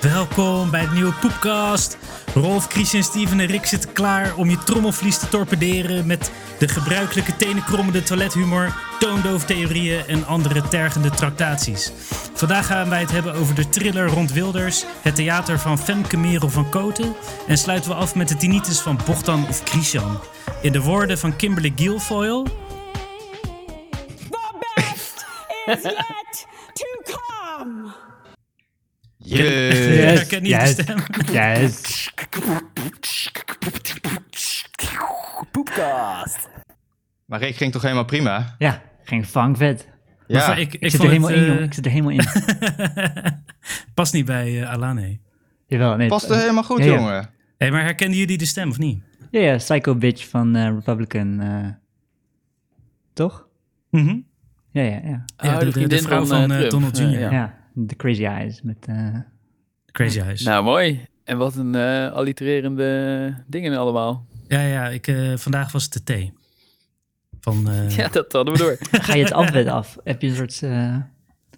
Welkom bij de nieuwe Poepcast. Rolf, Christian, Steven en Rick zitten klaar om je trommelvlies te torpederen met de gebruikelijke tenenkrommende toilethumor, toondooftheorieën en andere tergende tractaties. Vandaag gaan wij het hebben over de thriller rond Wilders, het theater van Femke Merel van Koten en sluiten we af met de tinnitus van Bochtan of Christian. In de woorden van Kimberly Guilfoyle, The best is yet. Ja, Yes, ik ken niet yes, de stem. yes. Poepcast. Maar ik ging toch helemaal prima? Ja, geen vangvet. Ja, Maar ik, ik, Ik, zit vond er helemaal het, in, eh, jongen. Ik zit er helemaal in. Past niet bij eh, Alane. Jawel, nee. past er helemaal goed, Ja, ja. jongen. Hey, maar herkenden jullie de stem of niet? Ja, ja, Psycho Bitch van eh, Republican. eh, toch? Mhm. Ja, ja, ja. Ja, Oh, de, de, de de vriendin vrouw van, van, eh, eh. Donald Eh, Jr. ja. De Crazy Eyes met... eh, Crazy Eyes. Nou, mooi. En wat een eh, allitererende dingen allemaal. Ja, ja, ik, eh, vandaag was het de thee. Van, eh, Ja, dat hadden we door. ga je het afwet af? Heb je een soort...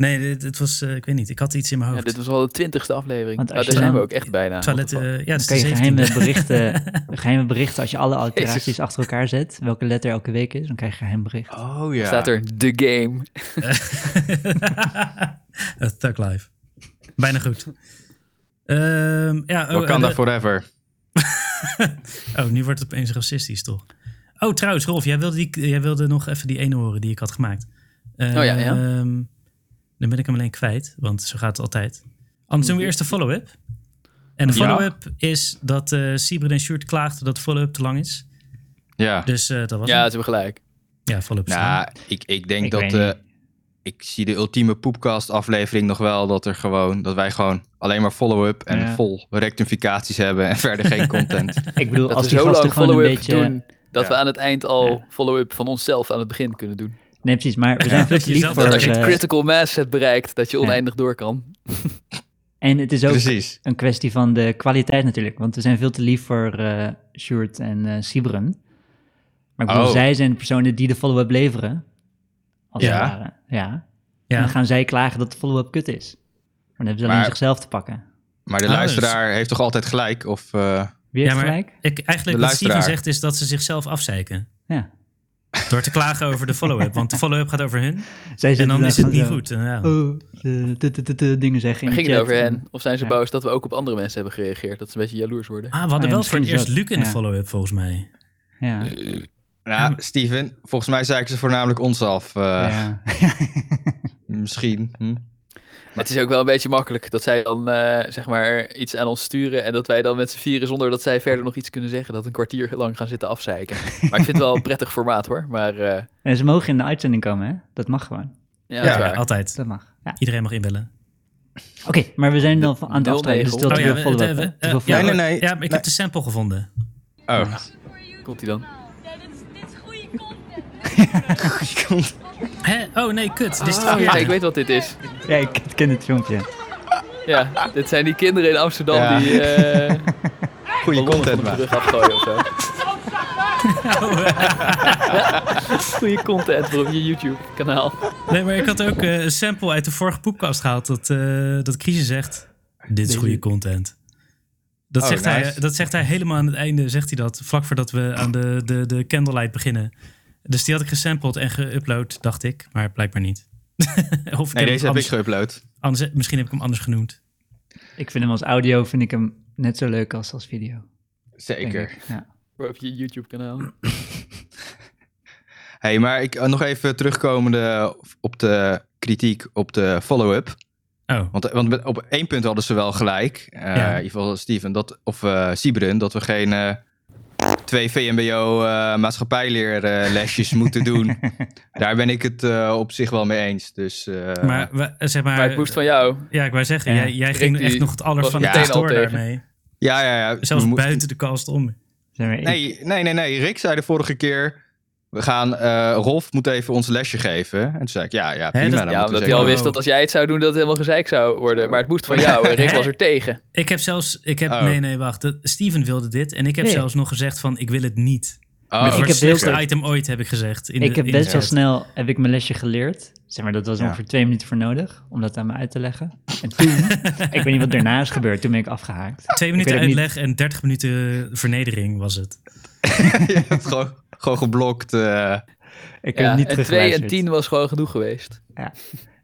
Nee, dit, dit was, eh, ik weet niet, ik had iets in mijn Ja, hoofd. dit was al de twintigste aflevering. Want Nou, als daar zijn we ook echt bijna. Toilet, the eh, ja, dat is kan de je 17e. geheime berichten, geheime berichten, als je alle alliteraties Jezus. achter elkaar zet, welke letter elke week is, dan krijg je een geheim bericht. Oh ja. Staat er The Game. Thug Life. Bijna goed. Ehm ja, oh, Wakanda forever. oh, nu wordt het opeens racistisch, toch? Oh, trouwens, Rolf, jij wilde, die, jij wilde nog even die ene horen die ik had gemaakt. Oh ja, ja. Ehm, dan ben ik hem alleen kwijt, want zo gaat het altijd. Anders doen we eerst de follow-up. En de Ja. follow-up is dat eh Sieber en Sjoerd klaagden dat de follow-up te lang is. Ja. Dus eh, dat was Ja, ze hebben gelijk. Ja, follow-up. Nou, ik, ik denk Ik dat... eh, ik zie de ultieme poepcast aflevering nog wel dat er gewoon... Dat wij gewoon alleen maar follow-up en Ja. vol rectificaties hebben en verder geen content. Ik bedoel, Dat als we zo gasten lang follow-up beetje... doen, dat Ja. we aan het eind al Ja. follow-up van onszelf aan het begin kunnen doen. Nee, precies, maar we zijn veel dat te je lief voor... Dat als je het eh, critical mass hebt bereikt, dat je Ja. oneindig door kan. en het is ook Precies. een kwestie van de kwaliteit natuurlijk. Want we zijn veel te lief voor eh Sjoerd en eh Sibren. Maar ik bedoel, Oh. zij zijn de personen die de follow-up leveren. Als Ja. het ware. Ja. En ja. dan gaan zij klagen dat de follow-up kut is. Maar dan hebben ze alleen Maar- zichzelf te pakken. Maar de luisteraar heeft toch altijd gelijk? Of... eh, Wie ja, heeft maar gelijk? ik, eigenlijk De wat Steven zegt is dat ze zichzelf afzeiken. Ja. Door te klagen over de follow-up. Want de follow-up gaat over hun. Zij En dan is het niet zo, goed. Ja. Oh, de, dingen zeggen Maar in ging het over hen? Of zijn ze Ja. boos dat we ook op andere mensen hebben gereageerd? Dat ze een beetje jaloers worden? Ah, we hadden ja, wel voor het eerst Luc in de ja. follow-up, volgens mij. Ja. nou, Steven, volgens mij zeiken ze voornamelijk ons af. eh, ja. Misschien. Hm? Het is ook wel een beetje makkelijk dat zij dan eh, zeg maar iets aan ons sturen en dat wij dan met z'n vieren zonder dat zij verder nog iets kunnen zeggen, dat een kwartier lang gaan zitten afzeiken. Maar ik vind het wel een prettig formaat hoor. Maar eh, En ze mogen in de uitzending komen, hè? Dat mag gewoon. ja, Ja, dat is Ja, waar. altijd. Dat mag. Ja. Iedereen mag inbellen. Oké, maar we zijn dan aan het afstrijden, dus Oh, ja, we- we- we- ja. Nee, nee, nee. Ja, maar ik Nee. heb de sample gevonden. Oh. Komt hij dan? Hè? Oh nee, kut. Dit is het Oh, ja, verkeerde. ik weet wat dit is. Ja, ik ken het filmpje. Ja, dit zijn die kinderen in Amsterdam Ja. die eh Goede ballonnen content maken. brug afgooien of zo. Goede content voor op je YouTube kanaal. Nee, maar ik had ook eh, een sample uit de vorige poepkast gehaald. Dat, eh dat Crisis zegt, dit is goede content. Dat, Oh, zegt hij, dat zegt hij helemaal aan het einde, zegt hij dat. Vlak voordat we aan de, de, de candlelight beginnen. Dus die had ik gesampled en geüpload, dacht ik. Maar blijkbaar niet. of ik Nee, deze heb ik geüpload. anders- Misschien heb ik hem anders genoemd. Ik vind hem als audio vind ik hem net zo leuk als als video. Zeker. Ja. Voor op je YouTube kanaal. hey, maar ik, eh, nog even terugkomende op de kritiek op de follow-up. Oh, Want, want met- op één punt hadden ze wel gelijk. Eh, Ja. In ieder geval Steven, dat, of eh Sibren, dat we geen eh, twee VMBO eh maatschappijleerlesjes moeten doen. Daar ben ik het eh, op zich wel mee eens. Dus, eh, maar, we- zeg maar... Maar het moest van jou. Ja, ik wou zeggen, Ja. jij, jij ging echt nog het aller van de door daarmee. ja, ja, ja. Zelfs buiten de kast om. Nee, nee, nee, nee. Rick zei de vorige keer... We gaan, eh, Rolf moet even ons lesje geven. En toen zei ik, ja, ja, prima. dat- dan Ja, omdat hij al wist dat als jij het zou doen, dat het helemaal gezeik zou worden. Maar het moest van jou en Rick was er tegen. Ik heb zelfs... Ik heb, Oh. Nee, nee, wacht. Steven wilde dit. En ik heb Nee. zelfs nog gezegd van, ik wil het niet. Oh, ik het heb slechtste heel- item ooit, heb ik gezegd. In ik de, heb in best wel snel heb ik mijn lesje geleerd. Zeg maar, dat was Ja. ongeveer twee minuten voor nodig om dat aan me uit te leggen. En toen, ik weet niet wat daarna is gebeurd, toen ben ik afgehaakt. Twee minuten niet- uitleg en 30 minuten vernedering was het. hebt gewoon, gewoon geblokt. eh. Ik heb Ja, het niet en 2 en teruggeluisterd. 10 was gewoon genoeg geweest.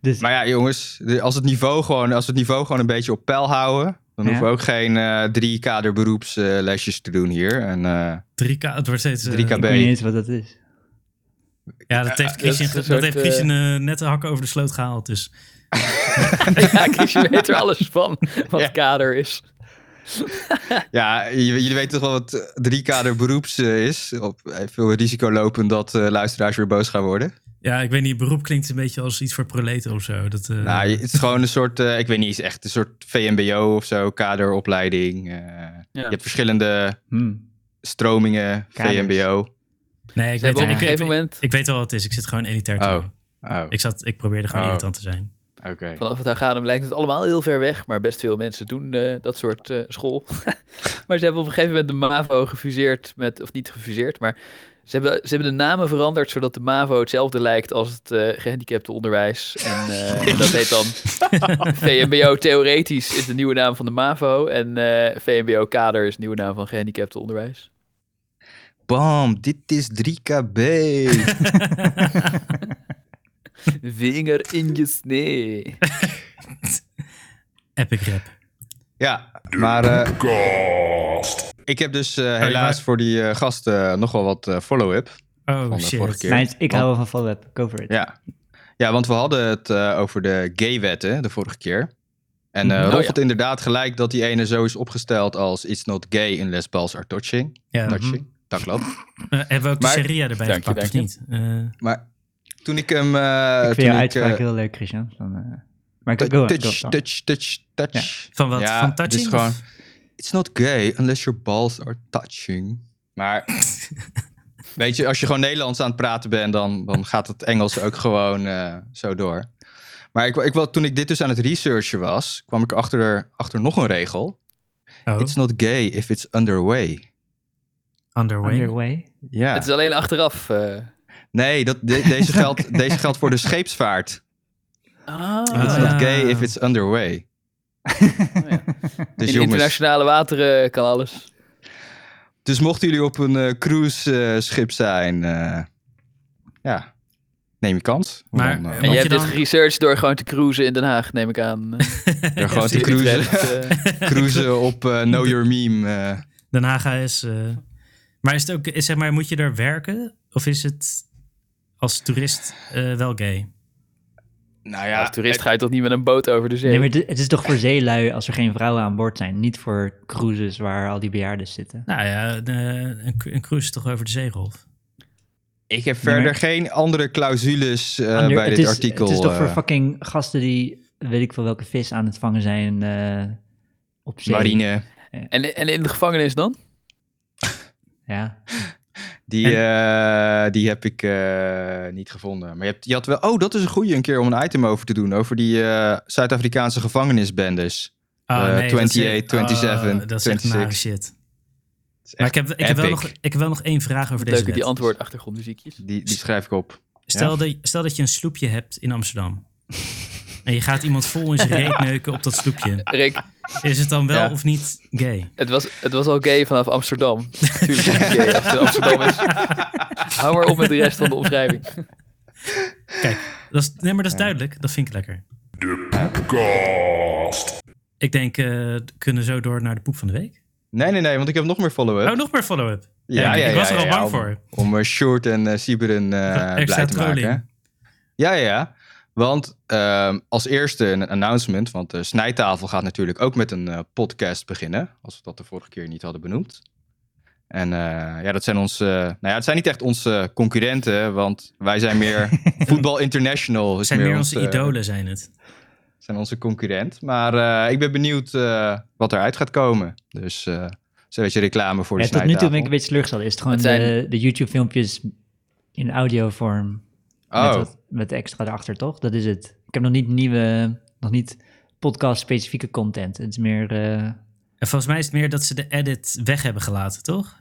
Dus Maar ja, jongens, als, het niveau gewoon, als we het niveau gewoon een beetje op peil houden, dan Ja. hoeven we ook geen eh, drie kaderberoepslesjes te doen hier. En, eh, 3K, het wordt steeds... eh, 3K. ik weet niet eens wat dat is. Ja, dat heeft Christian, dat heeft Christian net de hakken over de sloot gehaald. Dus ja, Christian weet er alles van, wat Ja. kader is. ja, jullie weten toch wel wat eh, drie kaderberoeps eh, is? Op eh, veel risico lopen dat eh, luisteraars weer boos gaan worden. ja, ik weet niet, beroep klinkt een beetje als iets voor proleten of zo. Dat, eh, Nou, het is gewoon een soort, eh, ik weet niet, echt een soort VMBO of zo, kaderopleiding. eh, Je hebt verschillende Hm. stromingen, Kaders. VMBO. nee, ik weet, op ik, een ik, gegeven moment, ik weet wel wat het is. Ik zit gewoon elitair te Oh, oh, Ik, zat, ik probeerde gewoon Oh. irritant te zijn. Oké. vanaf het Aganum lijkt het allemaal heel ver weg, maar best veel mensen doen eh, dat soort eh, school. maar ze hebben op een gegeven moment de MAVO gefuseerd met, of niet gefuseerd, maar ze hebben, ze hebben de namen veranderd zodat de MAVO hetzelfde lijkt als het eh gehandicapte onderwijs. En eh, dat heet dan VMBO theoretisch is de nieuwe naam van de MAVO en eh, VMBO kader is de nieuwe naam van gehandicapte onderwijs. Bam, dit is 3KB. Vinger in je snee. Epic rap. ja, maar eh, ik heb dus eh, helaas wou- voor die eh, gasten nog wel wat eh, follow-up. Oh Van de shit. vorige keer. Ik hou wel van follow-up. Go for it. Ja. ja, want we hadden het eh, over de gay-wetten de vorige keer. En eh Mhm. Rolf Oh, ja. had inderdaad gelijk dat die ene zo is opgesteld als it's not gay unless balls are touching. Ja. touching. Dat klopt. Eh, hebben we ook Maar- de Sharia erbij Dank je, gepakt of niet? Eh, Maar toen ik hem... eh, ik toen vind uitspraak eh, heel leuk, Christian. Dan, eh, maar ik go, touch, go, go. touch, touch, touch. van wat? Ja, van het touching? is gewoon... It's not gay unless your balls are touching. Maar... Weet je, als je gewoon Nederlands aan het praten bent, dan, dan gaat het Engels ook gewoon eh, zo door. Maar ik, ik, wel- toen ik dit dus aan het researchen was, kwam ik achter, achter nog een regel. Oh, It's not gay if it's underway. underway. Underway. Ja. Het is alleen achteraf. Eh. Nee, dat, de- deze, geldt, deze geldt voor de scheepsvaart. Ah, It's not gay if it's underway. Dus in jongens, internationale wateren kan alles. dus mochten jullie op een eh, cruiseschip zijn, eh, ja, neem je kans. Maar- dan, eh, En je hebt dit dan- geresearched door gewoon te cruisen in Den Haag, neem ik aan. ja, gewoon te cruisen, eh. cruisen op eh, Know Your Meme. eh. Den Haag is. eh, maar is het ook, is, zeg maar, moet je daar werken? Of is het als toerist eh, wel gay? nou Ja, als toerist ga je toch niet met een boot over de zee? Nee, maar het, het is toch voor zeelui als er geen vrouwen aan boord zijn. Niet voor cruises waar al die bejaarden zitten. Nou ja, de, een, een cruise is toch over de zee, Rolf? ik heb Nee, verder maar- geen andere clausules eh, Ander- bij dit is, artikel. Het is toch voor eh, fucking gasten die weet ik veel welke vis aan het vangen zijn eh, op zee. marine. En, en in de gevangenis dan? Ja. Die, eh, die heb ik eh, niet gevonden. Maar je, hebt, je had wel... Oh, dat is een goeie een keer om een item over te doen. Over die eh, Zuid-Afrikaanse gevangenisbendes. Ah, Eh, dat is- 28, oh, 27, dat is echt nare 26. shit. Het is Maar echt ik heb, ik, heb wel nog, ik heb wel nog één vraag over deze Leuke die antwoord achtergrondmuziekjes. Die, die schrijf ik op. Stel, dat, stel dat je een sloepje hebt in Amsterdam. En je gaat iemand vol in zijn reet neuken op dat sloepje. Rick, Is het dan wel Ja. of niet gay? het was, het was al gay vanaf Amsterdam. Tuurlijk is het gay als het Amsterdam is. Hou maar op met de rest van de omschrijving. Kijk, dat is, nee, maar dat is duidelijk. Dat vind ik lekker. Ik denk, eh, we kunnen zo door naar de poep van de week. Nee, nee, nee, want ik heb nog meer follow-up. Oh, nog meer follow-up. Ja, Ja, ja, ik was ja, er al ja, bang om- voor. Om uh, Short en uh, Siberen uh, blij te trolling. maken. Ja, ja, ja. Want uh, als eerste een announcement, want de Snijtafel gaat natuurlijk ook met een uh, podcast beginnen, als we dat de vorige keer niet hadden benoemd. En uh, ja, dat zijn onze, nou ja, het zijn niet echt onze concurrenten, want wij zijn meer Voetbal International. Het zijn meer onze idolen, zijn het. Zijn onze concurrent. Maar uh, ik ben benieuwd uh, wat eruit gaat komen. Dus uh, zo'n beetje reclame voor de ja, Tot nu toe ben ik een beetje teleurgesteld. Is het gewoon Het zijn- de, de YouTube-filmpjes in audiovorm Oh, met, wat, met extra erachter, toch? Dat is het. Ik heb nog niet nieuwe, nog niet podcast-specifieke content. Het is meer... eh, En volgens mij is het meer dat ze de edit weg hebben gelaten, toch?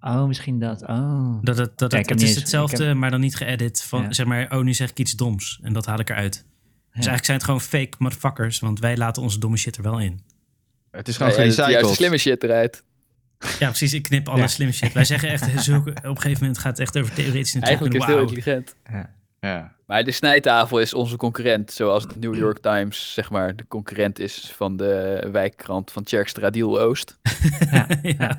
Oh, misschien dat. Oh. Dat het, dat Ja, het, het is eens- hetzelfde, heb- maar dan niet geëdit. Van, Ja. Zeg maar, oh, nu zeg ik iets doms. En dat haal ik eruit. Dus eigenlijk zijn het gewoon fake motherfuckers. Want wij laten onze domme shit er wel in. Het is Ja, gewoon ja, juiste gerecycled. slimme shit eruit. Ja, precies. Ik knip alle Ja. slimme shit. Wij zeggen echt, zulke, op een gegeven moment gaat het echt over theoretische Eigenlijk is het heel intelligent. Ja. Maar de snijtafel is onze concurrent. Zoals de New York Times, zeg maar, de concurrent is van de wijkkrant van Tjerkstra Diel Oost. ja.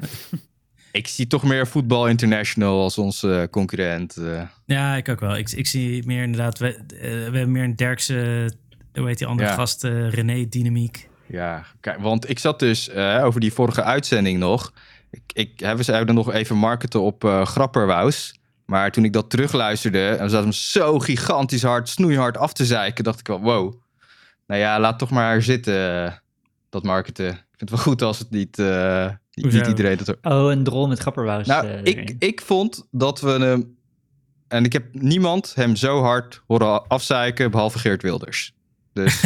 Ik zie toch meer Voetbal International als onze concurrent. eh. ja, ik ook wel. Ik, ik zie meer inderdaad... We, eh, we hebben meer een Derkse... Hoe heet die andere Ja. gast? eh, René Dynamiek. Ja, kijk, want ik zat dus eh, over die vorige uitzending nog. Ik, ik, hè, we zouden nog even marketen op eh Grapperwous. Maar toen ik dat terugluisterde en zat hem zo gigantisch hard, snoeihard af te zeiken, dacht ik wel, wow. Nou ja, laat toch maar zitten, eh, dat marketen. Ik vind het wel goed als het niet, eh, niet, iedereen dat... Oh, een drol met grapperwous. Nou, ik, ik vond dat we hem... En ik heb niemand hem zo hard horen afzeiken, behalve Geert Wilders. Dus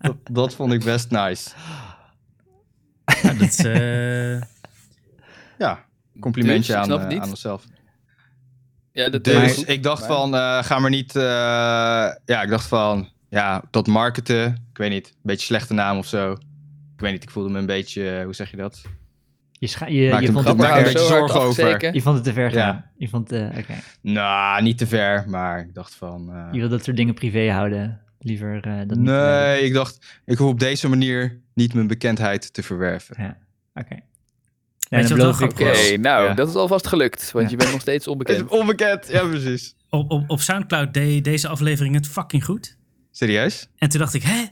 dat, dat vond ik best nice. Ja, dat eh, Ja, complimentje Dus, aan, niet. aan onszelf. Ja, dat Dus is ik dacht Maar- van, eh, ga maar niet... eh, ja, ik dacht van, ja, dat marketen, ik weet niet, een beetje slechte naam of zo. Ik weet niet, ik voelde me een beetje, hoe zeg je dat? je, scha- je, je, vond het, Maak te er ver- een beetje zorgen over. je vond het te ver Ja. gaan. Je vond, eh, oké. Nou, niet te ver, maar ik dacht van... eh, Je wil dat soort dingen privé houden. Liever eh, dat niet. nee, ik dacht, ik hoef op deze manier niet mijn bekendheid te verwerven. Ja, oké. Ja, je wat Oké, nou, Ja. dat is alvast gelukt. Want Ja. je bent nog steeds onbekend. onbekend? Ja, precies. op, op, op Soundcloud deed deze aflevering het fucking goed. Serieus? En toen dacht ik, hè?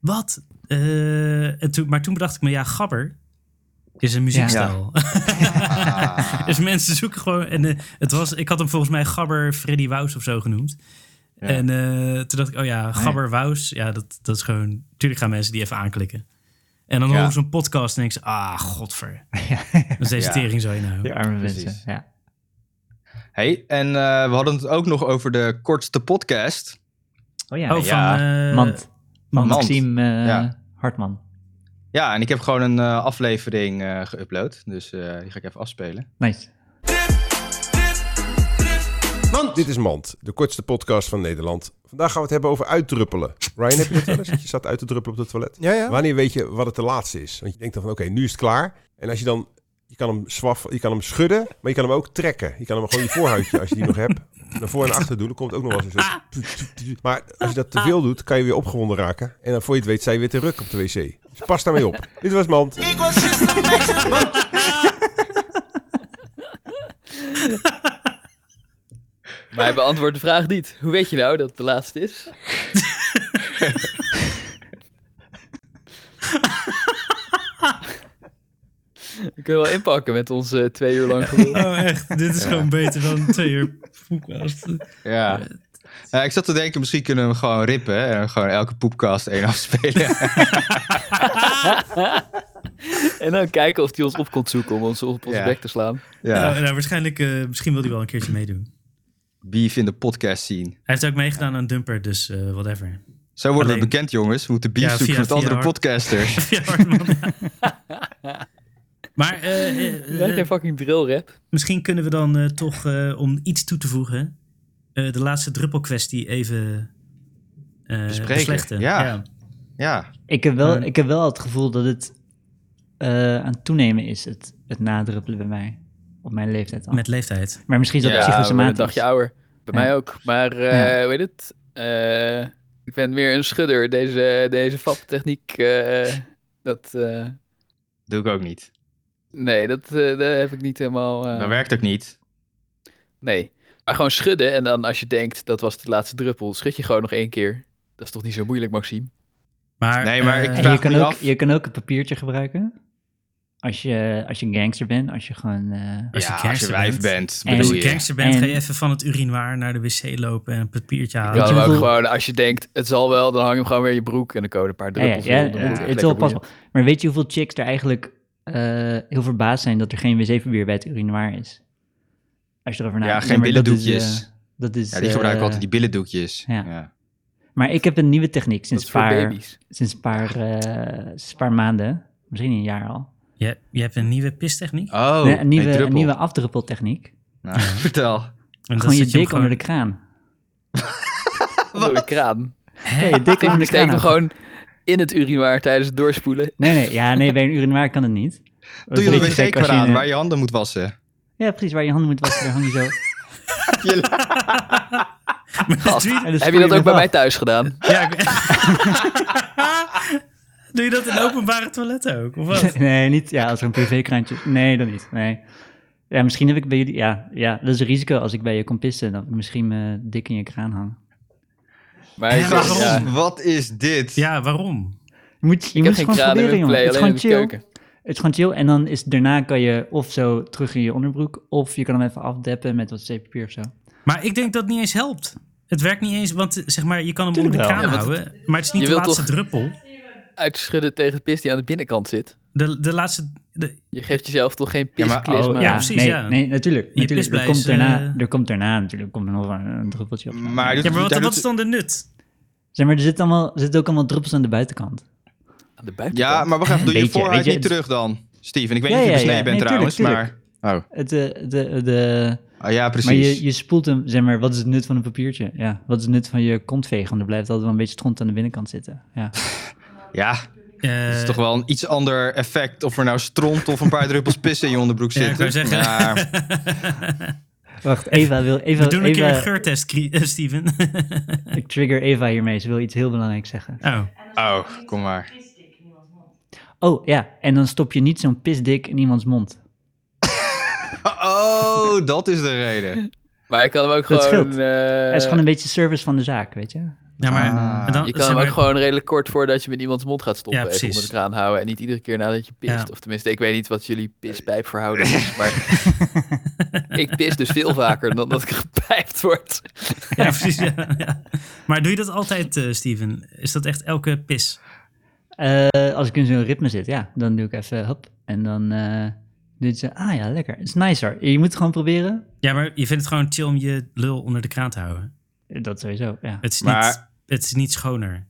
Wat? Eh, en toen, maar toen bedacht ik me, ja, gabber is een muziekstijl. Ah. dus mensen zoeken gewoon... En eh, het was, ik had hem volgens mij Gabber Freddy Wous of zo genoemd. Ja. En eh, toen dacht ik, oh ja, Gabber Wous. Ja, dat, dat is gewoon... Tuurlijk gaan mensen die even aanklikken. En dan Ja. horen ze een podcast en denk ze, ah, godver. Dat is deze Ja. tering zo je nou. Die arme Precies. mensen. Ja. Hey, en eh, we hadden het ook nog over de kortste podcast. Oh ja, Oh, ja. van... eh, Mand. Mand. Maxime eh, Ja. Hartman. Ja, en ik heb gewoon een eh, aflevering eh geüpload. Dus eh, die ga ik even afspelen. Nice. Dit is Mand, de kortste podcast van Nederland. Vandaag gaan we het hebben over uitdruppelen. Ryan, heb je dat wel eens? Dat je staat uit te druppelen op het toilet? Ja, ja. Wanneer weet je wat het de laatste is? Want je denkt dan van, oké, nu is het klaar. En als je dan, je kan hem swaf, je kan hem schudden, maar je kan hem ook trekken. Je kan hem gewoon je voorhuidje, als je die nog hebt, naar voor en achter doen. Dan komt ook nog wel eens een soort... Maar als je dat te veel doet, kan je weer opgewonden raken. En dan voor je het weet, zijn je weer te ruk op de wc. Dus pas daarmee op. Dit was Mand. Maar hij beantwoordt de vraag niet. Hoe weet je nou dat het de laatste is? We kunnen wel inpakken met ons eh, twee uur lang gelul. Oh, echt. Dit is gewoon beter dan twee uur podcast. Ja. Ja, ik zat te denken, misschien kunnen we hem gewoon rippen en gewoon elke poepcast één afspelen. En dan kijken of hij ons op komt zoeken om ons op onze Ja. bek te slaan. ja. Nou, nou, waarschijnlijk, eh, misschien wil hij wel een keertje meedoen. Beef in de podcast scene. Hij heeft ook meegedaan aan Dumper, dus eh, whatever. Zo worden Alleen- we bekend, jongens. We moeten beef Ja, zoeken via- met via andere Hard- podcasters. Ja, maar eh, geen fucking drill rap. misschien kunnen we dan eh, toch, eh, om iets toe te voegen, eh, de laatste druppelkwestie even eh Bespreken, beslechten. ja. Ja, Ik heb wel, ik heb wel het gevoel dat het eh, aan het toenemen is, het, het nadruppelen bij mij. Op mijn leeftijd al. Met leeftijd. Maar misschien is dat Ja, zijn een psychosomatisch. dagje ouder. Bij Ja. mij ook. Maar, eh Ja. hoe heet het? Eh, ik ben meer een schudder. Deze, deze vattechniek, eh, dat... eh, doe ik ook niet. nee, dat, eh, dat heb ik niet helemaal... eh, Dat werkt ook niet. Nee. Maar gewoon schudden en dan als je denkt, dat was de laatste druppel, schud je gewoon nog één keer. Dat is toch niet zo moeilijk, Maxime? Maar, Nee, maar ik eh, En vraag je kan, ook, af- je kan ook het papiertje gebruiken. Als je, als je een gangster bent, als je gewoon... eh, Als je ja, als je gangster wijf bent. bent, En- als je gangster bent, En- ga je even van het urinoir naar de wc lopen en een papiertje Je halen. Hem ook gewoon, als je denkt, het zal wel, dan hang je hem gewoon weer in je broek en dan komen een paar ja, ja, druppels. ja, dan het, is wel boeien. pas. Maar weet je hoeveel chicks er eigenlijk eh, heel verbaasd zijn dat er geen wc-papier bij het urinoir is? Als je erover Ja, nadenkt. geen maar dat is, billendoekjes. eh, Dat is, Ja, die gebruiken altijd die billendoekjes. ja. Ja. Maar ik heb een nieuwe techniek sinds een paar, sinds paar, eh, sinds een paar maanden, misschien een jaar al. Je, je hebt een nieuwe pistechniek. Oh, Nee, een, nieuwe, een nieuwe afdruppeltechniek. Nou, vertel. En Gewoon je dik onder de kraan. Onder de kraan. Je dik Ik onder de kraan. gewoon in het urinoir tijdens het doorspoelen. Nee, nee, ja, nee, bij een urinoir kan het niet. Doe je een wc-kraan waar je handen moet wassen. Ja, precies, waar je handen moet wassen, daar hang je zo. Gast, heb je dat ook bij mij thuis gedaan? Ja, ik- Doe je dat in openbare toiletten ook? Of wat? Nee, niet, ja, als er een privékraantje... Nee, dan niet, nee. Ja, misschien heb ik bij jullie... Ja, ja, dat is een risico als ik bij je kom pissen, dat ik misschien me dik in je kraan hang. Maar waarom? ja, Wat is dit? Ja, waarom? Je moet, je ik moet heb het geen gewoon proberen, jongen. play, Het is gewoon chill. keuken. Het is gewoon chill. En dan is daarna kan je of zo terug in je onderbroek, of je kan hem even afdeppen met wat zeepapier of zo. Maar ik denk dat het niet eens helpt. Het werkt niet eens, want zeg maar, je kan hem onder de kraan. Ja, houden. Maar het is niet je de laatste toch- druppel. Uitschudden tegen de pis die aan de binnenkant zit. De, de laatste... De, Je geeft jezelf toch geen Ja, maar- pisklisma? Oh, ja, precies, nee, ja. Nee, natuurlijk. Je natuurlijk. Er, komt daarna, eh, er komt daarna natuurlijk komt er nog een, een druppeltje op. Maar ja, wat, wat doet- is dan de nut? Zeg maar, er zitten, allemaal, er zitten ook allemaal druppels aan de buitenkant. Aan de buitenkant. Ja, maar wacht even. Doe je je, niet het- terug dan, Steven. Ik weet Ja, niet of je ja, ja. besneden bent Nee, trouwens, tuurlijk, maar... Oh. Het, eh, de, de, oh, ja, precies. maar je, je spoelt hem, zeg maar, wat is het nut van een papiertje? Ja, wat is het nut van je kontvegen? Want er blijft altijd wel een beetje stront aan de binnenkant zitten. Ja. Ja, Eh, het is toch wel een iets ander effect of er nou stront of een paar druppels pis in je onderbroek Ja, ik zitten. wou zeggen. Ja, Wacht, Eva wil... Eva, We doen een keer een geurtest, eh, Steven. Ik trigger Eva hiermee. Ze wil iets heel belangrijks zeggen. oh. oh, kom maar. Oh, ja. En dan stop je niet zo'n pisdik in iemands mond. Oh, dat is de reden. Maar ik kan hem ook Dat gewoon... eh, Het is gewoon een beetje service van de zaak, weet je? Ja, maar... Ah. en dan, je kan hem maar- ook gewoon redelijk kort voordat je met iemands mond gaat stoppen. Ja, even onder de kraan houden. En niet iedere keer nadat je pist. Ja. Of tenminste, ik weet niet wat jullie pispijpverhouding is. Maar ik pis dus veel vaker dan dat ik gepijpt word. Ja, precies. Ja, ja. Maar doe je dat altijd, eh, Steven? Is dat echt elke pis? Eh, als ik in zo'n ritme zit, ja. Dan doe ik even hop. En dan eh doe je zo, ah ja, lekker. Het is nicer. Je moet het gewoon proberen. Ja, maar je vindt het gewoon chill om je lul onder de kraan te houden. Dat sowieso, ja. Het is niet, Maar- het is niet schoner.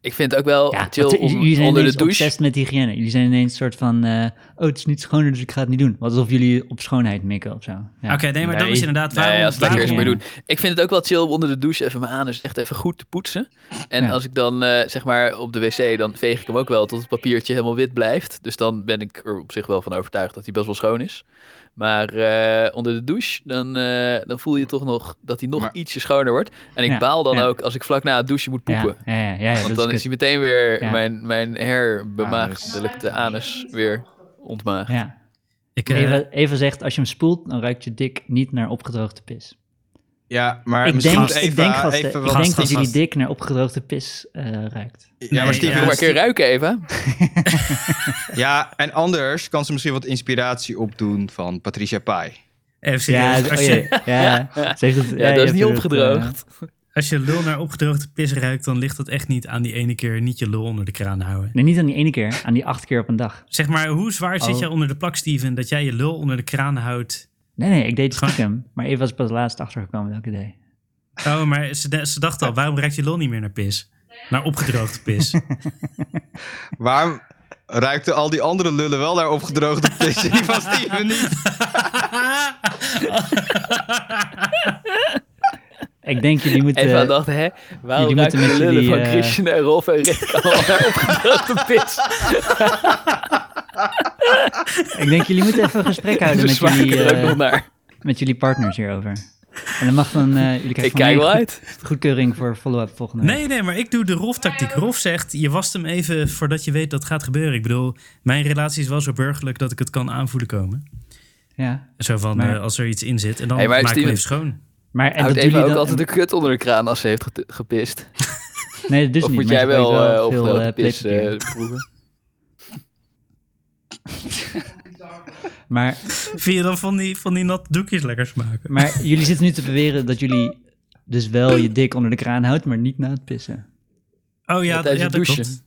Ik vind het ook wel Ja, chill om jullie zijn onder de ineens douche... met hygiëne. Jullie zijn ineens een soort van, eh, oh, het is niet schoner, dus ik ga het niet doen. Wat alsof jullie op schoonheid mikken of zo. Ja. Oké, nee, maar dat Nee. is inderdaad waarom... Nee, als het lekker is, doen. Ik vind het ook wel chill om onder de douche even mijn anus echt even goed te poetsen. En Ja. als ik dan, eh, zeg maar, op de wc, dan veeg ik hem ook wel tot het papiertje helemaal wit blijft. Dus dan ben ik er op zich wel van overtuigd dat hij best wel schoon is. Maar eh, onder de douche, dan, eh, dan voel je toch nog dat hij nog Maar- ietsje schoner wordt. En ik Ja, baal dan ja. ook als ik vlak na het douchen moet poepen. Ja, ja, ja, ja, ja, Want dan is is hij meteen weer Ja. mijn, mijn herbemaagdelijkte anus weer ontmaagd. Ik, eh, Eva, Eva zegt, als je hem spoelt, dan ruikt je dik niet naar opgedroogde pis. Ja, maar ik misschien denk, moet ik denk, gasten, even ik denk gast, dat jullie dik naar opgedroogde pis eh, ruikt. Ja, Nee, maar Steven, ja, maar een keer ruiken, Eva. Ja, en anders kan ze misschien wat inspiratie opdoen van Patricia Pai. even serieus. Ja, als, oh, je, ja, ja. Ze heeft het, Ja, je dat is niet het, opgedroogd. als je lul naar opgedroogde pis ruikt, dan ligt dat echt niet aan die ene keer niet je lul onder de kraan houden. eh, nee, niet aan die ene keer, aan die acht keer op een dag. Zeg maar, hoe zwaar zit Oh. jij onder de plak, Steven, dat jij je lul onder de kraan houdt? Nee, nee, ik deed het Gewoon- stiekem. Maar Eva was pas laatst achtergekomen dat ik het deed. Oh, maar ze, ze dacht al, waarom ruikt je lul niet meer naar pis? Naar opgedroogde pis. Waarom ruikten al die andere lullen wel naar opgedroogde pis en die van Steven niet? Ik denk jullie moeten... Eva dacht, hè, waarom jullie moeten de met lullen jullie, van eh, Christian en Rolf en Rick opgedroogde pis? Ik denk jullie moeten even een gesprek houden met jullie, ook eh, met jullie partners hierover. En dan mag dan... eh jullie krijgen Ik van kijk wel goed- uit. Goedkeuring voor follow-up volgende week. Nee, nee, maar ik doe de Rolf-tactiek. Rolf zegt, je wast hem even voordat je weet dat het gaat gebeuren. Ik bedoel, mijn relatie is wel zo burgerlijk dat ik het kan aanvoelen komen. Ja. Zo van, Maar- eh, als er iets in zit. En dan Hey, maak ik hem Steven- even schoon. Maar en Houdt dat Eva jullie ook dan... altijd de kut onder de kraan als ze heeft gepist? Nee, dus of niet. moet maar jij gebruikt wel, eh veel, eh, pis playpapier. eh, proeven? Maar, Vind je dan van die, van die natte doekjes lekker smaken? maar jullie zitten nu te beweren dat jullie dus wel je dik onder de kraan houdt, maar niet na het pissen. Oh ja, Ja, ja dat douchen. klopt.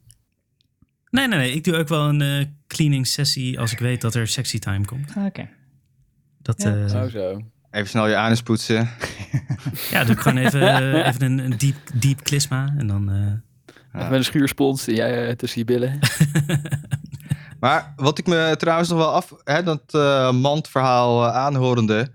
Nee, nee, nee. Ik doe ook wel een eh, cleaning sessie als ik weet dat er sexy time komt. Ah, Oké. Dat, Ja. Oh zo. Even snel je anus poetsen. ja, doe ik gewoon even, eh, even een, een diep, diep klisma. En dan... eh, Even met een schuurspons en jij eh, tussen je billen. Maar wat ik me trouwens nog wel af... Hè, dat eh mandverhaal aanhorende...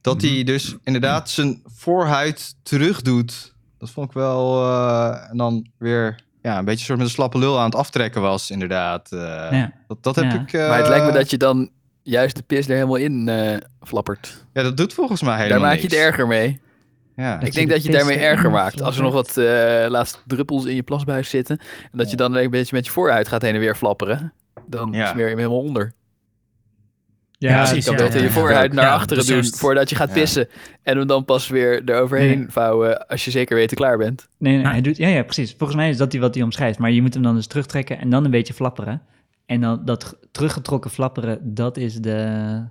Dat hij dus inderdaad zijn voorhuid terugdoet. Dat vond ik wel... eh, en dan weer ja, een beetje soort met een slappe lul aan het aftrekken was, inderdaad. Eh, Ja. Dat, dat heb Ja. ik... eh, Maar het lijkt me dat je dan juist de pis er helemaal in eh, flappert. Ja, dat doet volgens mij Daar helemaal maak je het niks. erger mee. Ja. Ik je denk de dat je daarmee erger maakt. Als er nog wat eh, laatste druppels in je plasbuis zitten. En dat je dan een beetje met je vooruit gaat heen en weer flapperen. Dan Ja. smeer je hem helemaal onder. Ja, je precies, kan ja, beter ja, je ja. vooruit naar achteren dat doen voordat je gaat Ja. pissen. En hem dan pas weer eroverheen vouwen als je zeker weten klaar bent. Nee, nee Ah. hij doet, ja, ja, precies. Volgens mij is dat die wat hij omschrijft. Maar je moet hem dan dus terugtrekken en dan een beetje flapperen. En dan dat teruggetrokken flapperen, dat is de,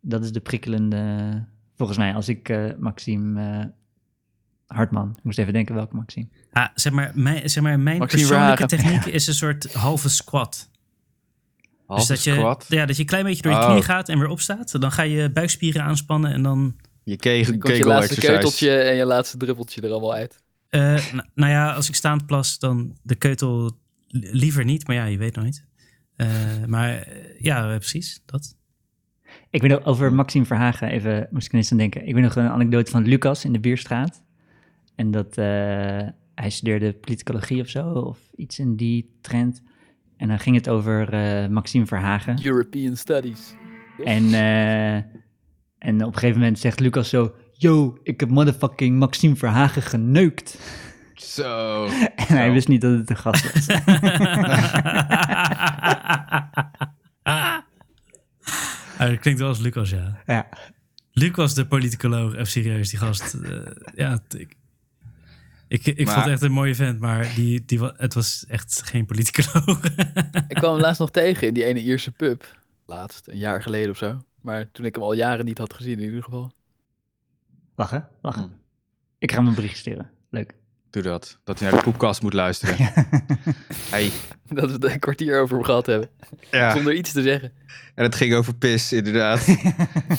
dat is de prikkelende... Volgens mij, als ik eh Maxime eh, Hartman... Ik moest even denken welke Maxime. Ah, zeg maar, mijn, zeg maar, mijn Maxime persoonlijke techniek is een soort halve squat. Halve dus dat je, squat. Ja, dat je een klein beetje door je Oh. knie gaat en weer opstaat. Dan ga je buikspieren aanspannen en dan... Je kegel, Dan komt je laatste exercise. keuteltje en je laatste druppeltje er allemaal uit. eh, n- nou ja, als ik staand plas, dan de keutel li- liever niet. Maar ja, je weet nooit. Eh, maar ja, precies, dat. Ik weet nog over Maxime Verhagen, even moest ik ineens aan denken. Ik weet nog een anekdote van Lucas in de Bierstraat. En dat eh, hij studeerde politicologie of zo, of iets in die trend. En dan ging het over eh, Maxime Verhagen. European Studies. En, eh, en op een gegeven moment zegt Lucas zo... Yo, ik heb motherfucking Maxime Verhagen geneukt. Zo. En hij wist niet dat het een gast was. Ah, dat klinkt wel als Lucas, ja. ja. Lucas, de politicoloog, even serieus, die gast. eh, ja, ik, ik, ik Maar- vond het echt een mooie vent, maar die, die, het was echt geen politicoloog. Ik kwam hem laatst nog tegen in die ene Ierse pub. Laatst, een jaar geleden of zo. Maar toen ik hem al jaren niet had gezien in ieder geval. Lachen, lachen. Hm. Ik ga hem een bericht sturen. Leuk. Doe dat. Dat hij naar de poepkast moet luisteren. hey. Dat we het een kwartier over hem gehad hebben. Ja. Zonder iets te zeggen. En het ging over pis, inderdaad. en,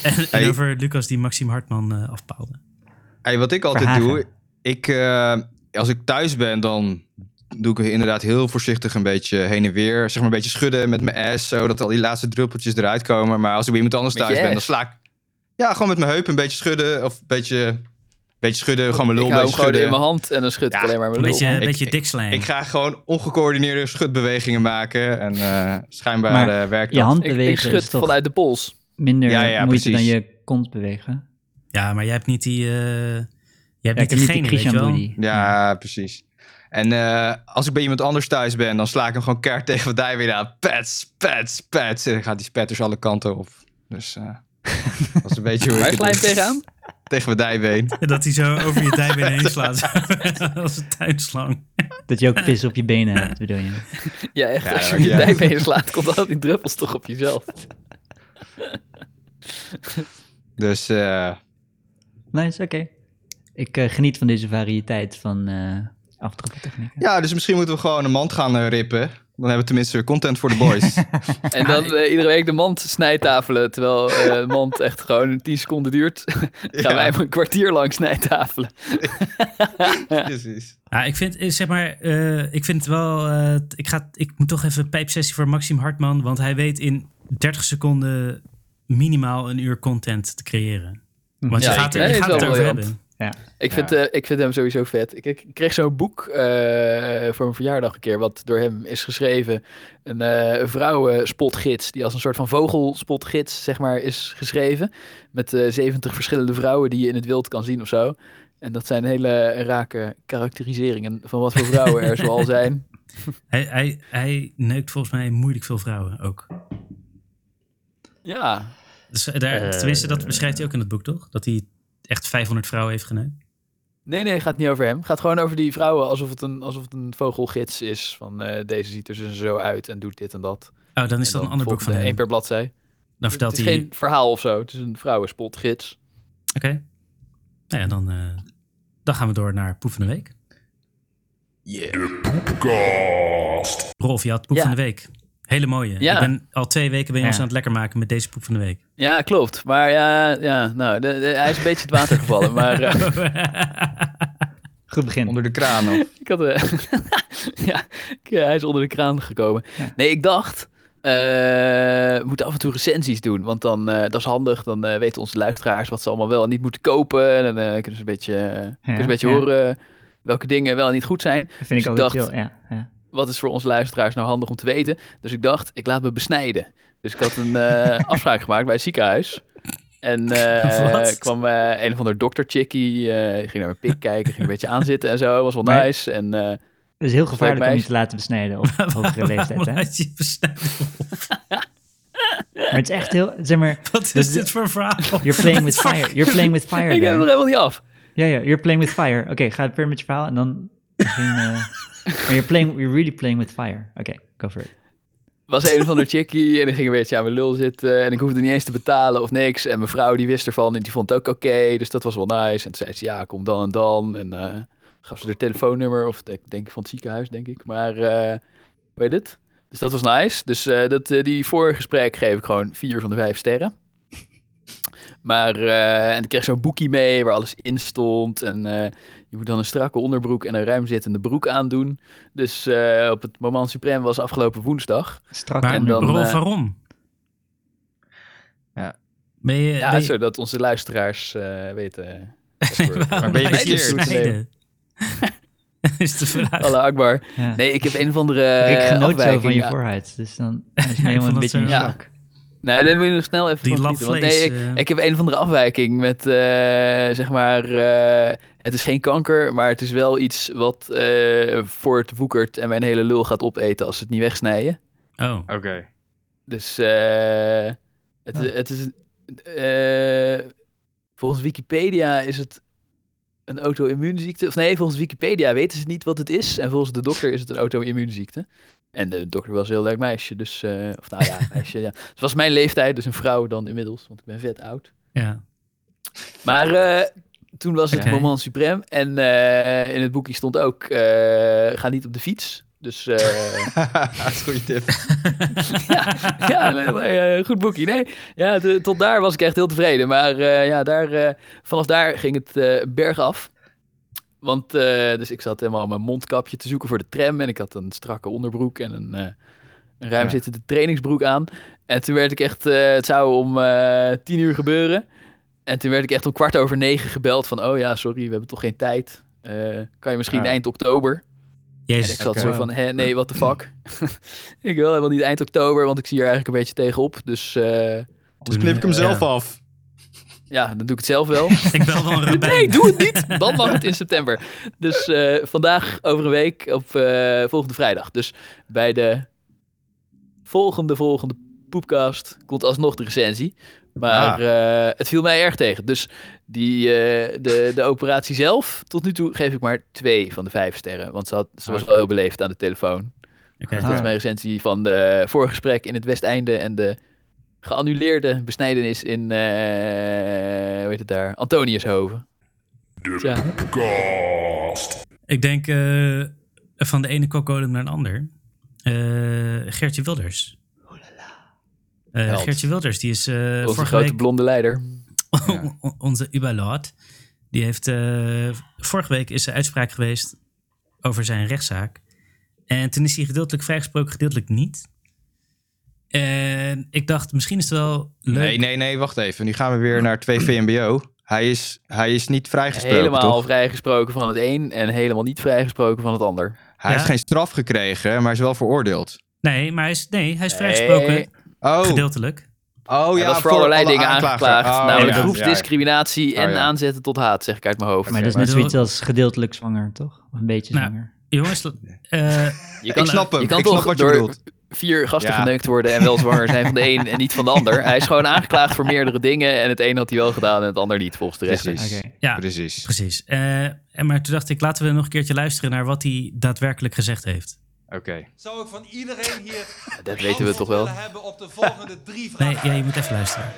en Hey. over Lucas die Maxime Hartman eh, afpaalde. Hey, wat ik altijd Verhagen. doe, ik, eh, als ik thuis ben, dan doe ik inderdaad heel voorzichtig een beetje heen en weer. Zeg maar een beetje schudden met mijn ass, zodat al die laatste druppeltjes eruit komen. Maar als ik bij iemand anders Met thuis ben, dan sla ik... Ja, gewoon met mijn heup een beetje schudden. Of een beetje, beetje schudden, gewoon mijn lul ik gewoon in schudden. mijn hand en dan schud ik Ja, alleen maar mijn Een lul. beetje, een Ik- beetje ik- ga gewoon ongecoördineerde schudbewegingen maken. En eh, schijnbaar Maar eh, werkt Je dat. hand Ik, ik bewegen schud is toch vanuit de pols. minder Ja, ja, moeite dan je kont bewegen. Ja, maar jij hebt niet die... eh jij hebt Ja, niet diegene, weet je wel. Ja, precies. En eh, als ik bij iemand anders thuis ben, dan sla ik hem gewoon keihard tegen wat hij weer aan. Pets, pets, pets. En dan gaat die spetters alle kanten op. Dus eh, dat is een beetje hoe Waar ik sla je het tegenaan? Tegen mijn dijbeen. Dat hij zo over je dijbeen heen slaat. Als een tuinslang. Dat je ook pis op je benen hebt, bedoel je? Ja, echt. Ja, als je je ja. dijbeen slaat, komt al die druppels toch op jezelf. Dus eh, Nice, oké. Ik eh, geniet van deze variëteit van eh afdrukkeltechnieken. ja, dus misschien moeten we gewoon een mand gaan eh, rippen. Dan hebben we tenminste content voor de boys. En dan eh, iedere week de mand snijtafelen. Terwijl eh, de mand echt gewoon 10 seconden duurt. gaan Ja. wij hem een kwartier lang snijtafelen. Precies. Ja, ik vind, eh, zeg maar, eh, ik vind wel, eh, ik, ga, ik moet toch even een pijpsessie voor Maxime Hartman, want hij weet in 30 seconden minimaal een uur content te creëren. Want je gaat, er, hij je gaat het over briljant. Hebben. Ik vind, Ja. eh, ik vind hem sowieso vet. Ik, ik kreeg zo'n boek eh, voor mijn verjaardag een keer, wat door hem is geschreven. Een eh vrouwenspotgids, die als een soort van vogelspotgids, zeg maar, is geschreven. Met eh 70 verschillende vrouwen die je in het wild kan zien of zo. En dat zijn hele rake karakteriseringen van wat voor vrouwen er zoal zijn. Hij, hij, hij neukt volgens mij moeilijk veel vrouwen ook. Ja, Dus daar, tenminste, dat beschrijft hij ook in het boek, toch? Dat hij echt 500 vrouwen heeft geneukt. Nee, nee, het gaat niet over hem. Het gaat gewoon over die vrouwen alsof het een, alsof het een vogelgids is. Van eh, deze ziet er zo- zo uit en doet dit en dat. Oh, dan is dat een ander boek van hem. één per bladzij. Dan vertelt het is hij... geen verhaal of zo. Het is een vrouwenspotgids. Oké. Nou ja, dan, eh, dan gaan we door naar Poef van de Week. Rolf, je had Poep Ja. van de Week. Hele mooie. Ja. Ik ben al twee weken ben je Ja. ons aan het lekker maken met deze Poep van de Week. Ja, klopt. Maar ja, ja nou, de, de- hij is een beetje het water gevallen. maar eh, Goed begin. Onder de kraan. Of... ik had... eh, ja, eh, hij is onder de kraan gekomen. Ja. Nee, ik dacht... Eh, we moeten af en toe recensies doen, want dan, eh, dat is handig. Dan eh, weten onze luisteraars wat ze allemaal wel en niet moeten kopen. En dan eh, kunnen ze een beetje, kunnen ze een beetje ja. horen welke dingen wel en niet goed zijn. Dat vind ik Dus ik ook dacht- chill. Ja, ja. Wat is voor onze luisteraars nou handig om te weten? Dus ik dacht, ik laat me besnijden. Dus ik had een eh, afspraak gemaakt bij het ziekenhuis. En eh, kwam eh, een of ander dokter chickie, ging naar mijn pik kijken, ging een beetje aanzitten en zo. Was wel nice. En Het is heel gevaarlijk om je te laten besnijden op hogere leeftijd. Waarom Hè? laat je je besnijden? Maar het is echt heel, zeg maar, Wat is Dus- dit voor verhaal? you're playing with fire. You're playing with fire. ik heb nog helemaal niet af. Ja, ja, you're playing with fire. Oké, ga verder met je verhaal en dan misschien... maar you're, playing, you're really playing with fire. Oké, go for it. was een of ander chickie en ik ging een beetje aan mijn lul zitten. En ik hoefde niet eens te betalen of niks. En mijn vrouw die wist ervan en die vond het ook oké. dus dat was wel nice. En toen zei ze, ja, kom dan en dan. En eh gaf ze haar telefoonnummer of ik denk van het ziekenhuis, denk ik. Maar, eh weet het? Dus dat was nice. Dus eh, dat, die voorgesprek geef ik gewoon vier van de vijf sterren. Maar, en ik kreeg zo'n boekje mee waar alles in stond. En je moet dan een strakke onderbroek en een ruimzittende broek aandoen. Dus eh, op het moment supreme was afgelopen woensdag. Strak Maar En dan, Rolf, eh, waarom? Ja. Ben je... Ja, ben je- zodat onze luisteraars eh, weten. voor- waarom ben je besnijden? is de vraag. Allah Akbar. Ja. Nee, ik heb een of andere eh, genoot zo van je Ja. voorhuid, dus dan is hij helemaal een beetje in zo- Ja. shock. Nee, dan moet je nog snel even Die van lap genieten, want vlees. nee, ik, ik heb een of andere afwijking met, eh, zeg maar, eh, het is geen kanker, maar het is wel iets wat eh, voor het woekert en mijn hele lul gaat opeten als ze het niet wegsnijden. Oh, Oké. Dus eh, het, Oh. het is, eh, volgens Wikipedia is het een auto-immuunziekte. Of nee, volgens Wikipedia weten ze niet wat het is. En volgens de dokter is het een auto-immuunziekte. En de dokter was een heel leuk meisje, dus... eh, of nou ja, meisje, ja. Het was mijn leeftijd, dus een vrouw dan inmiddels, want ik ben vet oud. ja. Maar eh, toen was het Oké. moment suprem. En eh, in het boekje stond ook, eh, ga niet op de fiets. Dus eh, dat is een goede tip. ja, ja nee, nee, goed boekje. Nee, ja, de- tot daar was ik echt heel tevreden. Maar eh, ja, daar, eh, vanaf daar ging het bergaf. Want eh, dus ik zat helemaal mijn mondkapje te zoeken voor de tram. En ik had een strakke onderbroek en een, eh een ruim Ja. zittende trainingsbroek aan. En toen werd ik echt, eh, het zou om eh, tien uur gebeuren. En toen werd ik echt om kwart over negen gebeld van... Oh ja, sorry, we hebben toch geen tijd. Eh, kan je misschien eind oktober? En Jezus. ik zat zo van, hè, nee, what the fuck. ik wil helemaal niet eind oktober, want ik zie er eigenlijk een beetje tegenop. Dus eh, Dus knip ik hem Ja. zelf af. ja, dan doe ik het zelf wel. Ik bel wel een nee, doe het niet. Dan mag het in september. Dus eh, vandaag over een week op eh, volgende vrijdag. Dus bij de volgende, volgende poepcast komt alsnog de recensie. Maar eh, het viel mij erg tegen. Dus die, eh, de, de operatie zelf, tot nu toe geef ik maar twee van de vijf sterren. Want ze, had, ze was wel heel beleefd aan de telefoon. Oké. Dat is mijn recensie van de voorgesprek in het Westeinde en de geannuleerde besnijdenis in, eh hoe heet het daar, Antoniushoven. Ja, Ik denk eh, van de ene kokkolem naar een ander. Eh, Gertje Wilders. Eh, Held. Gertje Wilders, die is eh onze vorige grote week blonde leider. Onze Überlord. Die heeft eh, vorige week is er uitspraak geweest over zijn rechtszaak. En toen is hij gedeeltelijk vrijgesproken, gedeeltelijk niet. En ik dacht, misschien is het wel leuk. Nee, nee, nee, wacht even. Nu gaan we weer naar 2 VMBO. Hij is, hij is niet vrijgesproken, Helemaal toch? vrijgesproken van het een en helemaal niet vrijgesproken van het ander. Hij Ja. heeft geen straf gekregen, maar hij is wel veroordeeld. Nee, maar hij is, nee, hij is vrijgesproken, Nee, Oh, gedeeltelijk. oh hij ja, was voor allerlei alle dingen aangeklaagd. Oh, namelijk ja. groepsdiscriminatie Ja, en aanzetten tot haat, zeg ik uit mijn hoofd. Maar dat is net zoiets als gedeeltelijk zwanger, toch? Of een beetje Nou, zwanger. Jongens, eh, Je Ik snap hem. Je kan ik toch snap wat je door bedoelt. vier gasten Ja. geneukt worden en wel zwanger zijn van de een en niet van de ander. Hij is gewoon aangeklaagd voor meerdere dingen en het een had hij wel gedaan en het ander niet volgens de rechter. Precies. Oké. ja, Precies. precies. Eh, en maar toen dacht ik, laten we nog een keertje luisteren naar wat hij daadwerkelijk gezegd heeft. Oké. Zou ik van iedereen hier Dat weten we toch wel. hebben op de volgende drie vragen. Nee, ja, je moet even luisteren.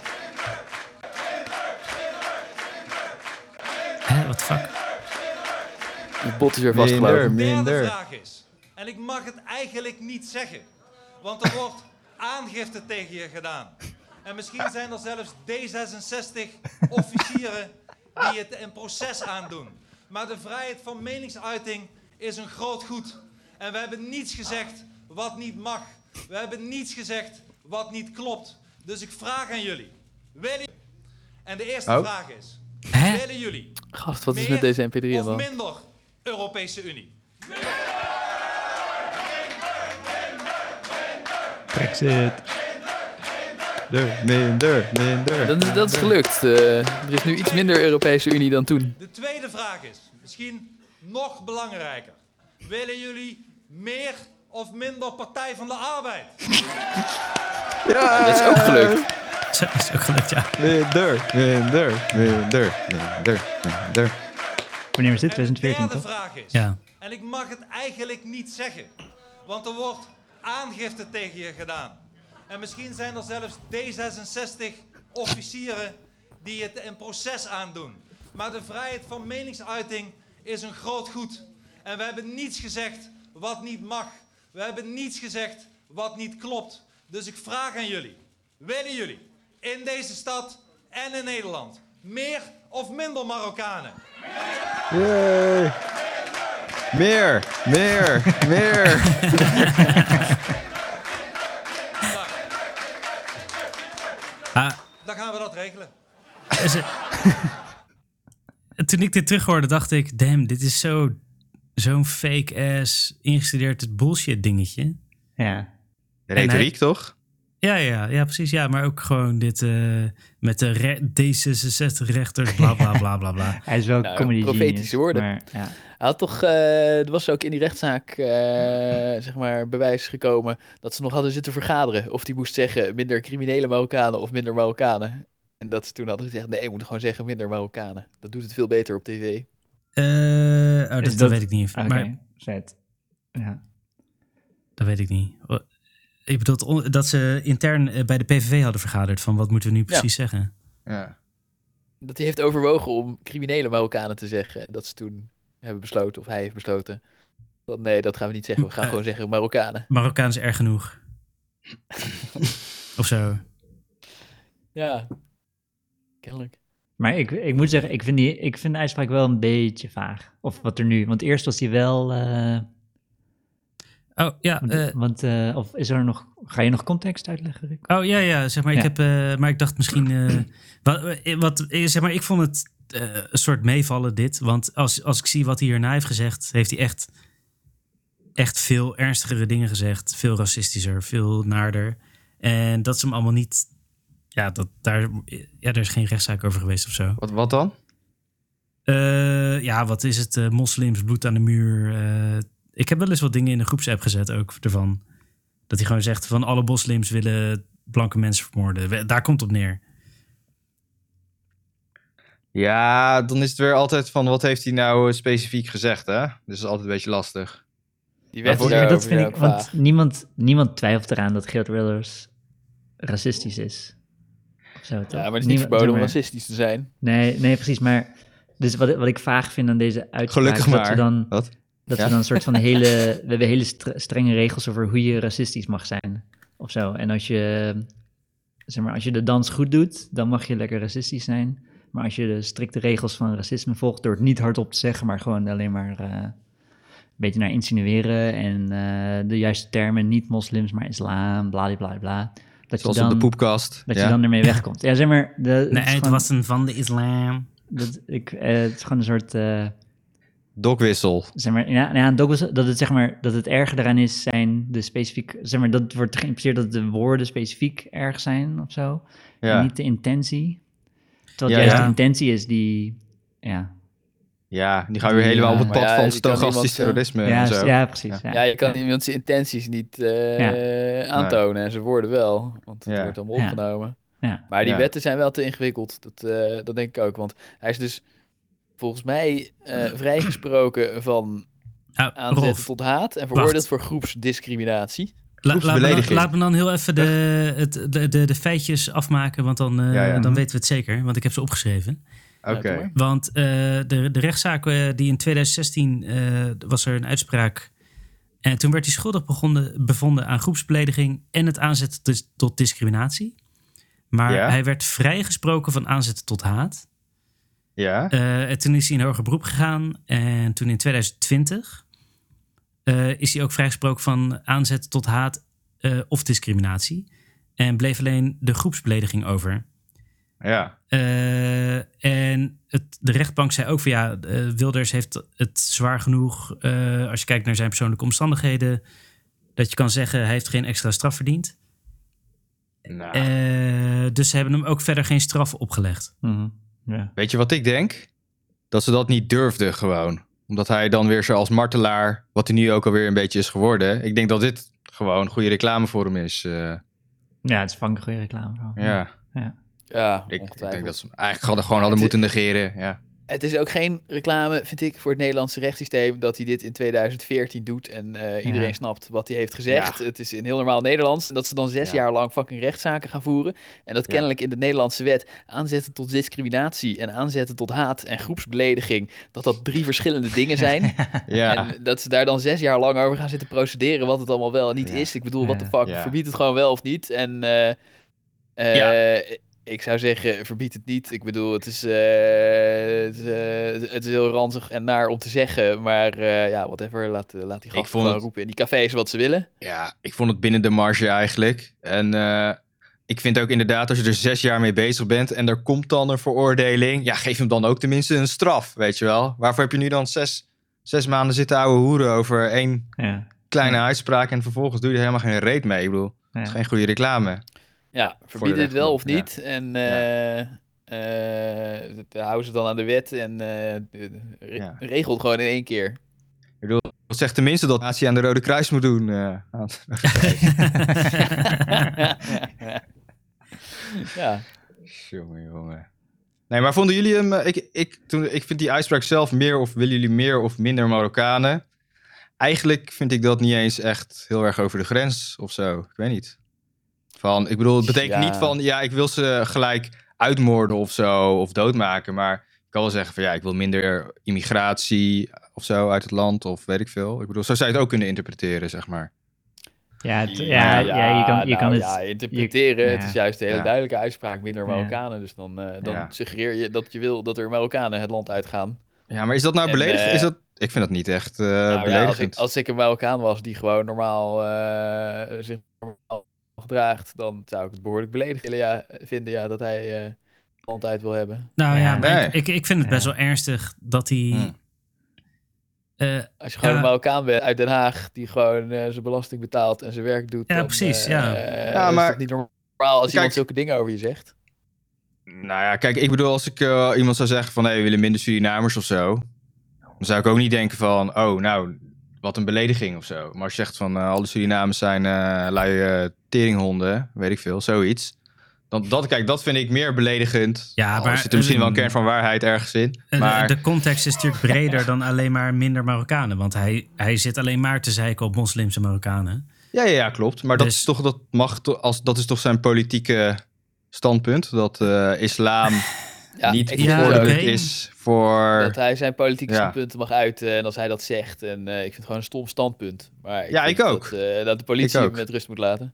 What the fuck? Het bot is weer vastgelopen. Minder. De vraag is, en ik mag het eigenlijk niet zeggen, want er wordt aangifte tegen je gedaan. En misschien zijn er zelfs D66-officieren die het een proces aandoen. Maar de vrijheid van meningsuiting is een groot goed. En we hebben niets gezegd wat niet mag. We hebben niets gezegd wat niet klopt. Dus ik vraag aan jullie. Willen En de eerste Oh. vraag is. Hè? Willen jullie Gast, wat is met deze MP3 of dan? minder Europese Unie? Brexit. Minder, minder, minder. Dat is, dat is gelukt. Eh, er is nu iets minder Europese Unie dan toen. De tweede vraag is, misschien nog belangrijker. Willen jullie meer of minder Partij van de Arbeid? Dat is ook gelukt. Zo is ook gelukt, ja. Minder, minder, minder, minder, minder. Wanneer was dit? En de 2014 derde toch? vraag is, Ja. en ik mag het eigenlijk niet zeggen, want er wordt aangifte tegen je gedaan. En misschien zijn er zelfs D66-officieren die het een proces aandoen. Maar de vrijheid van meningsuiting is een groot goed. En we hebben niets gezegd wat niet mag. We hebben niets gezegd wat niet klopt. Dus ik vraag aan jullie, willen jullie in deze stad en in Nederland meer of minder Marokkanen? Yay. Meer, meer, meer. Ah, dan gaan we dat regelen. Toen ik dit terug hoorde, dacht ik... Damn, dit is zo- zo'n fake-ass ingestudeerd bullshit dingetje. Ja. Retoriek, toch? Ja, ja, ja, precies. Ja, maar ook gewoon dit eh, met de re- D66-rechters, bla, bla, bla, bla, bla. Hij is wel Nou, comedy profetische genius, woorden. Maar, ja. Hij had toch, eh, er was ook in die rechtszaak, eh, zeg maar, bewijs gekomen dat ze nog hadden zitten vergaderen. Of die moest zeggen minder criminele Marokkanen of minder Marokkanen. En dat ze toen hadden gezegd, nee, je moet gewoon zeggen minder Marokkanen. Dat doet het veel beter op tv. Eh, oh, dat, Is dat dat- weet ik niet. Oké, Maar vet. Ja. dat weet ik niet. Ik bedoel dat ze intern eh, bij de PVV hadden vergaderd van wat moeten we nu precies zeggen. Ja. Dat hij heeft overwogen om criminele Marokkanen te zeggen. Dat ze toen hebben besloten, of hij heeft besloten. Dat, nee, dat gaan we niet zeggen. We gaan Eh. gewoon zeggen Marokkanen. Marokkaan is erg genoeg. of zo. Ja, kennelijk. Maar ik, ik moet zeggen, ik vind, die, ik vind de uitspraak wel een beetje vaag. Of wat er nu, want eerst was hij wel... eh, Oh ja, want, eh, want, eh, of is er nog, ga je nog context uitleggen, Rick? oh, ja, ja, zeg maar. Ik heb, maar ik dacht misschien. wat, wat, zeg maar, ik vond het een soort meevallen, dit. Want als, als ik zie wat hij hierna heeft gezegd, heeft hij echt, echt veel ernstigere dingen gezegd. Veel racistischer, veel naarder. En dat is hem allemaal niet. Ja, dat, daar, ja, er is geen rechtszaak over geweest of zo. Wat, wat dan? Eh, ja, wat is het? eh, moslims, bloed aan de muur. eh. ik heb wel eens wat dingen in de groepsapp gezet ook ervan. Dat hij gewoon zegt van alle moslims willen blanke mensen vermoorden. We- Daar komt het op neer. Ja, dan is het weer altijd van wat heeft hij nou specifiek gezegd, hè? Dus dat is altijd een beetje lastig. Die wet Ja, dat vind ook ik, want niemand, niemand twijfelt eraan dat Geert Wilders racistisch is. Of zo, toch? Ja, maar het is niet verboden om zeg maar- racistisch te zijn. Nee, nee, precies. Maar dus wat, wat ik vaag vind aan deze uitspraak Gelukkig is dat maar. we dan, Wat? dat Ja. we dan een soort van hele, we hebben hele stre- strenge regels over hoe je racistisch mag zijn of zo. En als je, zeg maar, als je de dans goed doet, dan mag je lekker racistisch zijn. Maar als je de strikte regels van racisme volgt door het niet hardop te zeggen, maar gewoon alleen maar eh, een beetje naar insinueren en eh, de juiste termen, niet moslims, maar islam, bla bla bla. Dat Zoals je dan, op de poepkast. dat ja. je dan ermee wegkomt. Ja, zeg maar, de, is het gewoon- was een van de islam. dat, ik, eh, het is gewoon een soort, eh, Dokwissel. zeg maar, ja, ja dat, was, dat het zeg maar, dat het erge daaraan is, zijn de specifiek, zeg maar, dat wordt geïmpliceerd dat de woorden specifiek erg zijn of zo, en Ja. niet de intentie. Terwijl Ja, juist ja. de intentie is die, ja, ja, die gaan weer helemaal op het pad ja, van stochastisch eh, terrorisme ja, en zo. ja, precies. Ja. Je kan iemand zijn intenties niet eh, aantonen en zijn woorden wel. Want het Ja. wordt allemaal opgenomen. Ja. Maar die Ja. wetten zijn wel te ingewikkeld. Dat, eh, dat denk ik ook. Want hij is dus volgens mij eh, vrijgesproken van aanzetten Rolf, tot haat en veroordeeld voor groepsdiscriminatie. la- laat, me dan, laat me dan heel even de, het, de, de, de feitjes afmaken, want dan, eh, Ja, ja. dan weten we het zeker. Want ik heb ze opgeschreven. Oké. Want eh, de, de rechtszaak eh, die in 2016 eh, was er een uitspraak. En toen werd hij schuldig begonnen, bevonden aan groepsbelediging en het aanzetten dus tot discriminatie. Maar Ja. hij werd vrijgesproken van aanzetten tot haat. Ja. Eh, en toen is hij in hoger beroep gegaan. En toen in 2020 eh, is hij ook vrijgesproken van aanzetten tot haat eh, of discriminatie. En bleef alleen de groepsbelediging over. Ja. Eh, en het, de rechtbank zei ook van ja, eh, Wilders heeft het zwaar genoeg eh, als je kijkt naar zijn persoonlijke omstandigheden. Dat je kan zeggen hij heeft geen extra straf verdiend. Nou, Eh, dus ze hebben hem ook verder geen straf opgelegd. Mhm. Ja. Weet je wat ik denk? Dat ze dat niet durfden gewoon. Omdat hij dan weer zoals martelaar, wat hij nu ook alweer een beetje is geworden. Ik denk dat dit gewoon goede reclame voor hem is. eh, ja, het is een goede reclame. ja, Ja, ik, ik denk dat ze eigenlijk hadden, gewoon hadden moeten negeren. Ja. Het is ook geen reclame, vind ik, voor het Nederlandse rechtssysteem dat hij dit in 2014 doet en eh, iedereen Ja. snapt wat hij heeft gezegd. Het is in heel normaal Nederlands en dat ze dan zes Ja. jaar lang fucking rechtszaken gaan voeren en dat Ja. kennelijk in de Nederlandse wet aanzetten tot discriminatie en aanzetten tot haat en groepsbelediging, dat dat drie verschillende dingen zijn. Ja. En dat ze daar dan zes jaar lang over gaan zitten procederen wat het allemaal wel en niet Ja. is. Ik bedoel, wat de Ja. fuck, Ja. verbied het gewoon wel of niet. En Ja. Ik zou zeggen, verbied het niet. Ik bedoel, het is, eh, het, is, eh, het is heel ranzig en naar om te zeggen. Maar eh, ja, whatever, laat, laat die gasten vond gewoon het- roepen in die cafés wat ze willen. ja, ik vond het binnen de marge eigenlijk. En eh, ik vind ook inderdaad, als je er zes jaar mee bezig bent en er komt dan een veroordeling, ja, geef hem dan ook tenminste een straf, weet je wel. Waarvoor heb je nu dan zes, zes maanden zitten ouwe hoeren over één Ja. kleine uitspraak en vervolgens doe je er helemaal geen reet mee. Ik bedoel, Ja. is geen goede reclame. Ja, verbied het wel of niet. En eh eh, dat houden ze dan aan de wet en eh, re- Ja. regel het gewoon in één keer. Ik bedoel, zeg tenminste dat natie aan de Rode Kruis moet doen. eh, Kruis. ja. Jongen, jongen. Nee, maar vonden jullie hem... eh, Ik, ik, toen, ik vind die uitspraak zelf meer of willen jullie meer of minder Marokkanen? Eigenlijk vind ik dat niet eens echt heel erg over de grens of zo. Ik weet niet. Van, ik bedoel, het betekent Ja. niet van... Ja, ik wil ze gelijk uitmoorden of zo, of doodmaken. Maar ik kan wel zeggen van ja, ik wil minder immigratie of zo uit het land of weet ik veel. Ik bedoel, zo zou je het ook kunnen interpreteren, zeg maar. Ja, het- ja, ja, je kan, je kan nou het... ja, interpreteren. je- het is juist een hele Ja. duidelijke uitspraak, minder Ja. Marokkanen. Dus dan, eh, dan Ja. suggereer je dat je wil dat er Marokkanen het land uitgaan. Ja, maar is dat nou En, beledigend? eh, is dat... Ik vind dat niet echt eh, Nou ja, als, beledigend. ik, als ik een Marokkaan was die gewoon normaal eh, zich normaal gedraagt, dan zou ik het behoorlijk beledigend ja, vinden ja, dat hij eh, land uit wil hebben. Nou ja, Ja. maar Nee. ik, ik, ik vind het best Ja. wel ernstig dat hij... Hmm. eh, Als je gewoon Ja. een Marokkaan bent uit Den Haag, die gewoon eh, zijn belasting betaalt en zijn werk doet. Ja, dan, precies, eh, ja. eh, Ja, is maar- dat niet normaal als iemand Kijk- zulke dingen over je zegt. Nou ja, kijk, ik bedoel, als ik eh, iemand zou zeggen van... hé, we willen minder Surinamers of zo... dan zou ik ook niet denken van... oh, nou, wat een belediging of zo. Maar als je zegt van... eh, alle Surinamers zijn eh lui eh, teringhonden, weet ik veel, zoiets... Dan, dat, kijk, dat vind ik meer beledigend. Ja, maar- zit er misschien wel een kern van waarheid ergens in. Maar De context is natuurlijk breder dan alleen maar minder Marokkanen. Want hij, hij zit alleen maar te zeiken op moslimse Marokkanen. ja, ja, ja, klopt. Maar dat, Dus- is toch, dat, mag, to- als, dat is toch zijn politieke standpunt? Dat eh, islam Ja, niet Ja, is voor... Dat hij zijn politieke Ja. standpunten mag uiten en als hij dat zegt. En eh, ik vind het gewoon een stom standpunt. Maar ik Ja, ik ook. Dat, eh, dat de politie hem met rust moet laten.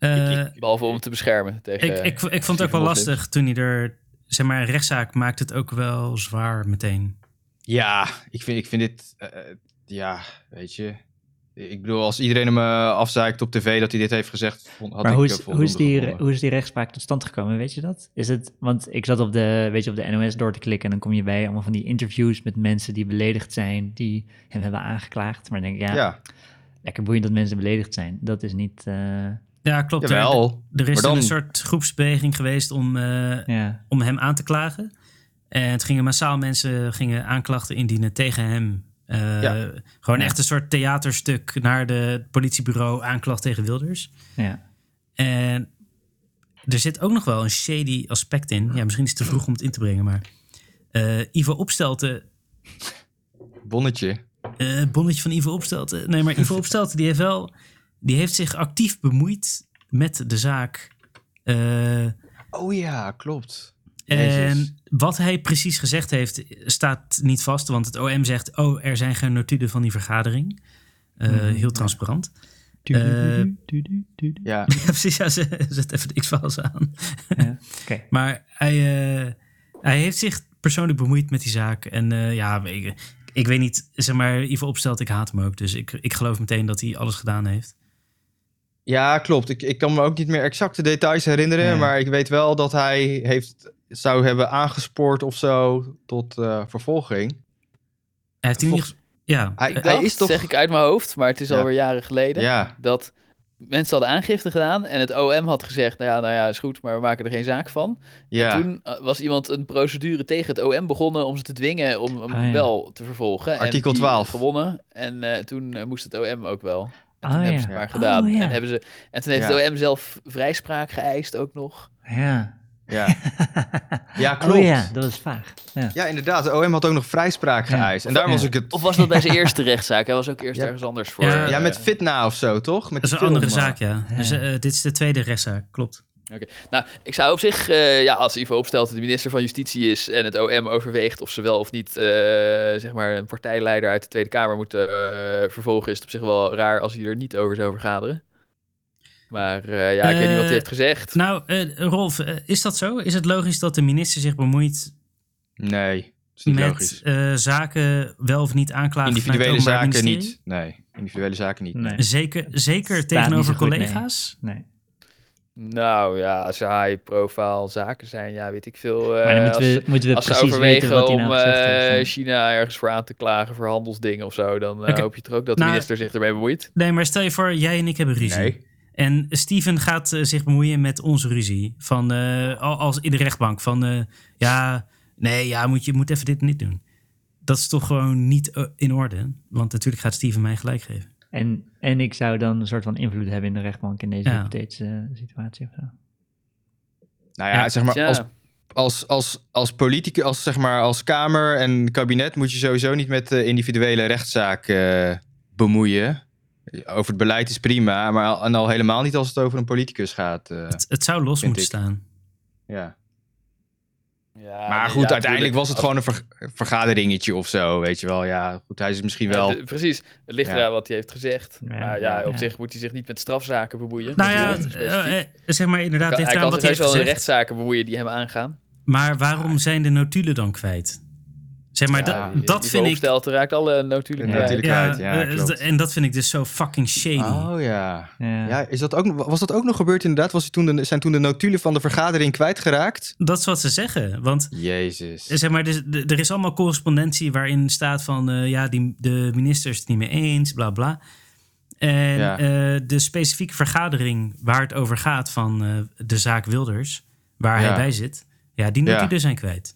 Eh, Behalve om hem te beschermen tegen... ik, ik, ik vond het ook wel lastig toen hij er... Zeg maar, een rechtszaak maakt het ook wel zwaar meteen. Ja, ik vind, ik vind dit... eh, eh, ja, weet je... Ik bedoel, als iedereen hem afzeikt op tv dat hij dit heeft gezegd... vond- Had maar ik hoe is, hoe, is die, gevonden. hoe is die rechtspraak tot stand gekomen, weet je dat? Is het, want ik zat op de, weet je, op de NOS door te klikken en dan kom je bij allemaal van die interviews met mensen die beledigd zijn, die hem hebben aangeklaagd. Maar dan denk ik, ja, Ja, lekker boeiend dat mensen beledigd zijn. Dat is niet, eh, Ja, klopt. Er, jawel. er is Maar dan- een soort groepsbeweging geweest om, eh, ja, om hem aan te klagen. En het gingen massaal mensen gingen aanklachten indienen tegen hem. Eh, Ja. Gewoon Ja. echt een soort theaterstuk naar de het politiebureau aanklacht tegen Wilders. ja. En er zit ook nog wel een shady aspect in. Ja, misschien is het te vroeg om het in te brengen, maar eh, Ivo Opstelten, Bonnetje. eh bonnetje van Ivo Opstelten. Nee, maar Ivo Opstelten die heeft wel, die heeft zich actief bemoeid met de zaak. Eh, Oh ja, klopt. En wat hij precies gezegd heeft, staat niet vast. Want het OM zegt, oh, er zijn geen notulen van die vergadering. Heel transparant. Ja, Ja, precies. Ja, ze zet even de X-files aan. ja. Oké. Maar hij, eh, hij heeft zich persoonlijk bemoeid met die zaak. En eh, ja, ik, ik weet niet, zeg maar, Ivo Opstelt, ik haat hem ook. Dus ik, ik geloof meteen dat hij alles gedaan heeft. Ja, klopt. Ik, ik kan me ook niet meer exacte details herinneren. Ja. Maar ik weet wel dat hij heeft, zou hebben aangespoord of zo tot eh, vervolging. Hij heeft geval... Ja, Hij, dacht, is toch... zeg ik uit mijn hoofd, maar het is Ja. alweer jaren geleden. Ja, Dat mensen hadden aangifte gedaan en het OM had gezegd, nou ja, nou ja, is goed, maar we maken er geen zaak van. ja. En toen eh, was iemand een procedure tegen het OM begonnen om ze te dwingen om hem Ah, ja. wel te vervolgen. Artikel en die 12. gewonnen. En eh, toen moest het OM ook wel. En toen Ah, hebben ja. ze het maar Oh, gedaan. ja. En, hebben ze, en toen heeft Ja. het OM zelf vrijspraak geëist ook nog. Ja. ja. Ja, klopt. Oh ja, dat is vaag. Ja. Ja, inderdaad. De OM had ook nog vrijspraak Ja. geëist. En daar Ja. was ik het... Of was dat bij zijn eerste rechtszaak? Hij was ook eerst Ja. ergens anders voor. Ja, eh, Ja, met Fitna of zo, toch? Met dat is een andere zaak, ja. Ja. Dus eh, dit is de tweede rechtszaak, klopt. Nou, ik zou op zich, eh, ja, als Ivo Opstelten de minister van Justitie is en het OM overweegt of ze wel of niet, eh, zeg maar, een partijleider uit de Tweede Kamer moeten eh, vervolgen, is het op zich wel raar als hij er niet over zou vergaderen. Maar eh, ja, ik weet niet wat hij heeft gezegd. Nou, eh, Rolf, is dat zo? Is het logisch dat de minister zich bemoeit Nee, is niet met logisch. eh, zaken wel of niet aanklagen Individuele zaken Ministerie? niet. Nee, individuele zaken niet. Nee. Zeker, zeker Staat tegenover nee. collega's? Nee. Nou ja, als er high profile zaken zijn, ja, weet ik veel. eh, Maar dan moeten als, we, moeten we als ze precies weten overwegen wat hij om nou eh, heeft. China ergens voor aan te klagen voor handelsdingen of zo, dan eh, hoop je toch ook dat de Nou, minister zich ermee bemoeit. Nee, maar stel je voor, jij en ik hebben ruzie. Nee. En Steven gaat eh, zich bemoeien met onze ruzie. Van, eh, al- als in de rechtbank. Van, eh, ja, nee, ja, moet je moet even dit niet doen. Dat is toch gewoon niet eh, in orde. Want natuurlijk gaat Steven mij gelijk geven. En, en ik zou dan een soort van invloed hebben in de rechtbank in deze Ja. hypothetische eh, situatie of zo. Nou ja, Ja, zeg maar, Ja. als, als, als, als politicus, als, zeg maar, als Kamer en kabinet moet je sowieso niet met de individuele rechtszaak eh, bemoeien. Over het beleid is prima, maar al, en al helemaal niet als het over een politicus gaat. eh, Het, het zou los moeten ik. staan. ja. Ja, Maar goed, ja, uiteindelijk was het gewoon een ver- vergaderingetje of zo, weet je wel. Ja, goed, hij is misschien Ja, wel... de- precies, het ligt Ja. eraan wat hij heeft gezegd. Ja, maar ja, op ja. zich moet hij zich niet met strafzaken bemoeien. Nou ja, specifiek. eh, eh, zeg maar inderdaad, hij ligt kan eraan zich wat hij heus heeft wel in gezegd. rechtszaken bemoeien die hem aangaan. Maar waarom zijn de notulen dan kwijt? Zeg maar, Ja, dat, dat vind ik... Stelt raakt alle notulen Ja, ja, eh, klopt. en dat vind ik dus zo fucking shady. Oh ja. Ja. Ja, is dat ook, nog- was dat ook nog gebeurd inderdaad? Was toen de, zijn toen de notulen van de vergadering kwijtgeraakt? Dat is wat ze zeggen. Want Jezus. Eh, Zeg maar, dus, de- er is allemaal correspondentie waarin staat van eh, ja, die, de minister is het niet mee eens, bla bla. En Ja. eh, de specifieke vergadering waar het over gaat van eh, de zaak Wilders, waar Ja. hij bij zit, ja, die Ja. notulen zijn kwijt.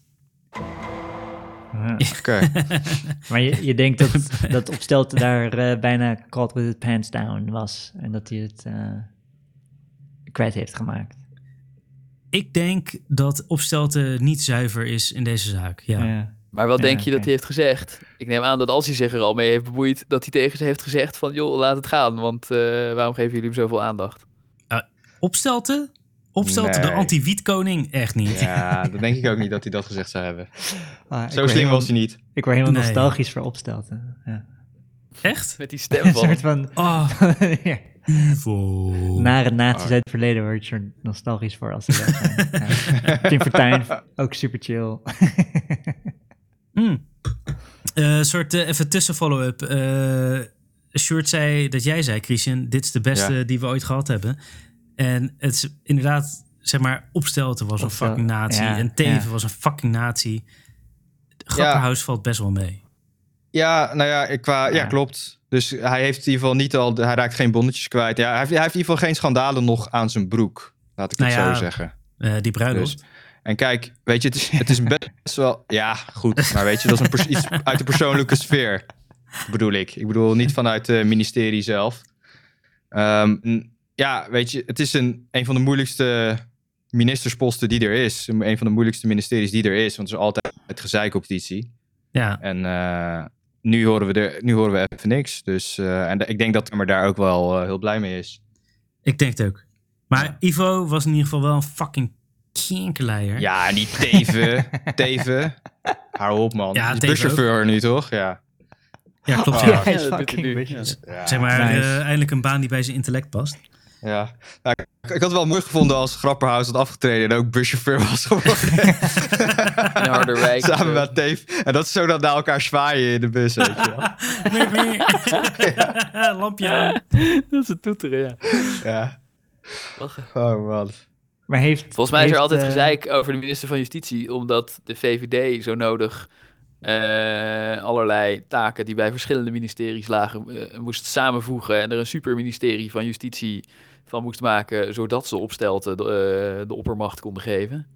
Ja. Oké. Maar je, je denkt dat, dat Opstelten daar eh, bijna caught with his pants down was. En dat hij het eh, kwijt heeft gemaakt. Ik denk dat Opstelten niet zuiver is in deze zaak. Ja. Ja. Maar wat Ja, denk je dat hij heeft gezegd? Ik neem aan dat als hij zich er al mee heeft bemoeid, dat hij tegen ze heeft gezegd van joh, laat het gaan. Want eh, waarom geven jullie hem zoveel aandacht? Opstelten, de anti-wietkoning? Echt niet. Ja, dat denk ik ook niet dat hij dat gezegd zou hebben. Ah, Zo slim was hij niet. Ik word helemaal Nee. nostalgisch voor Opstelten. Ja. Echt? Met die stem Een van. soort van Oh, ja, evil. nare nazi's uit het verleden word je er nostalgisch voor als ze dat zijn. Tim Fortuyn, ook super chill. Eh, soort eh, even tussen follow-up. Eh Sjoerd zei dat jij zei, Christian, dit is de beste Ja. die we ooit gehad hebben. En het is inderdaad, zeg maar, Opstelten was een fucking nazi. ja, en Teven ja. was een fucking nazi. Grapperhaus valt best wel mee. Ja, nou ja, ik qua, ja. Klopt. Dus hij heeft in ieder geval niet al, hij raakt geen bonnetjes kwijt. Ja, hij, heeft, hij heeft in ieder geval geen schandalen nog aan zijn broek. Laat ik het Nou ja, zo zeggen. Eh, die bruiloft. Dus, en kijk, weet je, het is, het is best wel, ja, goed. Maar weet je, dat is een iets uit de persoonlijke sfeer, bedoel ik. Ik bedoel niet vanuit het ministerie zelf. Ehm, n- ja, weet je, het is een, een van de moeilijkste ministersposten die er is. Een van de moeilijkste ministeries die er is. Want er is altijd gezeikoptitie. Ja, En eh, nu, horen we er, nu horen we even niks. Dus, eh, en ik denk dat Kamer daar ook wel eh, heel blij mee is. ik denk het ook. Maar Ja. Ivo was in ieder geval wel een fucking kinkerleier. Ja, niet Teven. Teven. Hou op, man. Ja, buschauffeur nu, toch? Ja. Ja, klopt. Oh. Ja. Zeg maar, Nice. eh, eindelijk een baan die bij zijn intellect past. Ja. Nou, ik, ik had het wel mooi gevonden als Grapperhaus had afgetreden en ook buschauffeur was geworden. In Harderwijk. Samen met Dave. En dat ze zo dan naar elkaar zwaaien in de bus, weet je wel. Nee, nee. Lampje aan. dat is het toeteren, ja. Ja. Lachen. Oh man. Maar heeft... Volgens mij is er altijd eh, gezeik over de minister van Justitie, omdat de VVD zo nodig eh, allerlei taken die bij verschillende ministeries lagen eh, moest samenvoegen en er een superministerie van Justitie van moest maken, zodat ze opstelten de, eh, de oppermacht konden geven.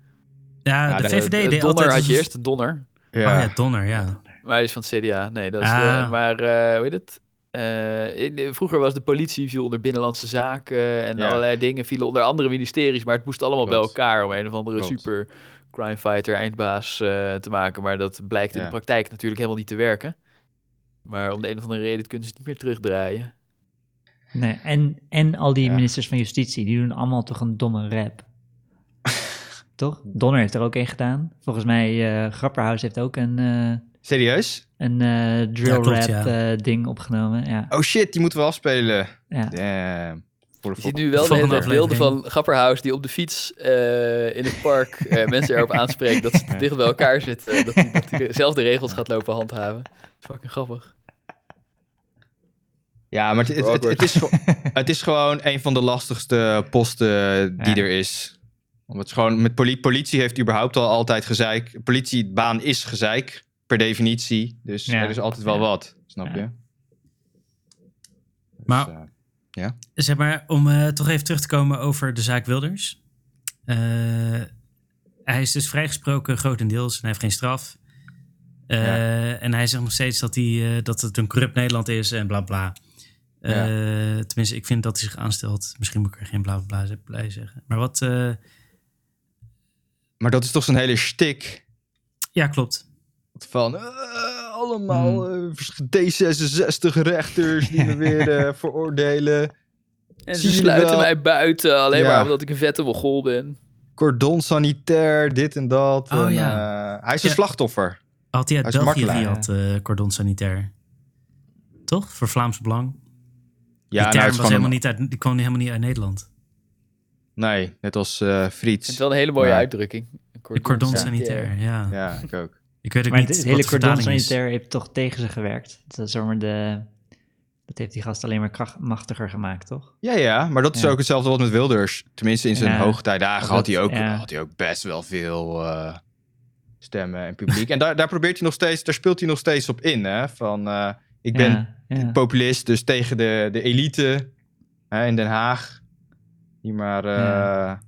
Ja, Ja, de de- VVD De deed Donner altijd... had je eerst, de Donner. Oh ja, Donner, ja. Maar hij is van het CDA. Nee, dat is Ah. de- maar eh, hoe heet het? Eh, in de- vroeger was de politie viel onder binnenlandse zaken en Ja. allerlei dingen vielen onder andere ministeries, maar het moest allemaal bij elkaar om een of andere Klopt. super crime fighter eindbaas eh, te maken. Maar dat blijkt in Ja. de praktijk natuurlijk helemaal niet te werken. Maar om de een of andere reden kunnen ze het niet meer terugdraaien. Nee, en, en al die Ja. ministers van Justitie, die doen allemaal toch een domme rap. toch? Donner heeft er ook een gedaan. Volgens mij, eh Grapperhaus heeft ook een, eh, Serieus? een eh, drill Ja, klopt, rap ja. eh, ding opgenomen. Ja, Oh shit, die moeten we afspelen. ja. Voor de Je ziet nu wel de beelden van Grapperhaus die op de fiets eh, in het park eh, mensen erop aanspreekt dat ze te dicht bij elkaar zitten. Dat hij, hij dezelfde regels gaat lopen handhaven. Fucking grappig. Ja, maar het, het, het, het is, het is gewoon een van de lastigste posten die Ja. er is. Want het is gewoon, met poli- politie heeft überhaupt al altijd gezeik. Politiebaan is gezeik, per definitie. Dus Ja. er is altijd wel Ja. wat, snap Ja. je? Dus, Maar- eh, Zeg maar, om eh, toch even terug te komen over de zaak Wilders. Eh, hij is dus vrijgesproken grotendeels en hij heeft geen straf. Eh, En hij zegt nog steeds dat, hij, eh, dat het een corrupt Nederland is en bla bla. Eh, Tenminste, ik vind dat hij zich aanstelt. Misschien moet ik er geen bla bla bla zeggen. Maar wat... eh, maar dat is toch zo'n hele shtick ja, klopt. van eh, allemaal Hmm. eh, D66-rechters die me weer eh, veroordelen. En ze sluiten wel? mij buiten alleen Ja. maar omdat ik een vette mogol ben. Cordon sanitair, dit en dat. Oh, en, ja. eh, hij is een slachtoffer. Had hij uit België had eh cordon sanitair. Toch? Voor Vlaams Belang. Ja, die nou, term het was gewoon helemaal een- niet uit, die kwam helemaal niet uit Nederland. Nee, net als eh Het Friets. is wel een hele mooie Maar- uitdrukking. Cordon sanitair. sanitair, ja. Ja, ik ook. Ik weet ook Maar niet het, hele cordon vertaling is. sanitair heeft toch tegen ze gewerkt. Dat, is zomaar de, dat heeft die gast alleen maar kracht, machtiger gemaakt, toch? Ja, ja, maar dat is Ja. ook hetzelfde wat met Wilders. Tenminste, in zijn Ja. hoogtijdagen had hij, ook, ja. had hij ook best wel veel eh, stemmen en publiek. en daar, daar probeert hij nog steeds, daar speelt hij nog steeds op in. Hè? Van, eh, ik ben ja, ja. populist, dus tegen de, de elite hè, in Den Haag. Die maar eh, Ja.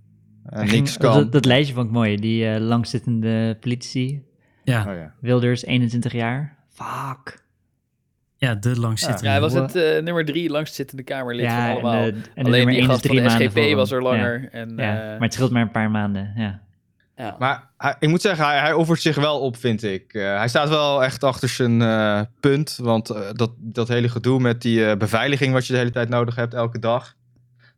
eh, niks kan. Dat, dat lijstje vond ik mooi. Die eh, langzittende politici. Ja, Oh, ja. Wilders, 21 jaar. Fuck. ja, de langzittende. Ja, hij was het eh, nummer drie langstzittende Kamerlid van Ja, allemaal. en de, en de Alleen nummer die 1 is gast van drie de maanden SGP was er langer. En, Ja, ja. maar het scheelt maar een paar maanden. Ja. Ja. Maar hij, ik moet zeggen, hij, hij offert zich wel op, vind ik. Eh, hij staat wel echt achter zijn eh, punt. Want eh, dat, dat hele gedoe met die eh, beveiliging wat je de hele tijd nodig hebt, elke dag.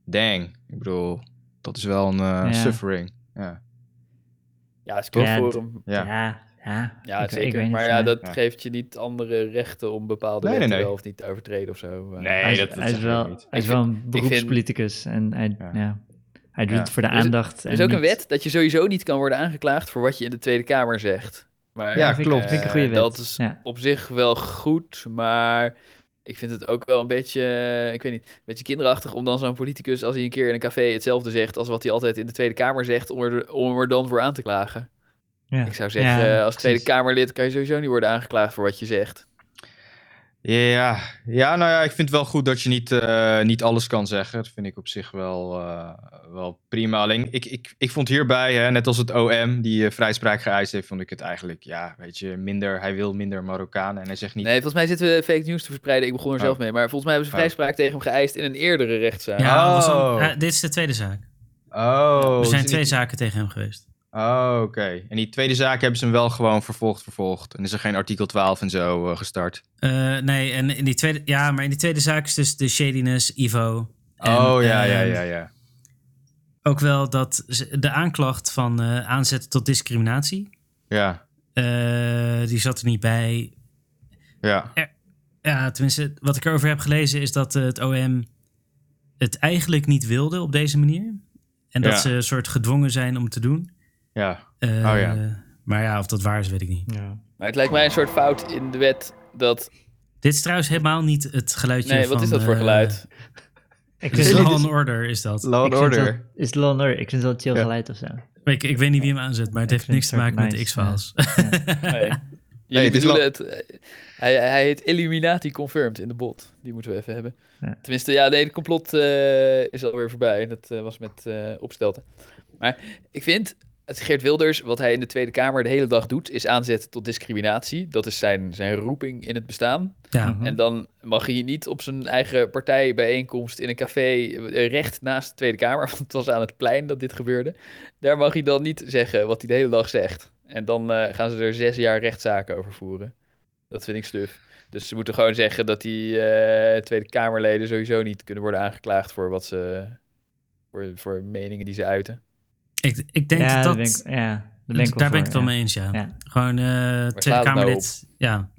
Dang. Ik bedoel, dat is wel een eh, Ja. suffering. Ja. ja, is Ja, voor hem. Ja. ja, ja. Ja, Ik- ik zeker. weet maar niet, ja, dat Ja. geeft je niet andere rechten om bepaalde Nee, nee, wetten nee. wel of niet te overtreden of zo. Nee, hij is, dat, dat hij is wel, niet. hij is wel een ik vind- beroepspoliticus. En hij, Ja. Hij doet Ja. het voor de Er is- aandacht. Er is en ook een wet dat je sowieso niet kan worden aangeklaagd voor wat je in de Tweede Kamer zegt. Maar, Ja, klopt. Vind ik een goede eh, wet. Dat is Ja. op zich wel goed, maar ik vind het ook wel een beetje, eh, ik weet niet, een beetje kinderachtig om dan zo'n politicus, als hij een keer in een café hetzelfde zegt als wat hij altijd in de Tweede Kamer zegt, om er, om hem er dan voor aan te klagen. Ja. Ik zou zeggen, Ja, eh, als Tweede. Kamerlid kan je sowieso niet worden aangeklaagd voor wat je zegt. Ja, ja, nou ja, ik vind het wel goed dat je niet, eh, niet alles kan zeggen. Dat vind ik op zich wel, eh, wel prima. Alleen, ik, ik, ik vond hierbij, hè, net als het OM, die eh, vrijspraak geëist heeft, vond ik het eigenlijk, ja, weet je, minder, hij wil minder Marokkanen. En hij zegt niet, Nee, volgens mij zitten we fake news te verspreiden. Ik begon er Oh. zelf mee. Maar volgens mij hebben ze Oh. vrijspraak tegen hem geëist in een eerdere rechtszaak. Ja, was Oh. een- dit is de tweede zaak. oh. er zijn is twee niet- zaken tegen hem geweest. Oh, oké. En die tweede zaak hebben ze hem wel gewoon vervolgd, vervolgd. En is er geen artikel 12 en zo eh, gestart. Eh, nee, en in die tweede, ja, maar in die tweede zaak is dus de shadiness, Ivo. En, oh, ja, ja, ehm, ja, ja. Ook wel dat de aanklacht van eh, aanzetten tot discriminatie, Ja, die zat er niet bij. ja. Ja, tenminste, wat ik erover heb gelezen is dat het OM het eigenlijk niet wilden op deze manier. En dat Ja. ze een soort gedwongen zijn om het te doen. Ja, Eh, Oh ja. Maar ja, of dat waar is, weet ik niet. Ja. Maar het lijkt mij een soort fout in de wet dat... Dit is trouwens helemaal niet het geluidje Nee, van... wat is dat voor eh, geluid? Ik Het is vind, Law and Order, is dat. Law and Order. dat- is het Law and Order? Ik vind het wel een chill Ja. geluid of zo. Ik, ik weet niet wie hem aanzet, maar het Ik heeft niks te het maken met de X-Files. Nee. Nee, Jullie het is bedoelen wel- het... eh, Hij, hij heet Illuminati Confirmed in de bot. Die moeten we even hebben. Ja. Tenminste, ja, nee, de complot eh, is alweer voorbij. Dat eh, was met eh opstelten. Maar ik vind, het Geert Wilders, wat hij in de Tweede Kamer de hele dag doet, is aanzetten tot discriminatie. Dat is zijn, zijn roeping in het bestaan. ja. Mhm. En dan mag hij niet op zijn eigen partijbijeenkomst in een café eh, recht naast de Tweede Kamer, want het was aan het plein dat dit gebeurde. Daar mag hij dan niet zeggen wat hij de hele dag zegt. En dan eh, gaan ze er zes jaar rechtszaken over voeren. Dat vind ik stuf. Dus ze moeten gewoon zeggen dat die eh, Tweede Kamerleden sowieso niet kunnen worden aangeklaagd voor wat ze. voor, voor meningen die ze uiten. Ik, ik denk ja, dat... daar ben ik, ja, daar ben ik daar ben ik het wel mee eens, ja. Ja. Gewoon eh slaat Tweede nou Kamerlid. ja.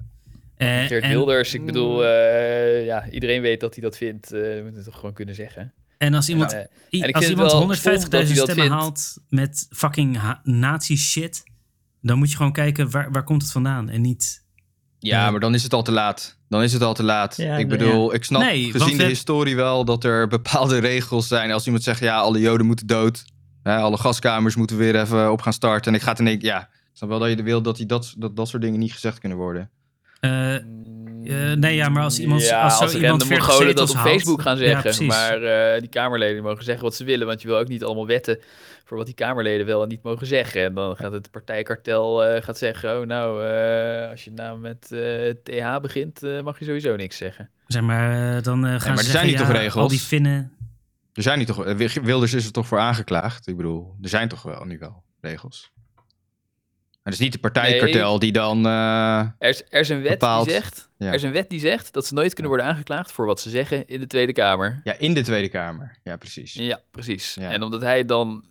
Eh, Geert en, Wilders, ik bedoel, eh, ja, iedereen weet dat hij dat vindt. eh moet het toch gewoon kunnen zeggen. en als iemand, i- en ik als iemand wel stom dat 150.000 hij dat stemmen vindt. haalt met fucking ha- nazi shit, dan moet je gewoon kijken waar, waar komt het vandaan en niet... Ja, maar dan is het al te laat. Dan is het al te laat. Ja, ik bedoel, ik snap Nee, gezien de we- historie wel dat er bepaalde regels zijn. Als iemand zegt, ja, alle joden moeten dood. Alle gaskamers moeten weer even op gaan starten. En ik ga het in één ja, ik snap wel dat je wil dat, die, dat, dat dat soort dingen niet gezegd kunnen worden. eh, Eh, nee, ja, maar als iemand- Ja, als zo als iemand random 40 Mongolen dat op haalt. Facebook gaan Ja, zeggen. maar eh, die Kamerleden mogen zeggen wat ze willen. Want je wil ook niet allemaal wetten voor wat die Kamerleden wel en niet mogen zeggen. En dan gaat het partijkartel eh, gaat zeggen... Oh, nou, eh, als je naam met eh, TH begint, eh, mag je sowieso niks zeggen. Zeg maar, dan eh, gaan maar ze er zeggen, zijn niet ja, toch regels? al die Finnen... Er zijn niet toch, eh, Wilders is er toch voor aangeklaagd? Ik bedoel, er zijn toch wel nu wel regels? En het is niet de partijkartel die dan... eh, Er is, er is een wet die zegt... ja. Er is een wet die zegt dat ze nooit kunnen worden aangeklaagd voor wat ze zeggen in de Tweede Kamer. ja, in de Tweede Kamer. Ja, precies. Ja, precies. Ja. En omdat hij dan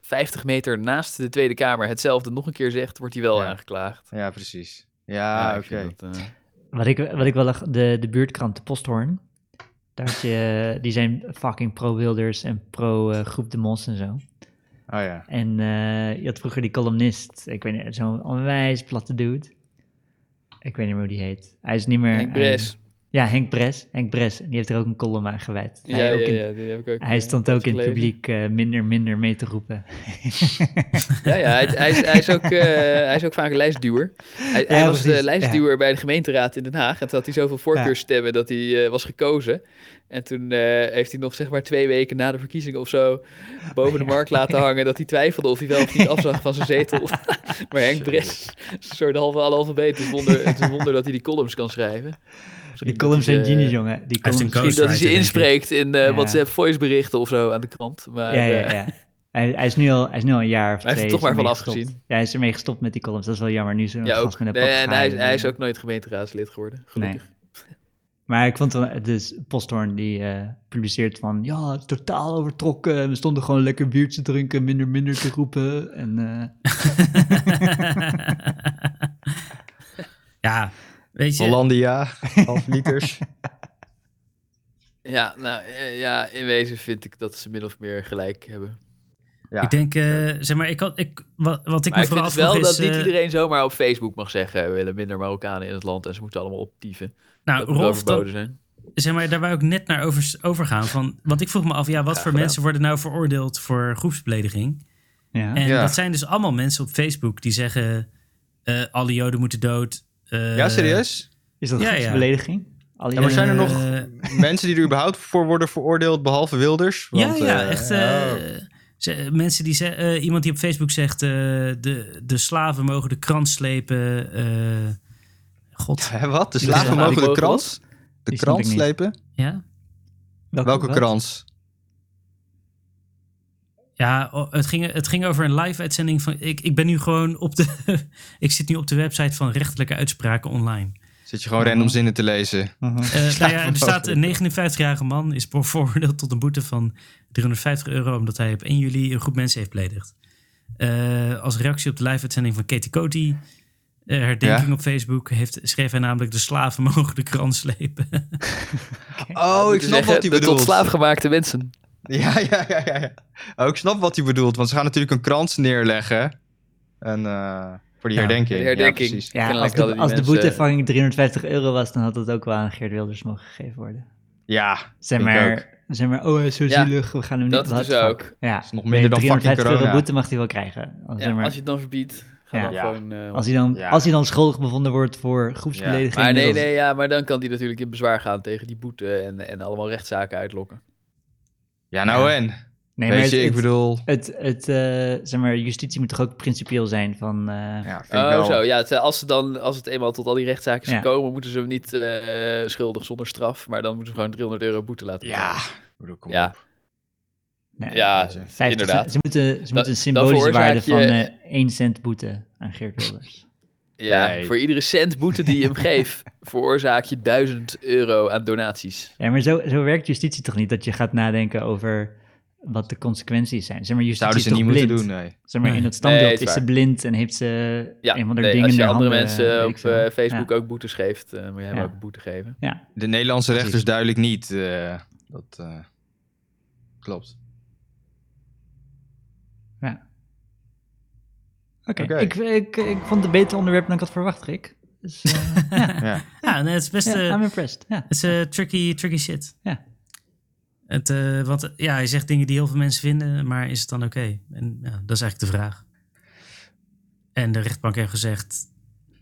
50 meter naast de Tweede Kamer hetzelfde nog een keer zegt, wordt hij wel Ja. aangeklaagd. Ja, precies. Ja, oké. eh, Wat ik, wat ik wel de, de buurtkrant De Posthoorn. Daar je, die zijn fucking pro-Wilders en pro-Groep de Mos en zo. Oh ja. En eh, je had vroeger die columnist, ik weet niet, zo'n onwijs platte dude. Ik weet niet meer hoe die heet. Hij is niet meer... Henk Bres. Ja, Henk Bres. Henk Bres. En die heeft er ook een column aan gewijd. Ja, hij, ook ja, in- ja, die heb ik ook. hij eh, stond ook in het publiek eh, minder, minder mee te roepen. Ja, ja hij, hij, is, hij, is ook, eh, hij is ook vaak een lijstduwer. Hij, hij was de precies, lijstduwer bij de gemeenteraad in Den Haag. En toen had hij zoveel voorkeurstemmen dat hij was gekozen. En toen heeft hij nog zeg maar twee weken na de verkiezingen of zo boven de markt laten hangen dat hij twijfelde of hij wel of niet afzag van zijn zetel. maar Henk Bres een soort halve analfabeet. Het is wonder, het is een wonder dat hij die columns kan schrijven. Die columns zijn genius, jongen. Die heeft een columns... Misschien dat hij ze inspreekt in eh, Ja. WhatsApp voiceberichten of zo aan de krant. Maar, Ja, ja, eh, ja. Hij, hij, is nu al, hij is nu al een jaar of Hij heeft twee. er toch maar mee van gestopt. afgezien. Ja, hij is ermee gestopt met die columns. Dat is wel jammer. Nu is ja, ook. Nee, en hij, hij is ook nooit gemeenteraadslid geworden, gelukkig. Maar ik vond wel, dus Posthoorn die eh, publiceert van, ja, het is totaal overtrokken. We stonden gewoon lekker biertje te drinken, minder, minder te roepen. En eh, ja, weet je... Hollandia, half liters. Ja, nou eh, ja, in wezen vind ik dat ze min of meer gelijk hebben. Ja. Ik denk, eh, zeg maar, ik had, ik, wat, wat ik maar me ik vind vooral het wel afvroeg dat is... niet eh, iedereen zomaar op Facebook mag zeggen, we willen minder Marokkanen in het land en ze moeten allemaal optieven. nou, dat Rolf, dat, zijn. zeg maar, daar wou ik net naar over, overgaan. Van, want ik vroeg me af, ja, wat voor gedaan. mensen worden nou veroordeeld voor groepsbelediging? ja. En Ja. dat zijn dus allemaal mensen op Facebook die zeggen, eh, alle joden moeten dood. Eh, Ja, serieus? Is dat Ja, een ja. belediging? Al Ja, maar zijn er nog eh, mensen die er überhaupt voor worden veroordeeld, behalve Wilders? ja, Want, ja, eh, echt. oh. eh, ze- mensen die zeggen, eh, iemand die op Facebook zegt, eh, de, de slaven mogen de krant slepen. eh, God, wat? De slaven mogen de krans? De krans slepen? ja. Welke wat? krans? Ja, het ging, het ging over een live-uitzending van. Ik, ik ben nu gewoon op de. ik zit nu op de website van rechtelijke uitspraken online. Zit je gewoon random zinnen te lezen? Mhm. Eh, nou ja, er staat een 59-jarige man is veroordeeld tot een boete van 350 euro omdat hij op 1 juli een groep mensen heeft beledigd. Eh, als reactie op de live-uitzending van Katie Coty, eh, herdenking Ja? op Facebook, heeft, schreef hij namelijk de slaven mogen de krant slepen. Oh, ik snap wat hij de bedoelt. Tot slaafgemaakte mensen. Ja, ja, ja, ja. ja. Oh, ik snap wat hij bedoelt, want ze gaan natuurlijk een krans neerleggen. En, eh, voor die Ja, herdenking. de herdenking. Ja, precies. Ja, als de, als de mensen- boetevanging 350 euro was, dan had het ook wel aan Geert Wilders mogen gegeven worden. Ja, Zeg maar, zeg maar, oh, hij is zo Ja, zielig, we gaan hem niet... dat is dus ook. Ja, is nog minder dan fucking 350 euro corona. boete mag hij wel krijgen. Zeg Ja, maar, als je het dan verbiedt, Ja. Ja. gewoon... eh, als, hij dan, Ja. als hij dan schuldig bevonden wordt voor groepsbelediging... maar nee, nee, ja, maar dan kan hij natuurlijk in bezwaar gaan tegen die boete en, en allemaal rechtszaken uitlokken. Ja, nou Ja. en? Nee, maar het, ik bedoel... het, het, eh, zeg maar, justitie moet toch ook principieel zijn van... eh, Ja, vind ik Oh, wel. zo. Ja, het, als, ze dan, als het eenmaal tot al die rechtszaken is Ja. gekomen, moeten ze hem niet eh, schuldig zonder straf, maar dan moeten ze gewoon 300 euro boete laten Ja, bedoel, kom Ja, op. nee, ja, weet je. 50 inderdaad. Ze moeten, ze moeten een symbolische waarde van je- eh 1 cent boete aan Geert Wilders. Ja, Nee. voor iedere cent boete die je hem geeft, veroorzaak je 1000 euro aan donaties. Ja, maar zo, zo werkt justitie toch niet? Dat je gaat nadenken over wat de consequenties zijn. Zeg maar, justitie Zouden ze niet toch moeten blind? doen, nee. Zeg maar, in het standbeeld Nee, het is is ze blind en heeft ze Ja, een van de nee, dingen als je andere handen, mensen op eh, Facebook Ja. ook boetes geeft, eh, moet je hem Ja. ook een boete geven. Ja, De Nederlandse Precies. rechters duidelijk niet. eh, dat eh, klopt. ja. Oké, ik, ik, ik vond het een beter onderwerp dan ik had verwacht, Rick. Dus, eh, ja, Ja. Ja, nee, het is best... ja, eh, I'm impressed. Ja. Het is tricky, tricky shit. Ja. Het, eh, want ja, hij zegt dingen die heel veel mensen vinden, maar is het dan oké? En ja, dat is eigenlijk de vraag. En de rechtbank heeft gezegd,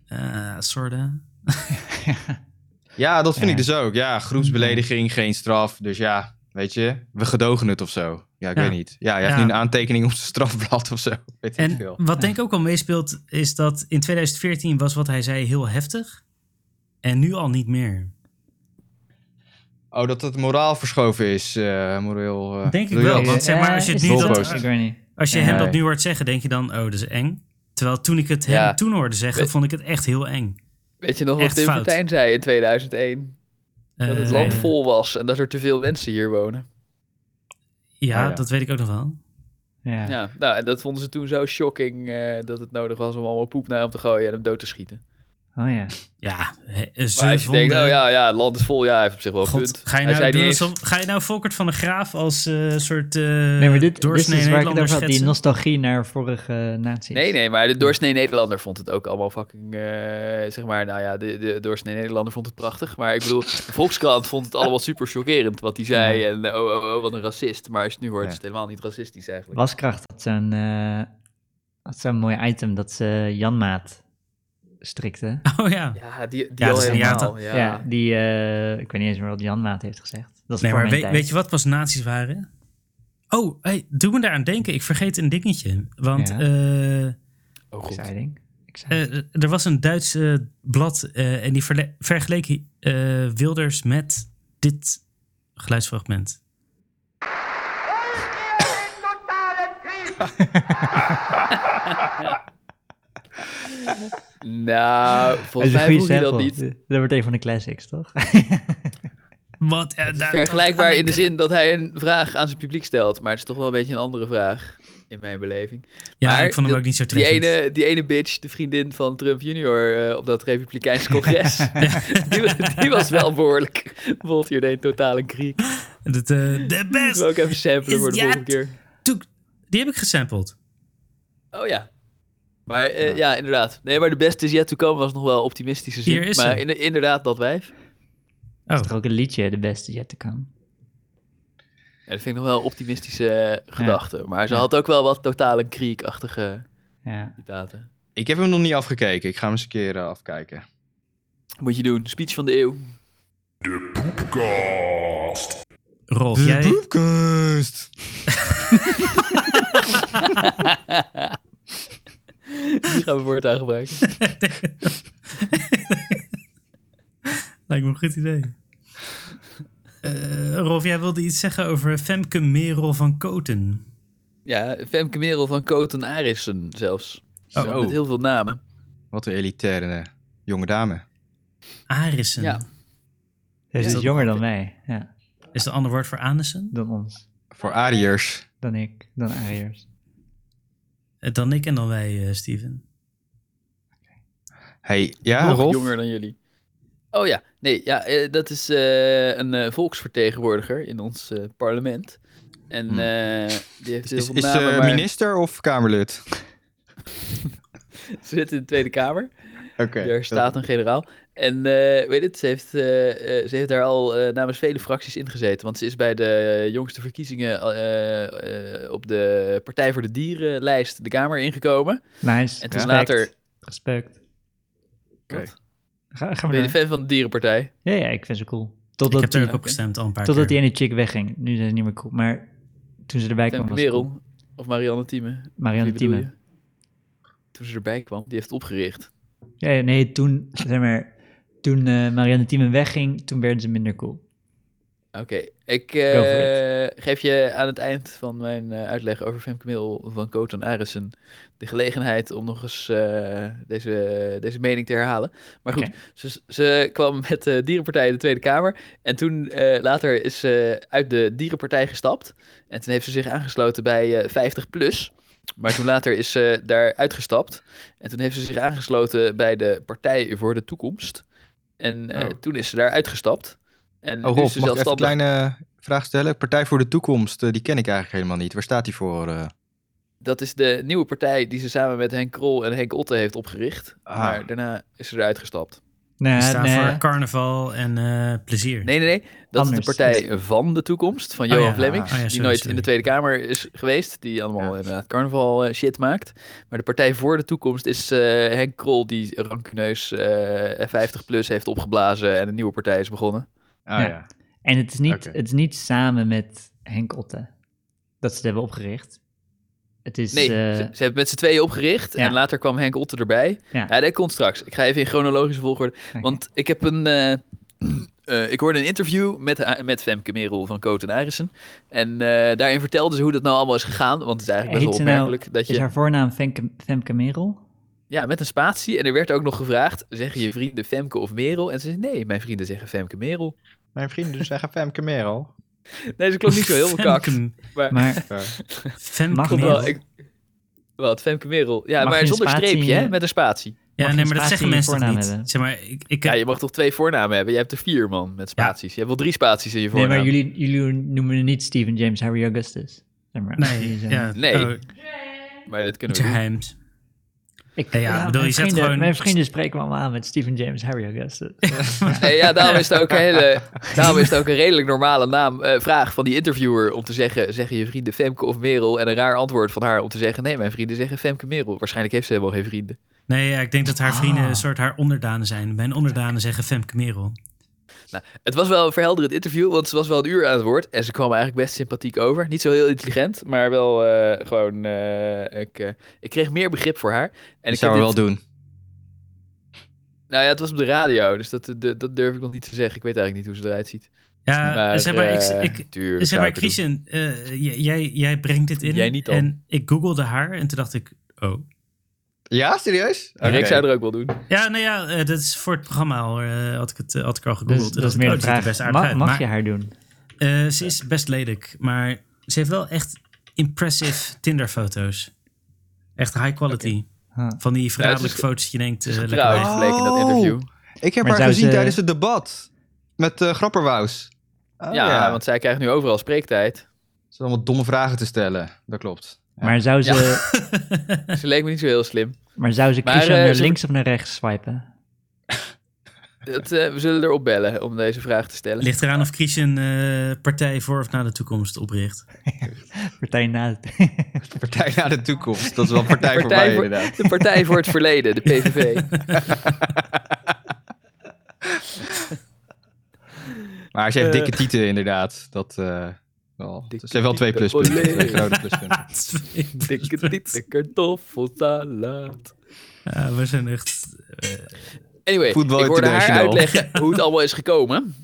eh sorta. ja, dat vind Ja. ik dus ook. Ja, groepsbelediging, geen straf. Dus ja, weet je, we gedogen het of zo. Ja, ik Ja. weet niet. Ja, je hebt Ja. nu een aantekening op zijn strafblad of zo. Weet ik En veel. wat denk ik ook al meespeelt, is dat in 2014 was wat hij zei heel heftig. En nu al niet meer. Oh, dat het moraal verschoven is. eh moreel. eh, Denk ik wel, want zeg maar, als je het nu dat-. Als je hem dat nu hoort zeggen, denk je dan, oh, dat is eng. Terwijl toen ik het hem Ja. toen hoorde zeggen, vond ik het echt heel eng. Weet je nog wat Tim. Fortuyn zei in 2001? Dat het Eh, land vol was en dat er te veel mensen hier wonen. Ja, Oh ja. dat weet ik ook nog wel. Ja. Ja, nou, en dat vonden ze toen zo shocking eh, dat het nodig was om allemaal poep naar hem te gooien en hem dood te schieten. Oh ja. Ja, Maar als je denkt, oh ja, ja, het land is vol, ja, hij heeft op zich wel een God, punt. ga, je Hij nou zei doen niet eens- alsof- ga je nou Volkert van de Graaf als eh, soort uh, Nee, maar dit, dit doorsnee is waar ik het Nederlander over had. Die schetsen? nostalgie naar vorige naties. Nee, nee, maar de doorsnee Nederlander vond het ook allemaal fucking, eh, zeg maar, nou ja, de, de doorsnee Nederlander vond het prachtig. Maar ik bedoel, de Volkskrant vond het allemaal super chockerend wat hij zei. En eh, oh, oh, oh, wat een racist. Maar als je het nu hoort, Ja. is het helemaal niet racistisch eigenlijk. Waskracht had zo'n eh, had zo'n mooi item dat ze Janmaat strikte. Oh ja. Ja, die, die Ja, al helemaal. Ja. Ja, die, eh, ik weet niet eens meer wat Janmaat heeft gezegd. Dat is Nee, voor maar mijn weet, weet je wat pas nazi's waren? Oh, hey, doe me daar aan denken. Ik vergeet een dingetje. Want Ja. eh, Oh. Exciting. Exciting. eh, er was een Duits eh, blad eh, en die vergeleek eh, Wilders met dit geluidsfragment. Nou, volgens mij vroeg hij dat niet. Dat wordt een van de classics, toch? Wat, eh, daar- Vergelijkbaar in de zin dat hij een vraag aan zijn publiek stelt. Maar het is toch wel een beetje een andere vraag, in mijn beleving. Ja, Maar ik vond hem die- ook niet zo Die treffend. ene, die ene bitch, de vriendin van Trump junior eh, op dat Republikeinse congres. die, was- die was wel behoorlijk. Hier deed totaal een kriek. Dat, eh, de Ik best. wil ook even samplen voor de volgende keer. Die heb ik gesampled. Oh ja. Maar eh, ja. inderdaad. Nee, maar de beste is yet to come was nog wel optimistische zin. Hier is maar in- inderdaad, dat wijf. Oh, is er ook een liedje, de beste yet to come. Ja, dat vind ik nog wel een optimistische eh, gedachte. Maar ze Ja. had ook wel wat totaal een kriekachtige Ja. citaten. Ik heb hem nog niet afgekeken. Ik ga hem eens een keer eh, afkijken. Moet je doen. Speech van de eeuw. Rolf, jij... poepkast. Die gaan we voortaan gebruiken. Lijkt me een goed idee. Eh, Rolf, jij wilde iets zeggen over Femke Merel van Koten. Ja, Femke Merel van Koten Arissen zelfs. Oh. Zo, Met heel veel namen. Wat een elitaire eh, jonge dame. Arissen. Ja. Hij is dat- jonger dan mij. Ja, Is het een ander woord voor Anissen? dan ons. Voor Ariërs. Dan ik. Dan Ariërs. Eh, Dan ik en dan wij, eh, Steven. Hey, ja, Nog Rolf? jonger dan jullie. Oh ja, nee, ja, eh, dat is eh, een eh, volksvertegenwoordiger in ons eh, parlement. En Hmm. eh, die heeft Is, is namen, maar minister of Kamerlid? ze zit in de Tweede Kamer. Oké. Daar staat een generaal. En eh, weet het, ze heeft, eh, eh, ze heeft daar al eh, namens vele fracties ingezeten. Want ze is bij de jongste verkiezingen eh, eh, op de Partij voor de Dierenlijst de Kamer ingekomen. Nice. En toen Respect. later... Respect. Oké. Ga, gaan we Ben je fan van de Dierenpartij? Ja, ja, ik vind ze cool. Ik Totdat, heb er ook op gestemd al een paar totdat keer. die ene chick wegging. Nu zijn ze niet meer cool. Maar toen ze erbij kwam Merel cool. of Marianne Thieme? Marianne Thieme. Toen ze erbij kwam, die heeft het opgericht. Ja, ja, nee, toen, zeg maar, toen eh, Marianne Thieme wegging, toen werden ze minder cool. Oké, ik eh, geef je aan het eind van mijn eh, uitleg over Femke Merel van Coton Arissen de gelegenheid om nog eens deze, deze mening te herhalen. Maar goed, ze, ze kwam met de Dierenpartij in de Tweede Kamer en toen later is ze uit de Dierenpartij gestapt. En toen heeft ze zich aangesloten bij eh 50 plus. Maar toen later is ze daar uitgestapt. En toen heeft ze zich aangesloten bij de Partij voor de Toekomst. En eh, Oh. toen is ze daar uitgestapt. En Oh ze mag ik even een kleine vraag stellen? Partij voor de Toekomst, eh, die ken ik eigenlijk helemaal niet. Waar staat die voor? eh? Dat is de nieuwe partij die ze samen met Henk Krol en Henk Otte heeft opgericht. Ah. Maar daarna is ze eruit gestapt. Nee, Die staan nee. voor carnaval en eh, plezier. Nee, nee, nee. Dat Anders. is de partij van de toekomst van Oh Johan ja, oh ja, die sorry, nooit sorry. in de Tweede Kamer is geweest. Die allemaal Ja. inderdaad carnaval eh, shit maakt. Maar de partij voor de toekomst is eh, Henk Krol die rancuneus eh 50 plus heeft opgeblazen en een nieuwe partij is begonnen. Ah Ja. ja. En het is, niet, het is niet samen met Henk Otte dat ze het hebben opgericht. Het is... Nee, eh, ze, ze hebben met z'n tweeën opgericht Ja. en later kwam Henk Otte erbij. Ja. Ja, dat komt straks. Ik ga even in chronologische volgorde. Want ik heb een. eh, eh, ik hoorde een interview met, met Femke Merel van Coten Arissen. En eh, daarin vertelde ze hoe dat nou allemaal is gegaan. Want het is eigenlijk best wel nou- opmerkelijk dat Is je. haar voornaam Femke, Femke Merel? Ja, met een spatie. En er werd ook nog gevraagd: zeggen je vrienden Femke of Merel? En ze zei: nee, mijn vrienden zeggen Femke Merel. Mijn vrienden zeggen Femke Merel. Nee, ze klonk niet zo heel bekakt. Femke, Maar, Maar Femke Klopt wel, ik, wat, Femke Merel. Ja, Mag maar zonder spatie, streepje, hè? Met een spatie. Ja, nee, je maar dat zeggen mensen toch niet. hebben? Zeg maar, ik, ik Ja, je mag toch twee voornamen hebben? Je hebt er vier, man, met spaties. Je hebt wel drie spaties in je nee, voornaam. maar jullie, jullie noemen niet Steven James Harry Augustus. Zeg maar, nee, ja, Nee. oh, Maar dat kunnen we doen. Ik, Ja, ja, bedoel, mijn je zet vrienden, gewoon- Mijn vrienden spreken me allemaal aan met Steven James Harry Augustus. Ja, daarom is het ook een hele, daarom is het ook een redelijk normale naam, eh, vraag van die interviewer om te zeggen, zeggen je vrienden Femke of Merel? En een raar antwoord van haar om te zeggen, nee, mijn vrienden zeggen Femke Merel. Waarschijnlijk heeft ze helemaal geen vrienden. Nee, ja, ik denk dat haar vrienden Ah. een soort haar onderdanen zijn. Mijn onderdanen zeggen Femke Merel. Het was wel een verhelderend interview, want ze was wel een uur aan het woord. En ze kwam eigenlijk best sympathiek over. Niet zo heel intelligent, maar wel eh, gewoon, eh, ik, eh, ik kreeg meer begrip voor haar. En Ik zou er wel dit- doen. Nou ja, het was op de radio, dus dat, dat, dat durf ik nog niet te zeggen. Ik weet eigenlijk niet hoe ze eruit ziet. Ja, Maar, zeg maar, ik, ik, tuurlijk zeg maar het. Christian, eh, jij, jij brengt dit in. Jij niet dan. En ik googelde haar en toen dacht ik, oh. Ja, serieus? Ik zou er ook wel doen. Ja, nou ja, eh, dat is voor het programma al, eh, had, ik het, eh, had ik al gegoogeld. Dus dat is meer oh, die er vraag. best Mag, uit. mag Maar, je haar doen? eh, ze is best lelijk, maar ze heeft wel echt impressive Tinder-foto's. Echt high quality. Huh. Van die verraderlijke Ja, foto's dat je denkt, eh, lekker bleek in dat Oh. interview. Ik heb Maar haar gezien ze- tijdens het debat. Met uh, Grapperwous. Oh, ja, want zij krijgt nu overal spreektijd. Ze allemaal domme vragen te stellen. Dat klopt. Maar zou ze, Ze leek me niet zo heel slim. maar zou ze Maar, Christian eh, naar ze- links of naar rechts swipen? Dat, eh, we zullen erop bellen om deze vraag te stellen. Ligt eraan of Christian eh partij voor of na de toekomst opricht. Partij na de... Partij naar de toekomst. Dat is wel een partij, voor Partij mij voor- inderdaad. De Partij voor het Verleden, de PVV. Maar ze heeft dikke tieten inderdaad. Dat, eh, wel. Dikke Ze heeft wel twee pluspunten. Twee grote pluspunten. Dikke dikke kartoffelsalade. Ja, we zijn echt... eh, Anyway, Voetbal ik hoorde haar uitleggen hoe het allemaal is gekomen.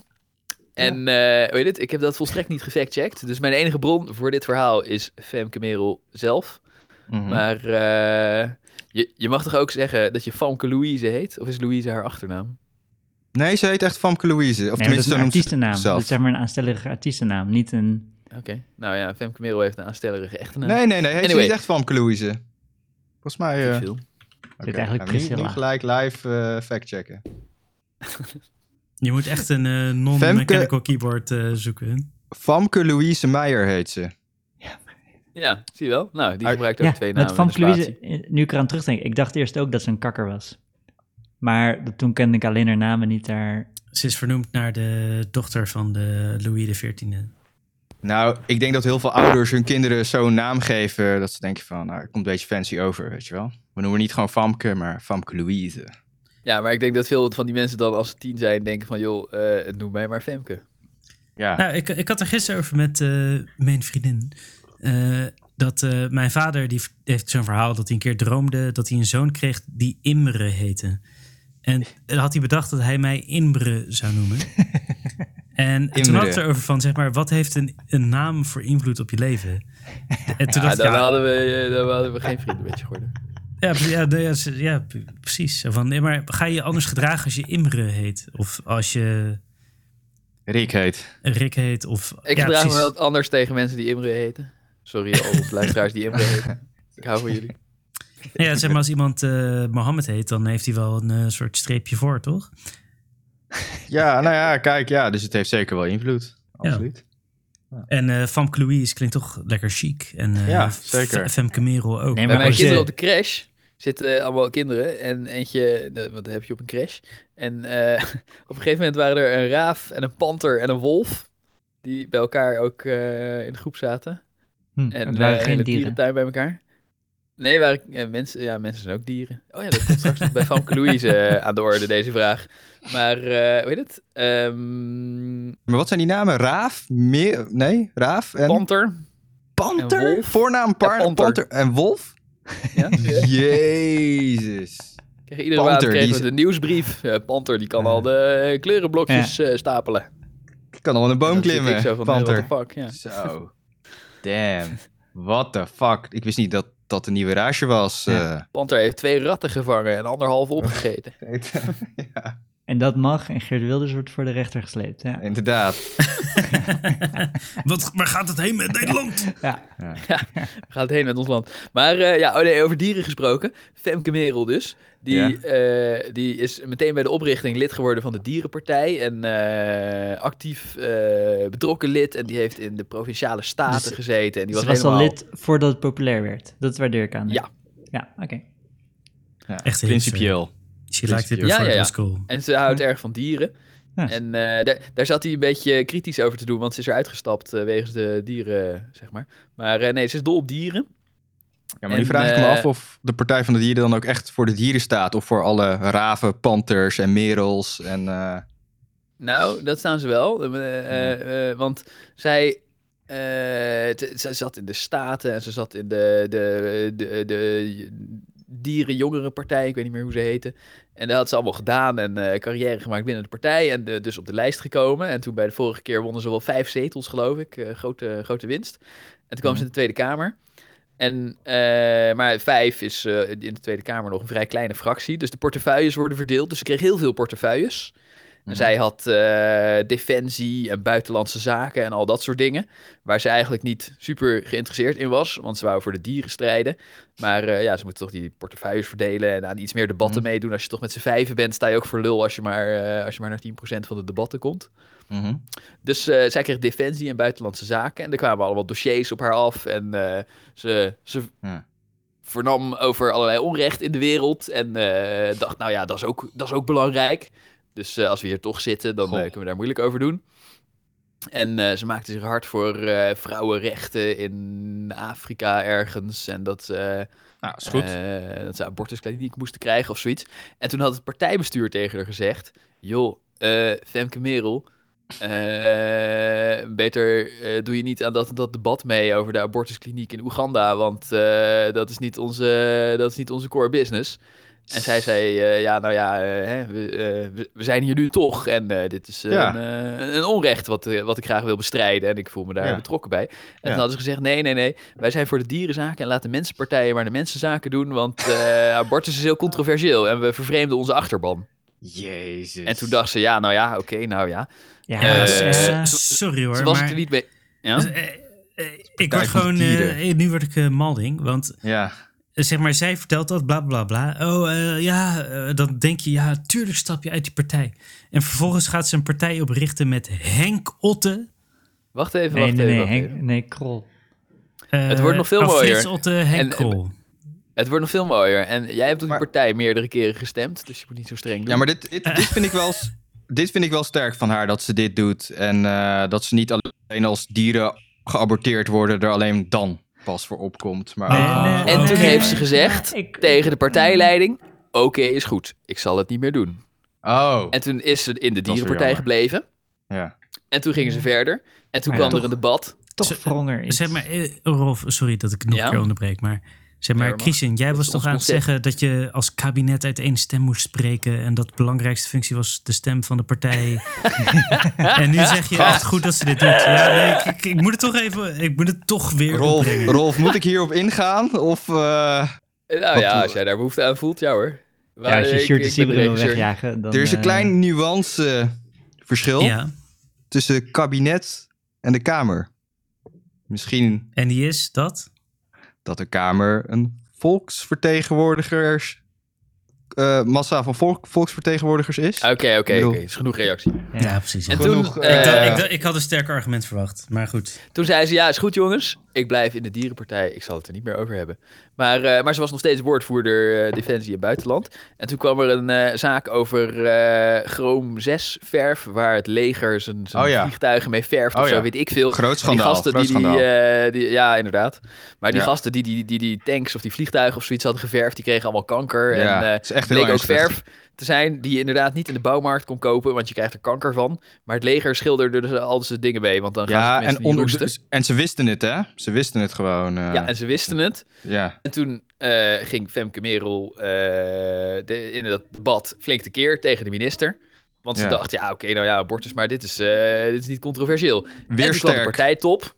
En eh, weet het, ik heb dat volstrekt niet gefactcheckt. Dus mijn enige bron voor dit verhaal is Femke Merel zelf. Mhm. Maar eh, je, je mag toch ook zeggen dat je Famke Louise heet? Of is Louise haar achternaam? Nee, ze heet echt Famke Louise. Of Nee, maar dat tenminste, is een artiestennaam. zichzelf. Dat is zeg maar een aanstellige artiestennaam, niet een... Oké, nou ja, Femke Merel heeft een aanstellerige echtnaam. Nee, nee, nee. Heet Anyway. Niet echt Famke Louise. Volgens mij... Eh veel. oké, eigenlijk niet- gelijk live eh factchecken. Je moet echt een eh, non-mechanical keyboard eh, zoeken. Famke Louise Meijer heet ze. Ja, zie je wel? Nou, die gebruikt ook Ja, twee namen. met Famke Louise, nu ik eraan terugdenk, ik dacht eerst ook dat ze een kakker was. Maar dat- toen kende ik alleen haar namen niet daar. Ze is vernoemd naar de dochter van de Louis XIV. Nou, ik denk dat heel veel ouders hun kinderen zo'n naam geven dat ze denken van, nou, het komt een beetje fancy over, weet je wel. We noemen niet gewoon Famke, maar Famke Louise. Ja, maar ik denk dat veel van die mensen dan als ze tien zijn denken van... joh, eh noem mij maar Femke. Ja, Nou, ik, ik had er gisteren over met eh, mijn vriendin. eh, dat eh, mijn vader die heeft zo'n verhaal dat hij een keer droomde dat hij een zoon kreeg die Imre heette. En dan had hij bedacht dat hij mij Imre zou noemen. En toen Imre. had het erover van, zeg maar, wat heeft een, een naam voor invloed op je leven? En toen Ja, dacht ik, dan, ja, hadden we, eh, dan hadden we geen vrienden met je geworden. ja, ja, ja, ja, precies. Van, nee, maar ga je je anders gedragen als je Imre heet? Of als je Rick heet. Rick heet? Of, Ik ja, gedraag me wel anders tegen mensen die Imre heten. Sorry, al onze luisteraars die Imre heten. Ik hou van jullie. Ja, zeg maar, als iemand eh Mohammed heet, dan heeft hij wel een eh, soort streepje voor, toch? Ja, nou ja, kijk, ja, dus het heeft zeker wel invloed. Absoluut. En eh Famke Louise klinkt toch lekker chic. En eh, Ja, zeker. Femke Merel ook. Nee, Bij maar mijn kinderen op de crash zitten eh, allemaal kinderen. En eentje, wat heb je op een crash? En eh, op een gegeven moment waren er een raaf en een panter en een wolf. Die bij elkaar ook eh, in de groep zaten. Hm, En het waren in geen de dieren. dierentuin bij elkaar. Nee, waren, ja, mensen, ja, mensen zijn ook dieren. Oh ja, dat komt straks nog bij Famke Louise eh, aan de orde, deze vraag. Maar, eh hoe heet het? Ehm, Maar wat zijn die namen? Raaf? Meer? Nee, Raaf en panter. Panter? en. Voornaam Par- Ja, Panter. Panter en Wolf? Ja? Jezus. Kregen iedere Panter, maand kregen de nieuwsbrief. Eh, panter, die kan al de eh, kleurenblokjes eh, stapelen. Ik kan al in een boom klimmen. Zo van, eh, Panter. fuck, ja. Zo. Damn. What the fuck. Ik wist niet dat dat een nieuwe raasje was. Ja. Panter heeft twee ratten gevangen en anderhalf opgegeten. eh. ja, En dat mag en Geert Wilders wordt voor de rechter gesleept. Ja. inderdaad. Wat, waar gaat het heen met Nederland? Ja. Gaat heen met ons land. Maar eh, ja, oh nee, over dieren gesproken. Femke Merel dus. Die, Ja. eh, die is meteen bij de oprichting lid geworden van de Dierenpartij. En eh, actief eh, betrokken lid. En die heeft in de provinciale staten Dus- gezeten. En die Ze was, was al lid voordat het populair werd. Dat waardeer ik aan. Ja. Ja, oké. Ja, Echt principieel. She liked it Ja, before ja, it ja. was cool. En ze houdt erg van dieren. Ja. En eh, daar, daar zat hij een beetje kritisch over te doen, want ze is eruit gestapt eh, wegens de dieren, zeg maar. Maar eh, nee, ze is dol op dieren. Ja, maar nu En, vraag ik me af of de Partij van de Dieren dan ook echt voor de dieren staat. Of voor alle raven, panters en merels. En, eh, Nou, dat staan ze wel. Eh, eh, eh, want zij, eh, zat in de Staten en ze zat in de, de, de, de Dieren-Jongerenpartij. Ik weet niet meer hoe ze heette. En dat had ze allemaal gedaan en eh, carrière gemaakt binnen de partij. En de- dus op de lijst gekomen. En toen bij de vorige keer wonnen ze wel vijf zetels, geloof ik. Eh, grote, grote winst. En toen kwam ze in de Tweede Kamer. En, eh, maar vijf is eh, in de Tweede Kamer nog een vrij kleine fractie. Dus de portefeuilles worden verdeeld. Dus ze kreeg heel veel portefeuilles. En zij had eh, defensie en buitenlandse zaken en al dat soort dingen. Waar ze eigenlijk niet super geïnteresseerd in was. Want ze wou voor de dieren strijden. Maar eh, ja, ze moeten toch die portefeuilles verdelen. En aan iets meer debatten Mhm. meedoen. Als je toch met z'n vijven bent, sta je ook voor lul als je maar, eh, als je maar naar 10% van de debatten komt. mhm. Dus zij kreeg defensie en buitenlandse zaken. En er kwamen allemaal dossiers op haar af. En ze, ze Ja. vernam over allerlei onrecht in de wereld. En dacht, nou ja, dat is ook, dat is ook belangrijk. Dus eh, als we hier toch zitten, dan eh, kunnen we daar moeilijk over doen. En eh, ze maakte zich hard voor vrouwenrechten in Afrika ergens. En dat, eh, Nou, is goed. dat ze abortuskliniek moesten krijgen of zoiets. En toen had het partijbestuur tegen haar gezegd... joh, Femke Merel... beter doe je niet aan dat, dat debat mee over de abortuskliniek in Oeganda... want dat, is niet onze, dat is niet onze core business. En zij zei, eh, ja, nou ja, eh, hè, we, eh, we, we zijn hier nu toch. En eh, dit is Ja. een, eh, een onrecht wat, eh, wat ik graag wil bestrijden. En ik voel me daar Ja. betrokken bij. En Ja. toen hadden ze gezegd, nee, nee, nee. Wij zijn voor de dierenzaken en laten mensenpartijen maar de mensenzaken doen. Want eh, abortus is heel controversieel en we vervreemden onze achterban. Jezus. En toen dacht ze, ja, nou ja, oké, nou ja. Ja, sorry hoor, Ze was maar... het er niet mee... Ja? Dus, ik word gewoon... nu word ik malding, want Ja, zeg maar, zij vertelt dat, bla bla bla. Oh eh, ja, eh, dan denk je, ja, tuurlijk stap je uit die partij. En vervolgens gaat ze een partij oprichten met Henk Otte. Wacht even, Nee, wacht nee, even. nee, Henk, even. nee, Krol. eh, Het wordt nog veel oh, mooier. Frits Otte, Henk En- Krol. Het wordt nog veel mooier. En jij hebt op die Maar- partij meerdere keren gestemd, dus je moet niet zo streng doen. Ja, maar dit, dit, dit, vind ik wel, dit vind ik wel sterk van haar, dat ze dit doet. En eh, dat ze niet alleen als dieren geaborteerd worden, er alleen dan pas voor opkomt. Maar Nee, ook- nee, En toen heeft ze gezegd Ik- tegen de partijleiding: Oké, is goed, ik zal het niet meer doen. Oh, En toen is ze in de dierenpartij gebleven. ja. En toen gingen ze verder. En toen ja, kwam er een debat. Toch er iets. Zeg maar, eh, Rolf, sorry dat ik nog Ja? een keer onderbreek, maar zeg maar, Christian, jij dat was toch aan het zeggen dat je als kabinet uit één stem moest spreken en dat de belangrijkste functie was de stem van de partij. en nu zeg je echt goed dat ze dit doet. Ja, nee, ik, ik, ik moet het toch even, ik moet het toch weer Rolf, opbrengen. Rolf, moet ik hierop ingaan? Of, eh, Nou Wat ja, als jij daar behoefte aan voelt, ja hoor. ja, als je ik- Shirt ik de wil wegjagen, dan... er is een eh, klein nuance verschil Ja, tussen kabinet en de Kamer. Misschien en die is dat? Dat de Kamer een volksvertegenwoordigers... eh, massa van volk, volksvertegenwoordigers is. Oké, oké, oké. bedoel- Is genoeg reactie. Ja, precies. En Genoeg, toen, eh, ik, dacht, eh, ik, dacht- ik had een sterker argument verwacht, maar goed. toen zei ze, ja, is goed jongens. Ik blijf in de dierenpartij. Ik zal het er niet meer over hebben. Maar, eh, maar ze was nog steeds woordvoerder eh, Defensie en Buitenland. En toen kwam er een eh, zaak over eh Chroom 6 verf... waar het leger zijn, zijn Oh ja. vliegtuigen mee verft of Oh zo, ja. weet ik veel. Groot die gasten groot die, die, schandaal. die- ja, inderdaad. Maar die Ja. gasten die die, die die tanks of die vliegtuigen of zoiets hadden geverfd, die kregen allemaal kanker. Ja, en eh, het is echt heel bleek ook verf te zijn die je inderdaad niet in de bouwmarkt kon kopen, want je krijgt er kanker van. Maar het leger schilderde er al dus dingen mee, want dan gaan Ja, ze en, onder, roesten. en ze wisten het, hè? Ze wisten het gewoon. eh, Ja, en ze wisten het. ja. En toen eh, ging Femke Merel eh, de, in dat debat flink tekeer tegen de minister. Want ze Ja. dacht, ja, oké, nou ja, abortus, maar dit is, dit is niet controversieel. Weer en toen sterk. partijtop.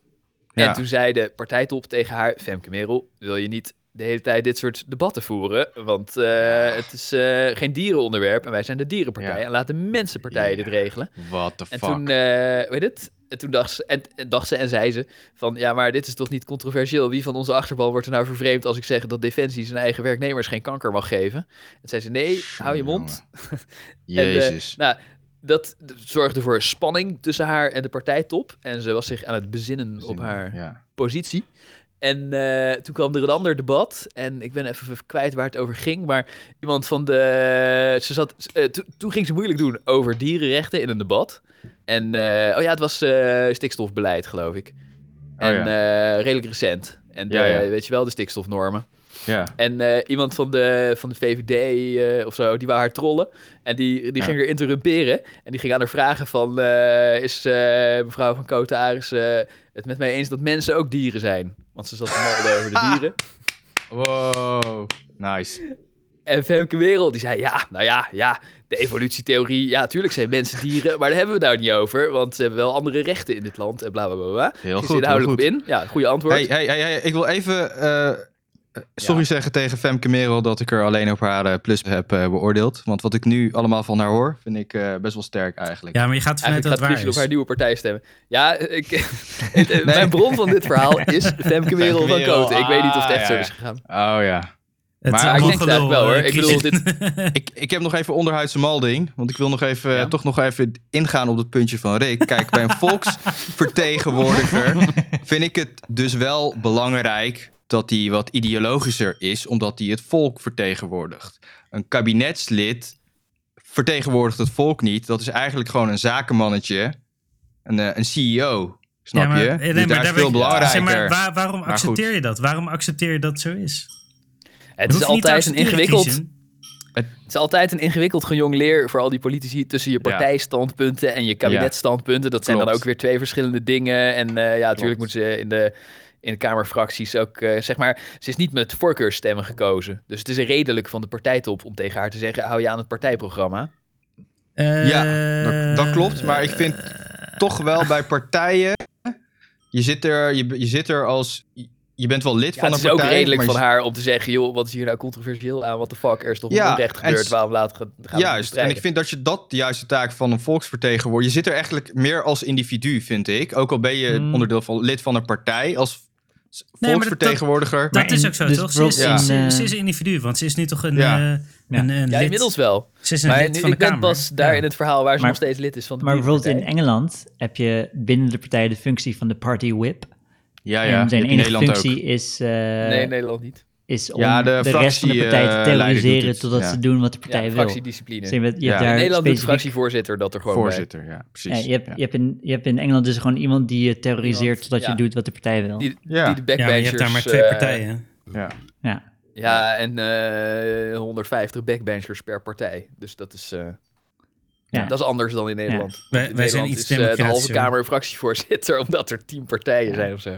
Ja. En toen zei de partijtop tegen haar, Femke Merel, wil je niet de hele tijd dit soort debatten voeren? Want eh, het is eh, geen dierenonderwerp en wij zijn de dierenpartij. Ja. En laat de mensenpartij Ja. dit regelen. What the En fuck. toen, eh weet het? En toen dacht ze, en, en dacht ze en zei ze van, ja, maar dit is toch niet controversieel? Wie van onze achterban wordt er nou vervreemd als ik zeg dat Defensie zijn eigen werknemers geen kanker mag geven? En zei ze, nee, hou je mond. En, eh, Jezus. nou, dat zorgde voor spanning tussen haar en de partijtop. En ze was zich aan het bezinnen op haar Ja. positie. En eh, toen kwam er een ander debat. En ik ben even kwijt waar het over ging. Maar iemand van de. Ze zat, eh, to- toen ging ze moeilijk doen over dierenrechten in een debat. En eh, oh ja, het was stikstofbeleid, geloof ik. Oh en ja. redelijk recent. En de, Ja, ja. weet je wel, de stikstofnormen. ja. En iemand van de, van de VVD of zo, die wou haar trollen. En die, die ging er interrumperen. En die ging aan haar vragen van... is mevrouw van Cote Aris eh, het met mij eens dat mensen ook dieren zijn? Want ze zat te malden over de dieren. Wow. Nice. En Femke Wereld, die zei... Ja, nou ja, ja, de evolutietheorie... Ja, tuurlijk zijn mensen dieren, maar daar hebben we het nou niet over. Want ze hebben wel andere rechten in dit land en bla, bla, bla, bla. Heel Ging goed. Heel in. Ja, goede antwoord. Hey, hey, hey, hey, ik wil even eh, sorry zeggen tegen Femke Merel dat ik er alleen op haar eh, plus heb eh, beoordeeld. Want wat ik nu allemaal van haar hoor, vind ik eh, best wel sterk eigenlijk. Ja, maar je gaat vanuit dat Eigenlijk het gaat waar Christian op is. haar nieuwe partij stemmen. Ja, ik, het- mijn bron van dit verhaal is Femke Merel van Koten. Ik weet niet of het echt ah, zo is gegaan. Oh ja. Het Maar ik denk het eigenlijk wel, hoor. eh, Ik bedoel, Christian. Ik, ik heb nog even onderhuidse malding, want ik wil nog even, Ja. toch nog even ingaan op het puntje van Rick. Kijk, bij een volksvertegenwoordiger vind ik het dus wel belangrijk dat hij wat ideologischer is, omdat hij het volk vertegenwoordigt. Een kabinetslid vertegenwoordigt het volk niet. Dat is eigenlijk gewoon een zakenmannetje, een, eh, een CEO. Snap Ja, maar- je? Dus nee, maar daar is veel ik- belangrijker. Zeg maar, waar- waarom Maar accepteer goed. je dat? Waarom accepteer je dat het zo is? Het is altijd een ingewikkeld... Het is altijd een ingewikkeld gejongleer voor al die politici tussen je Ja. partijstandpunten en je kabinetstandpunten. Dat zijn dan ook weer twee verschillende dingen. En eh, ja, natuurlijk moeten ze in de, in de Kamerfracties ook, eh, zeg maar, ze is niet met voorkeurstemmen gekozen. Dus het is redelijk van de partijtop om tegen haar te zeggen, hou je aan het partijprogramma. Ja, Eh, dat, dat klopt. Maar ik vind toch wel bij partijen. Je zit er, je, je zit er als. Je bent wel lid Ja, van het een is ook partij. redelijk van je- haar om te zeggen, joh, wat is hier nou controversieel aan? Wat de fuck, er is toch Ja, onrecht en gebeurd, waarom laten we gaan we Juist. En ik vind dat je dat de juiste taak van een volksvertegenwoordiger. Je zit er eigenlijk meer als individu, vind ik. Ook al ben je Hmm. onderdeel van lid van een partij. Als dat- volksvertegenwoordiger. Dat Maar is ook zo, dus toch? Ze is, ze- ze eh, is een individu, want ze is nu toch een, Ja. eh, een, een Ja, inmiddels wel. Ze is een Maar lid nu- van de ik ben pas daar Ja. in het verhaal waar ze Maar- nog steeds lid is van de Maar bijvoorbeeld in. Engeland heb je binnen de partij de functie van de party whip. Ja, ja. en zijn enige functie ook. is, eh, Nee, in Nederland niet. Is om Ja, de de, rest van de partij te doet terroriseren totdat ja. ze doen wat de partij Ja, wil. fractiediscipline. Dus je hebt, je Ja. hebt In daar in Nederland doet de fractievoorzitter dat er gewoon bij. Voorzitter, ja, precies. Ja, je, hebt, Ja. Je, hebt in, je hebt in Engeland dus gewoon iemand die je terroriseert totdat ja. je doet wat de partij wil. Die, Ja. die de Ja, maar je hebt daar maar twee backbenchers, eh, partijen. Ja. Ja. Ja, en eh 150 backbenchers per partij. Dus dat is, eh, Ja. dat is anders dan in Nederland. Wij- zijn iets is eh, de halve. Kamer een fractievoorzitter, omdat er tien partijen zijn of zo.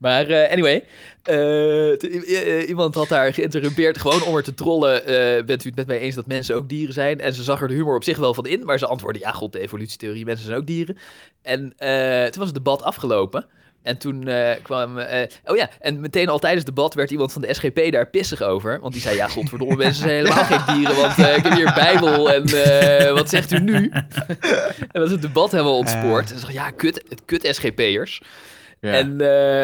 Maar eh, anyway, eh, i- iemand had haar geïnterrumpeerd gewoon om er te trollen. eh, bent u het met mij eens dat mensen ook dieren zijn? En ze zag er de humor op zich wel van in, maar ze antwoordde, ja god, de evolutietheorie, mensen zijn ook dieren. En eh, toen was het debat afgelopen. En toen eh, kwam... eh, oh ja, en meteen al tijdens het debat werd iemand van de SGP daar pissig over. Want die zei, ja, godverdomme, mensen zijn helemaal geen dieren. Want eh, ik heb hier bijbel en eh, wat zegt u nu? en was het debat helemaal ontspoord. En ze zei, ja, kut, het kut SGP'ers. Ja. En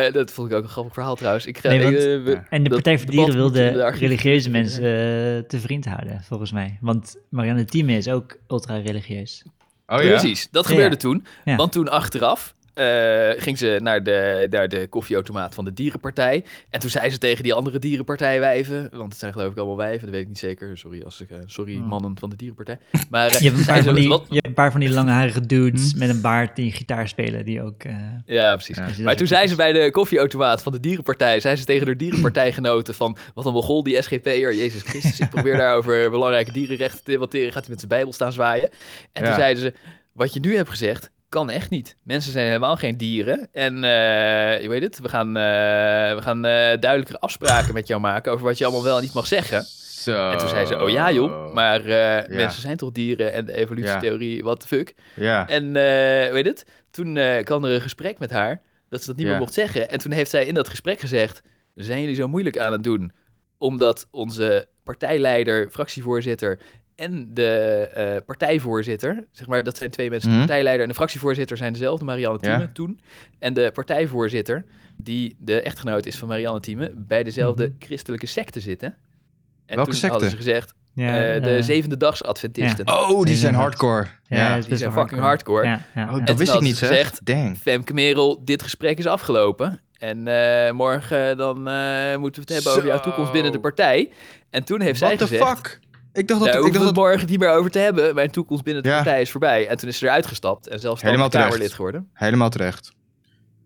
eh, dat vond ik ook een grappig verhaal trouwens. Ik ga, Nee, want- eh, we-. En de Partij voor Dieren wil moeten we de daar- religieuze mensen eh, te vriend houden, volgens mij. Want Marianne Thieme is ook ultra-religieus. Oh ja? Precies, dat Ja, gebeurde ja. toen. Ja. Want toen achteraf eh, ging ze naar de, naar de koffieautomaat van de dierenpartij. En toen zei ze tegen die andere dierenpartijwijven, want het zijn geloof ik allemaal wijven, dat weet ik niet zeker. Sorry, als ik, eh, sorry Hmm. mannen van de dierenpartij. Maar eh, Je hebt een zei paar ze, van die, wat- je hebt een paar van die langharige dudes Hm. met een baard die gitaar spelen, die ook... eh, Ja, precies. Ja. dat Maar toen zei ze bij de koffieautomaat van de dierenpartij, zei ze tegen de dierenpartijgenoten van, wat een mogol die SGP'er, Jezus Christus, ik probeer daar over belangrijke dierenrechten te debatteren, gaat hij met zijn bijbel staan zwaaien. En toen zeiden ze, wat je nu hebt gezegd, kan echt niet. Mensen zijn helemaal geen dieren. En eh, je weet het, we gaan, eh, we gaan eh, duidelijkere afspraken met jou maken over wat je allemaal wel en niet mag zeggen. Zo. En toen zei ze, oh ja joh, maar Ja. mensen zijn toch dieren en de evolutietheorie, what the fuck. Ja. En weet het, toen kwam er een gesprek met haar dat ze dat niet Ja. meer mocht zeggen. En toen heeft zij in dat gesprek gezegd: Zijn jullie zo moeilijk aan het doen? Omdat onze partijleider, fractievoorzitter en de eh, partijvoorzitter, zeg maar, dat zijn twee mensen. Mhm. De partijleider en de fractievoorzitter zijn dezelfde, Marianne Ja. Thieme toen. En de partijvoorzitter, die de echtgenoot is van Marianne Thieme, bij dezelfde christelijke secte zitten. En Welke toen secte? hadden ze gezegd, ja, eh, de eh, zevende dags Adventisten. Oh, die zijn hardcore. Ja, Die best zijn fucking hardcore. Ja, ja, Oh, dat toen wist ik niet, ze zeg. gezegd, Dang. Femke Merel, dit gesprek is afgelopen. En eh, morgen dan eh, moeten we het hebben over jouw toekomst binnen de partij. En toen heeft zij What the gezegd, fuck? Ik dacht dat... Ik hoeven we dacht het dat morgen niet meer over te hebben. Mijn toekomst binnen de Ja. partij is voorbij. En toen is ze eruit gestapt en zelfs Helemaal terecht. Kamerlid geworden. helemaal terecht.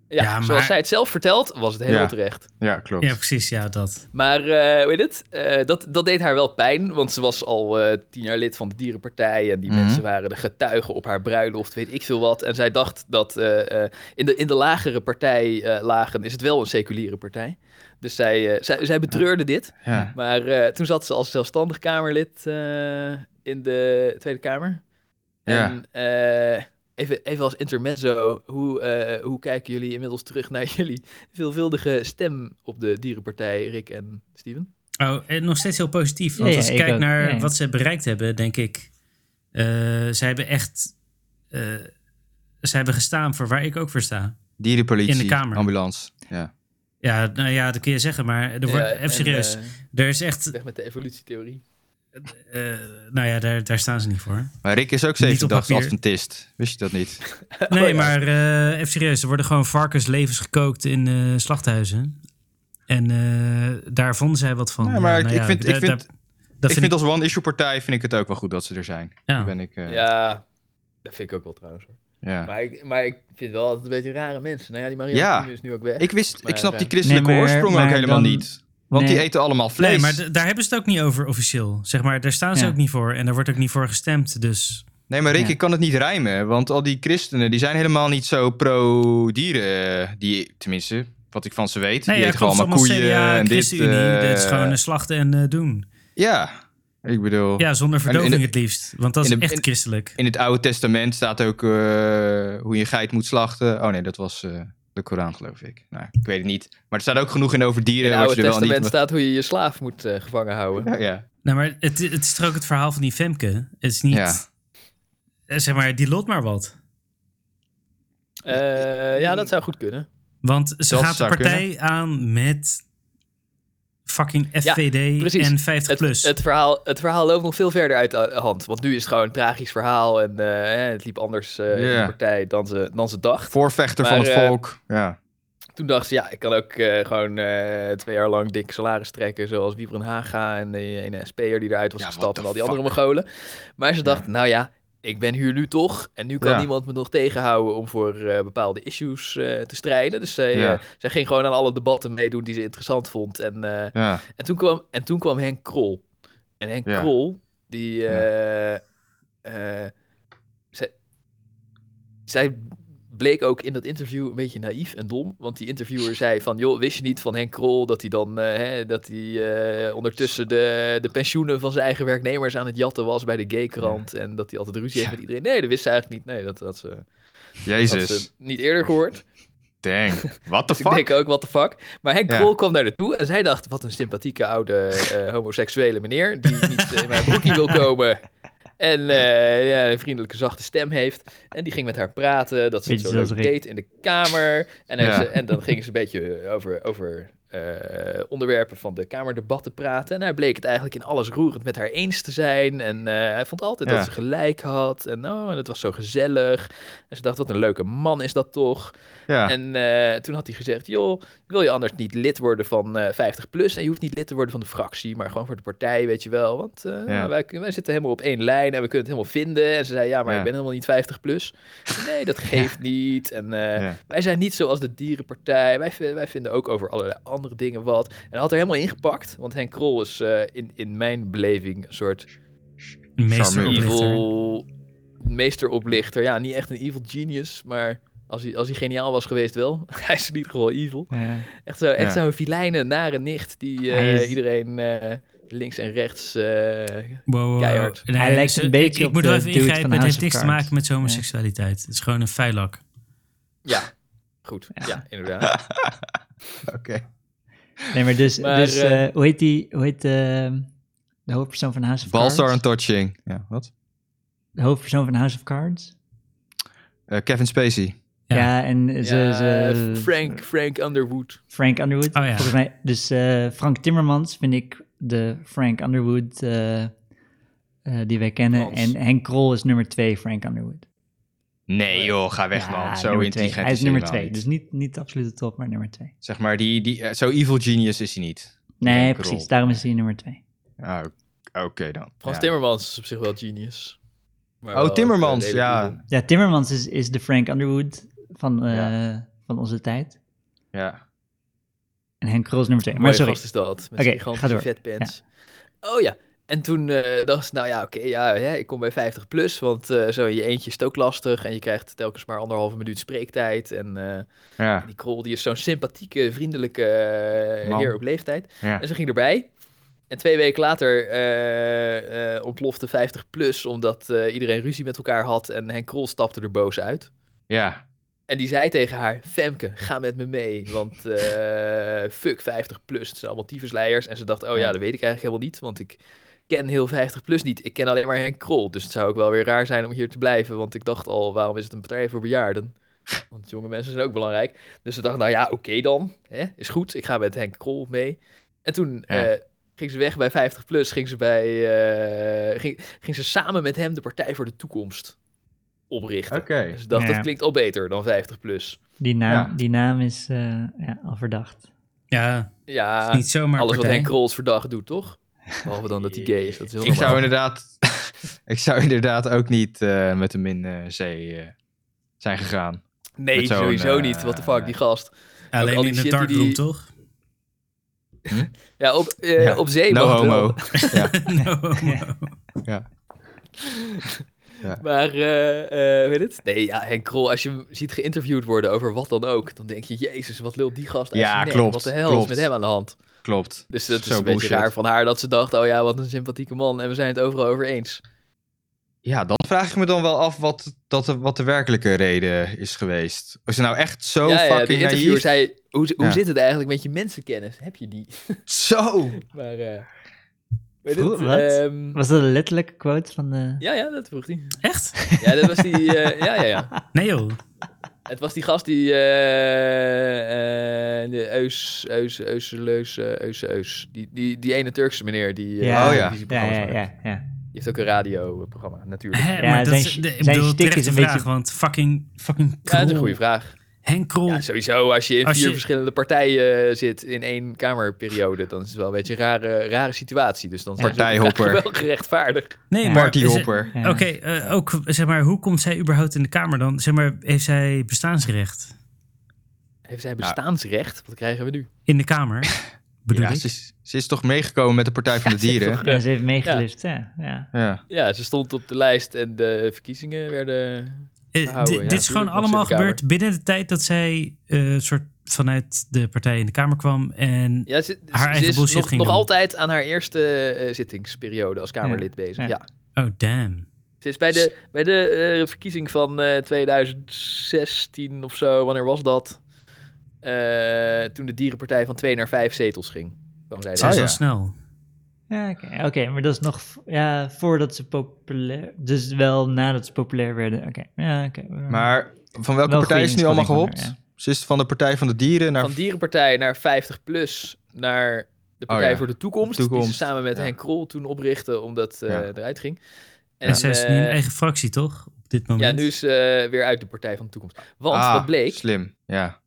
Ja, Ja, maar- zoals zij het zelf vertelt, was het helemaal Ja. terecht. Ja, klopt. Ja, precies. Ja, dat. Maar eh weet het, eh, dat, dat deed haar wel pijn, want ze was al eh, tien jaar lid van de Dierenpartij en die Mhm. mensen waren de getuigen op haar bruiloft, weet ik veel wat. En zij dacht dat eh, eh, in, de, in de lagere partijlagen is het wel een seculiere partij. Dus zij, eh, zij, zij betreurde dit, Ja. maar eh, toen zat ze als zelfstandig Kamerlid eh, in de Tweede Kamer. Ja. En eh, even, even als intermezzo, hoe, eh, hoe kijken jullie inmiddels terug naar jullie veelvuldige stem op de Dierenpartij, Rick en Steven? Oh, en nog steeds heel positief. Want Ja, ja, als ik ik kijk ook. naar Ja, wat ze bereikt hebben, denk ik... eh zij hebben echt... eh zij hebben gestaan voor waar ik ook voor sta. Dierenpolitie, In de Kamer. ambulance. Ja. Ja, nou ja, dat kun je zeggen, maar er wordt, Ja, even en, serieus. eh, er is echt... weg met de evolutietheorie. eh, nou ja, daar, daar staan ze niet voor. Maar Rick is ook zevendags. Adventist. Wist je dat niet? Nee, ja. maar eh, even serieus. Er worden gewoon varkenslevens gekookt in eh, slachthuizen. En eh, daar vonden zij wat van. Ja, maar ik- nou ik vind- ik vind- daar- dat ik vind als one-issue partij vind ik het ook wel goed dat ze er zijn. Ja. Daar ben ik... eh, Ja, dat vind ik ook wel trouwens. Hoor. Ja. Maar, ik, maar ik vind wel altijd een beetje rare mensen. Nou ja, die Maria Ja. Is nu ook weg. Ik wist, Maar, ik snap eh, die christelijke Nee, maar- oorsprong ook helemaal dan- niet. Want die eten allemaal vlees. Nee, maar daar hebben ze het ook niet over officieel. Zeg maar, daar staan ze Ja. ook niet voor. En daar wordt ook niet voor gestemd. Dus Nee, maar Rick, Ja. ik kan het niet rijmen. Want al die christenen, die zijn helemaal niet zo pro-dieren. eh, Die, tenminste, wat ik van ze weet. nee, die ja, eten gewoon klopt. allemaal koeien CDA, en dit. ChristenUnie. eh, dit is gewoon eh, slachten en eh, doen. Ja, ik bedoel... Ja, zonder verdoving in de- het liefst. Want dat is in de- echt in- christelijk. In het Oude Testament staat ook eh, hoe je een geit moet slachten. Oh nee, dat was eh, de Koran, geloof ik. Nou, ik weet het niet. Maar er staat ook genoeg in over in dieren. het wat Oude Testament niet... staat hoe je je slaaf moet eh, gevangen houden. Ja, ja. Nou, maar het, het is toch ook het verhaal van die Femke. Het is niet... Ja. Zeg maar, die lot maar wat. Eh, ja, dat zou goed kunnen. Want ze Dat gaat de partij aan met fucking FVD en 50 Het, plus. het, verhaal, het verhaal loopt nog veel verder uit de hand. Want nu is het gewoon een tragisch verhaal. En eh, het liep anders eh, in de partij dan ze, dan ze dacht. Voorvechter Maar, van het eh, volk. Ja. Toen dacht ze, ja, ik kan ook eh, gewoon eh, twee jaar lang dik salaris trekken. Zoals Wiebren Haga en de ene SP'er die eruit was Ja, gestapt. En al die fuck? andere Mongolen. Maar ze dacht, nou ja, ik ben hier nu toch. En nu kan Ja. niemand me nog tegenhouden om voor eh, bepaalde issues eh, te strijden. Dus zij, Ja. eh, zij ging gewoon aan alle debatten meedoen die ze interessant vond. En, Ja. en, toen, kwam, en toen kwam Henk Krol. En Henk Ja. Krol, die... zij, zij bleek ook in dat interview een beetje naïef en dom. Want die interviewer zei van... joh, wist je niet van Henk Krol dat hij dan... eh, hè, dat hij eh, ondertussen de, de pensioenen van zijn eigen werknemers aan het jatten was bij de gaykrant. En dat hij altijd ruzie heeft Ja. met iedereen. Nee, dat wist ze eigenlijk niet. Nee, dat had ze, dat had Jezus. ze niet eerder gehoord. Dang. What the Dus ik denk fuck? ook, what the fuck. Maar Henk Ja. Krol kwam daar naartoe en zij dacht, wat een sympathieke oude eh, homoseksuele meneer, die niet in mijn broekie wil komen. En eh, ja, een vriendelijke, zachte stem heeft. En die ging met haar praten, dat ze het zo leuk zoals Rick. deed in de kamer. En, heeft Ja. ze, en dan gingen ze een beetje over, over eh, onderwerpen van de kamerdebatten praten. En hij bleek het eigenlijk in alles roerend met haar eens te zijn. En eh, hij vond altijd Ja. dat ze gelijk had. En oh, en het was zo gezellig. En ze dacht, wat een leuke man is dat toch. Ja. En eh, toen had hij gezegd, joh, wil je anders niet lid worden van eh 50 plus? En je hoeft niet lid te worden van de fractie, maar gewoon voor de partij, weet je wel. Want eh, Ja. wij, wij zitten helemaal op één lijn en we kunnen het helemaal vinden. En ze zei, ja, maar Ja. ik ben helemaal niet 50 plus. Nee, dat geeft niet. En eh, Ja. wij zijn niet zoals de dierenpartij. Wij, wij vinden ook over allerlei andere dingen wat. En hij had er helemaal ingepakt, want Henk Krol is eh, in, in mijn beleving een soort Meester evil meesteroplichter. Ja, niet echt een evil genius, maar als hij, als hij geniaal was geweest wel. hij is in ieder geval evil. Ja. Echt zo- echt Ja. zo'n vilijne, nare nicht die eh, is- iedereen eh, links en rechts... eh, Wow, wow, wow. Keihard. Nee, Hij lijkt ze- een ik- beetje Ik, op moet even ingrijpen. Het heeft niks te maken met homoseksualiteit. Het is gewoon een feilak. ja, goed. Ja. Ja, inderdaad. Oké. Nee, maar dus, Maar, dus hoe heet die, hoe heet de, de hoofdpersoon van House of Cards? touching. Ja, wat? De hoofdpersoon van House of Cards? Eh, Kevin Spacey. Ja. Ja, en ze, Ja, ze, Frank, Frank Underwood. Frank Underwood. Oh ja. Volgens mij, dus eh, Frank Timmermans vind ik de Frank Underwood eh, eh, die wij kennen. En Henk Krol is nummer twee Frank Underwood. Nee joh, ga weg Ja, man. Zo intelligent. Hij is hij nummer twee. niet. Dus niet, niet de absolute top, maar nummer twee. Zeg maar, die, die, zo evil genius is hij niet. Nee, Henk Krol. precies. Daarom is hij nummer twee. Ah, Oké dan. Frans Ja. Timmermans is op zich wel genius. Maar Oh, wel, Timmermans, ja. Ja, Timmermans is, is de Frank Underwood van, eh, Ja. van onze tijd. Ja. En Henk Krol is nummer twee. Maar sorry. is dat. Met Oké, ga gigantische door. vetpants. Oh ja. En toen eh, dacht ze, nou ja, oké, ja, hè, ik kom bij 50 plus, want eh, zo in je eentje is het ook lastig en je krijgt telkens maar anderhalve minuut spreektijd. En eh, Ja. die Krol, die is zo'n sympathieke, vriendelijke heer op leeftijd. Ja. En ze ging erbij. En twee weken later eh, eh, ontplofte 50 plus, omdat eh, iedereen ruzie met elkaar had en Henk Krol stapte er boos uit. Ja. En die zei tegen haar, Femke, ga met me mee, want eh, fuck 50 plus, het zijn allemaal tyfusleiers. En ze dacht, oh ja, dat weet ik eigenlijk helemaal niet, want ik ken heel 50 plus niet. Ik ken alleen maar Henk Krol, dus het zou ook wel weer raar zijn om hier te blijven, want ik dacht al, waarom is het een partij voor bejaarden? Want jonge mensen zijn ook belangrijk. Dus ze dacht, nou ja, oké dan, hè, is goed, ik ga met Henk Krol mee. En toen Ja. eh, ging ze weg bij 50 plus, ging ze, bij, eh, ging, ging ze samen met hem de Partij voor de Toekomst oprichten. Oké. Dus ik dacht, Ja. dat klinkt al beter dan 50 plus. Die naam, Ja. die naam is eh, ja, al verdacht. Ja, Ja, is niet zomaar alles wat. Henk Krols verdacht doet, toch? Behalve dan dat hij gay is. Dat is heel Ik zou inderdaad, ik zou inderdaad ook niet eh, met hem in eh, zee eh, zijn gegaan. Nee, sowieso niet. What the fuck, die gast. Alleen al die in de shit die darkroom, die- toch? Ja, op, eh, Ja. op zee No het wel. homo. Ja. Ja. Maar, eh, eh, weet het? Nee, ja, Henk Krol, als je hem ziet geïnterviewd worden over wat dan ook, dan denk je, jezus, wat lult die gast uit Ja, klopt, Wat de hel klopt. is met hem aan de hand? Klopt. Dus dat is Zo een beetje raar van haar dat ze dacht, oh ja, wat een sympathieke man en we zijn het overal over eens. Ja, dan vraag ik me dan wel af wat, dat de, wat de werkelijke reden is geweest. Is ze nou echt zo ja, ja, de fucking interviewer naïef? zei, hoe, hoe Ja. zit het eigenlijk met je mensenkennis? Heb je die? Zo! Maar, eh, Weet Vroeg- het? wat? Ehm, Was dat een letterlijke quote van de... ja, ja, dat vroeg hij. Echt? Ja, dat was die... eh, ja, ja, ja. Nee joh. Het was die gast die... eh eh de Eus, Eus, eh, Eus, Eus. Die, die, die ene Turkse meneer die... Ja, Oh, ja. die ja, ja, ja, ja. Die heeft ook een radioprogramma, natuurlijk. Hè, Ja, maar dat zijn is, de, ik bedoel, is een vraag, beetje- want fucking, fucking Ja, dat is een goede vraag. Henk Krol. Ja, sowieso. Als je in Als vier je- verschillende partijen eh, zit in één kamerperiode, dan is het wel een beetje een rare, rare situatie. Dus dan is het Partijhopper. wel gerechtvaardigd. nee. Partyhopper. Ja. Oké, eh, ook zeg maar, hoe komt zij überhaupt in de Kamer dan? Zeg maar, heeft zij bestaansrecht Heeft zij bestaansrecht? Wat krijgen we nu? in de Kamer? Bedoel Ja, ik? ze is, ze is toch meegekomen met de Partij van de Ja, ze heeft Dieren? toch- Ja, ze heeft meegelust, ja. ja. Ja. Ja, ze stond op de lijst en de verkiezingen werden... Eh, ja, dit is gewoon allemaal gebeurd binnen de tijd dat zij eh, soort vanuit de partij in de Kamer kwam. En Ja, ze, Haar ze eigen is bullshit nog, ging nog doen. altijd aan haar eerste eh, zittingsperiode als Kamerlid bezig. ja. Ja. oh damn. Ze is bij de, bij de eh, verkiezing van eh 2016 of zo, wanneer was dat? Eh, toen de Dierenpartij van twee naar vijf zetels ging. kwam zij ja. wel snel. Ja, oké, oké, maar dat is nog ja, voordat ze populair... Dus wel nadat ze populair werden, oké. Ja, oké. Maar van welke Wel partij is ze nu allemaal gehopt? van Ze is van de Partij van de Dieren naar... Van Dierenpartij naar 50 plus naar de Partij Oh ja, voor de Toekomst. Die ze samen met ja. Henk Krol toen oprichtten, omdat eh Ja. eruit ging. En, zij is nu een eh, eigen fractie, toch? Op dit moment. Ja, nu is ze eh, weer uit de Partij van de Toekomst. Want Ah, wat bleek, Slim, ja.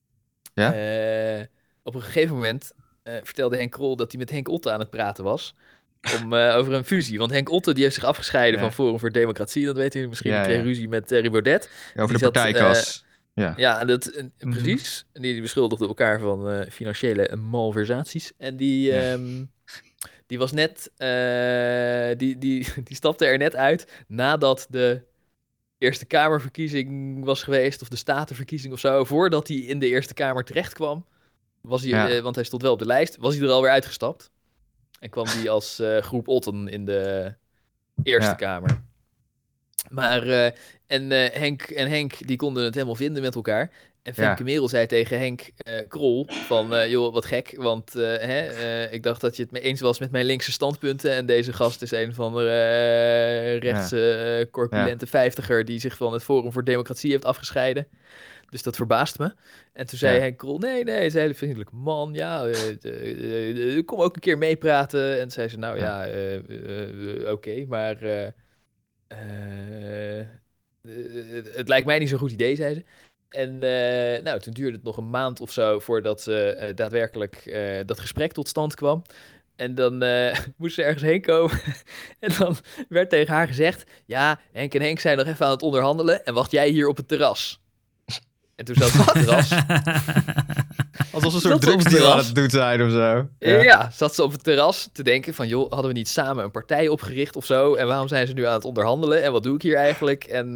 Ja? Eh, op een gegeven moment eh, vertelde Henk Krol dat hij met Henk Otte aan het praten was. Om, eh, over een fusie. Want Henk Otte die heeft zich afgescheiden Ja. van Forum voor Democratie. Dat weet u misschien. Ja, Die kreeg ja. ruzie met Thierry Baudet. Ja, Over die de partijkas. ja. Ja, en dat, Mhm. precies. En die beschuldigden elkaar van eh, financiële malversaties. En die, Ja. ehm, die was net... eh, die, die, die stapte er net uit nadat de Eerste Kamerverkiezing was geweest. Of de Statenverkiezing of zo. Voordat hij in de Eerste Kamer terecht kwam. Was hij, Ja. eh, want hij stond wel op de lijst. Was hij er alweer uitgestapt. En kwam hij als eh, groep Otten in de Eerste Ja. Kamer. Maar, eh, en eh, Henk en Henk, die konden het helemaal vinden met elkaar. En Femke Merel zei tegen Henk Krol van, joh, wat gek, want hè, ik dacht dat je het mee eens was met mijn linkse standpunten en deze gast is een van de rechtse corpulente vijftiger die zich van het Forum voor Democratie heeft afgescheiden. Dus dat verbaast me. En toen zei Ja. Henk Krol, nee, nee, hij is een hele vriendelijke man, ja, eh, eh, eh, kom ook een keer meepraten. En toen zei ze, nou ja, oké, maar... het, het lijkt mij niet zo'n goed idee, zei ze. En nou, toen duurde het nog een maand of zo voordat ze daadwerkelijk dat gesprek tot stand kwam. En dan moest ze ergens heen komen. en dan werd tegen haar gezegd: Ja, Henk en Henk zijn nog even aan het onderhandelen. En wacht jij hier op het terras. En toen zat ze op het terras. Alsof ze een soort drugsdeal aan het doen zijn of zo. Ja. zat ze op het terras te denken van, joh, hadden we niet samen een partij opgericht of zo? En waarom zijn ze nu aan het onderhandelen? En wat doe ik hier eigenlijk? En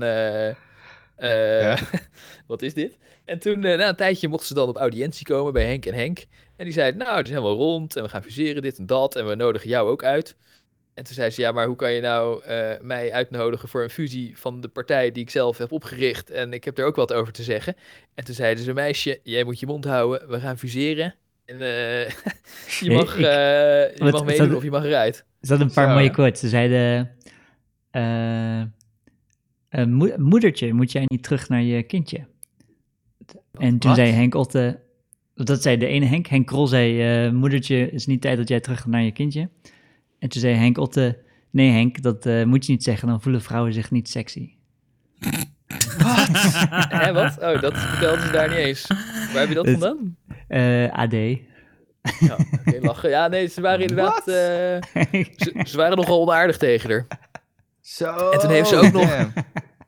Ja. wat is dit? En toen, eh, na een tijdje, mochten ze dan op audiëntie komen bij Henk en Henk. En die zeiden, nou, het is helemaal rond en we gaan fuseren, dit en dat. En we nodigen jou ook uit. En toen zei ze, ja, maar hoe kan je nou eh, mij uitnodigen voor een fusie van de partij die ik zelf heb opgericht? En ik heb er ook wat over te zeggen. En toen zeiden ze, meisje, jij moet je mond houden, we gaan fuseren. En eh, je mag, ik- eh, je wat- mag meedoen dat- of je mag eruit. Er zaten een paar Zo, mooie quotes. Ze zeiden... mo- moedertje, moet jij niet terug naar je kindje? En toen Wat? zei Henk Otte... Dat zei de ene Henk. Henk Krol zei... moedertje, is niet tijd dat jij terug gaat naar je kindje. En toen zei Henk Otte... Nee Henk, dat eh, moet je niet zeggen. Dan voelen vrouwen zich niet sexy. Hé, wat? Oh, dat vertelden ze daar niet eens. Waar heb je dat Het- vandaan? Eh, AD. Ja, oké, lachen. Ja, nee, ze waren inderdaad... eh, ze, ze waren nogal onaardig tegen haar. Zo. En toen heeft ze ook nog- damn.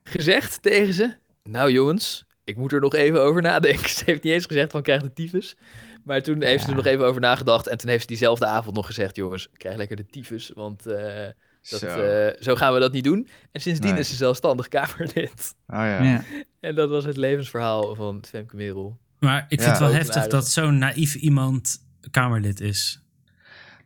gezegd tegen ze. Nou jongens, ik moet er nog even over nadenken. Ze heeft niet eens gezegd van krijg de tyfus. Maar toen heeft ze er nog even over nagedacht. En toen heeft ze diezelfde avond nog gezegd... jongens, krijg lekker de tyfus. Want eh, dat, Zo. eh, zo gaan we dat niet doen. En sindsdien Nee. is ze zelfstandig Kamerlid. Oh ja. Ja. En dat was het levensverhaal van Femke Merel. Maar ik vind Ja. het wel heftig dat zo'n naïef iemand Kamerlid is.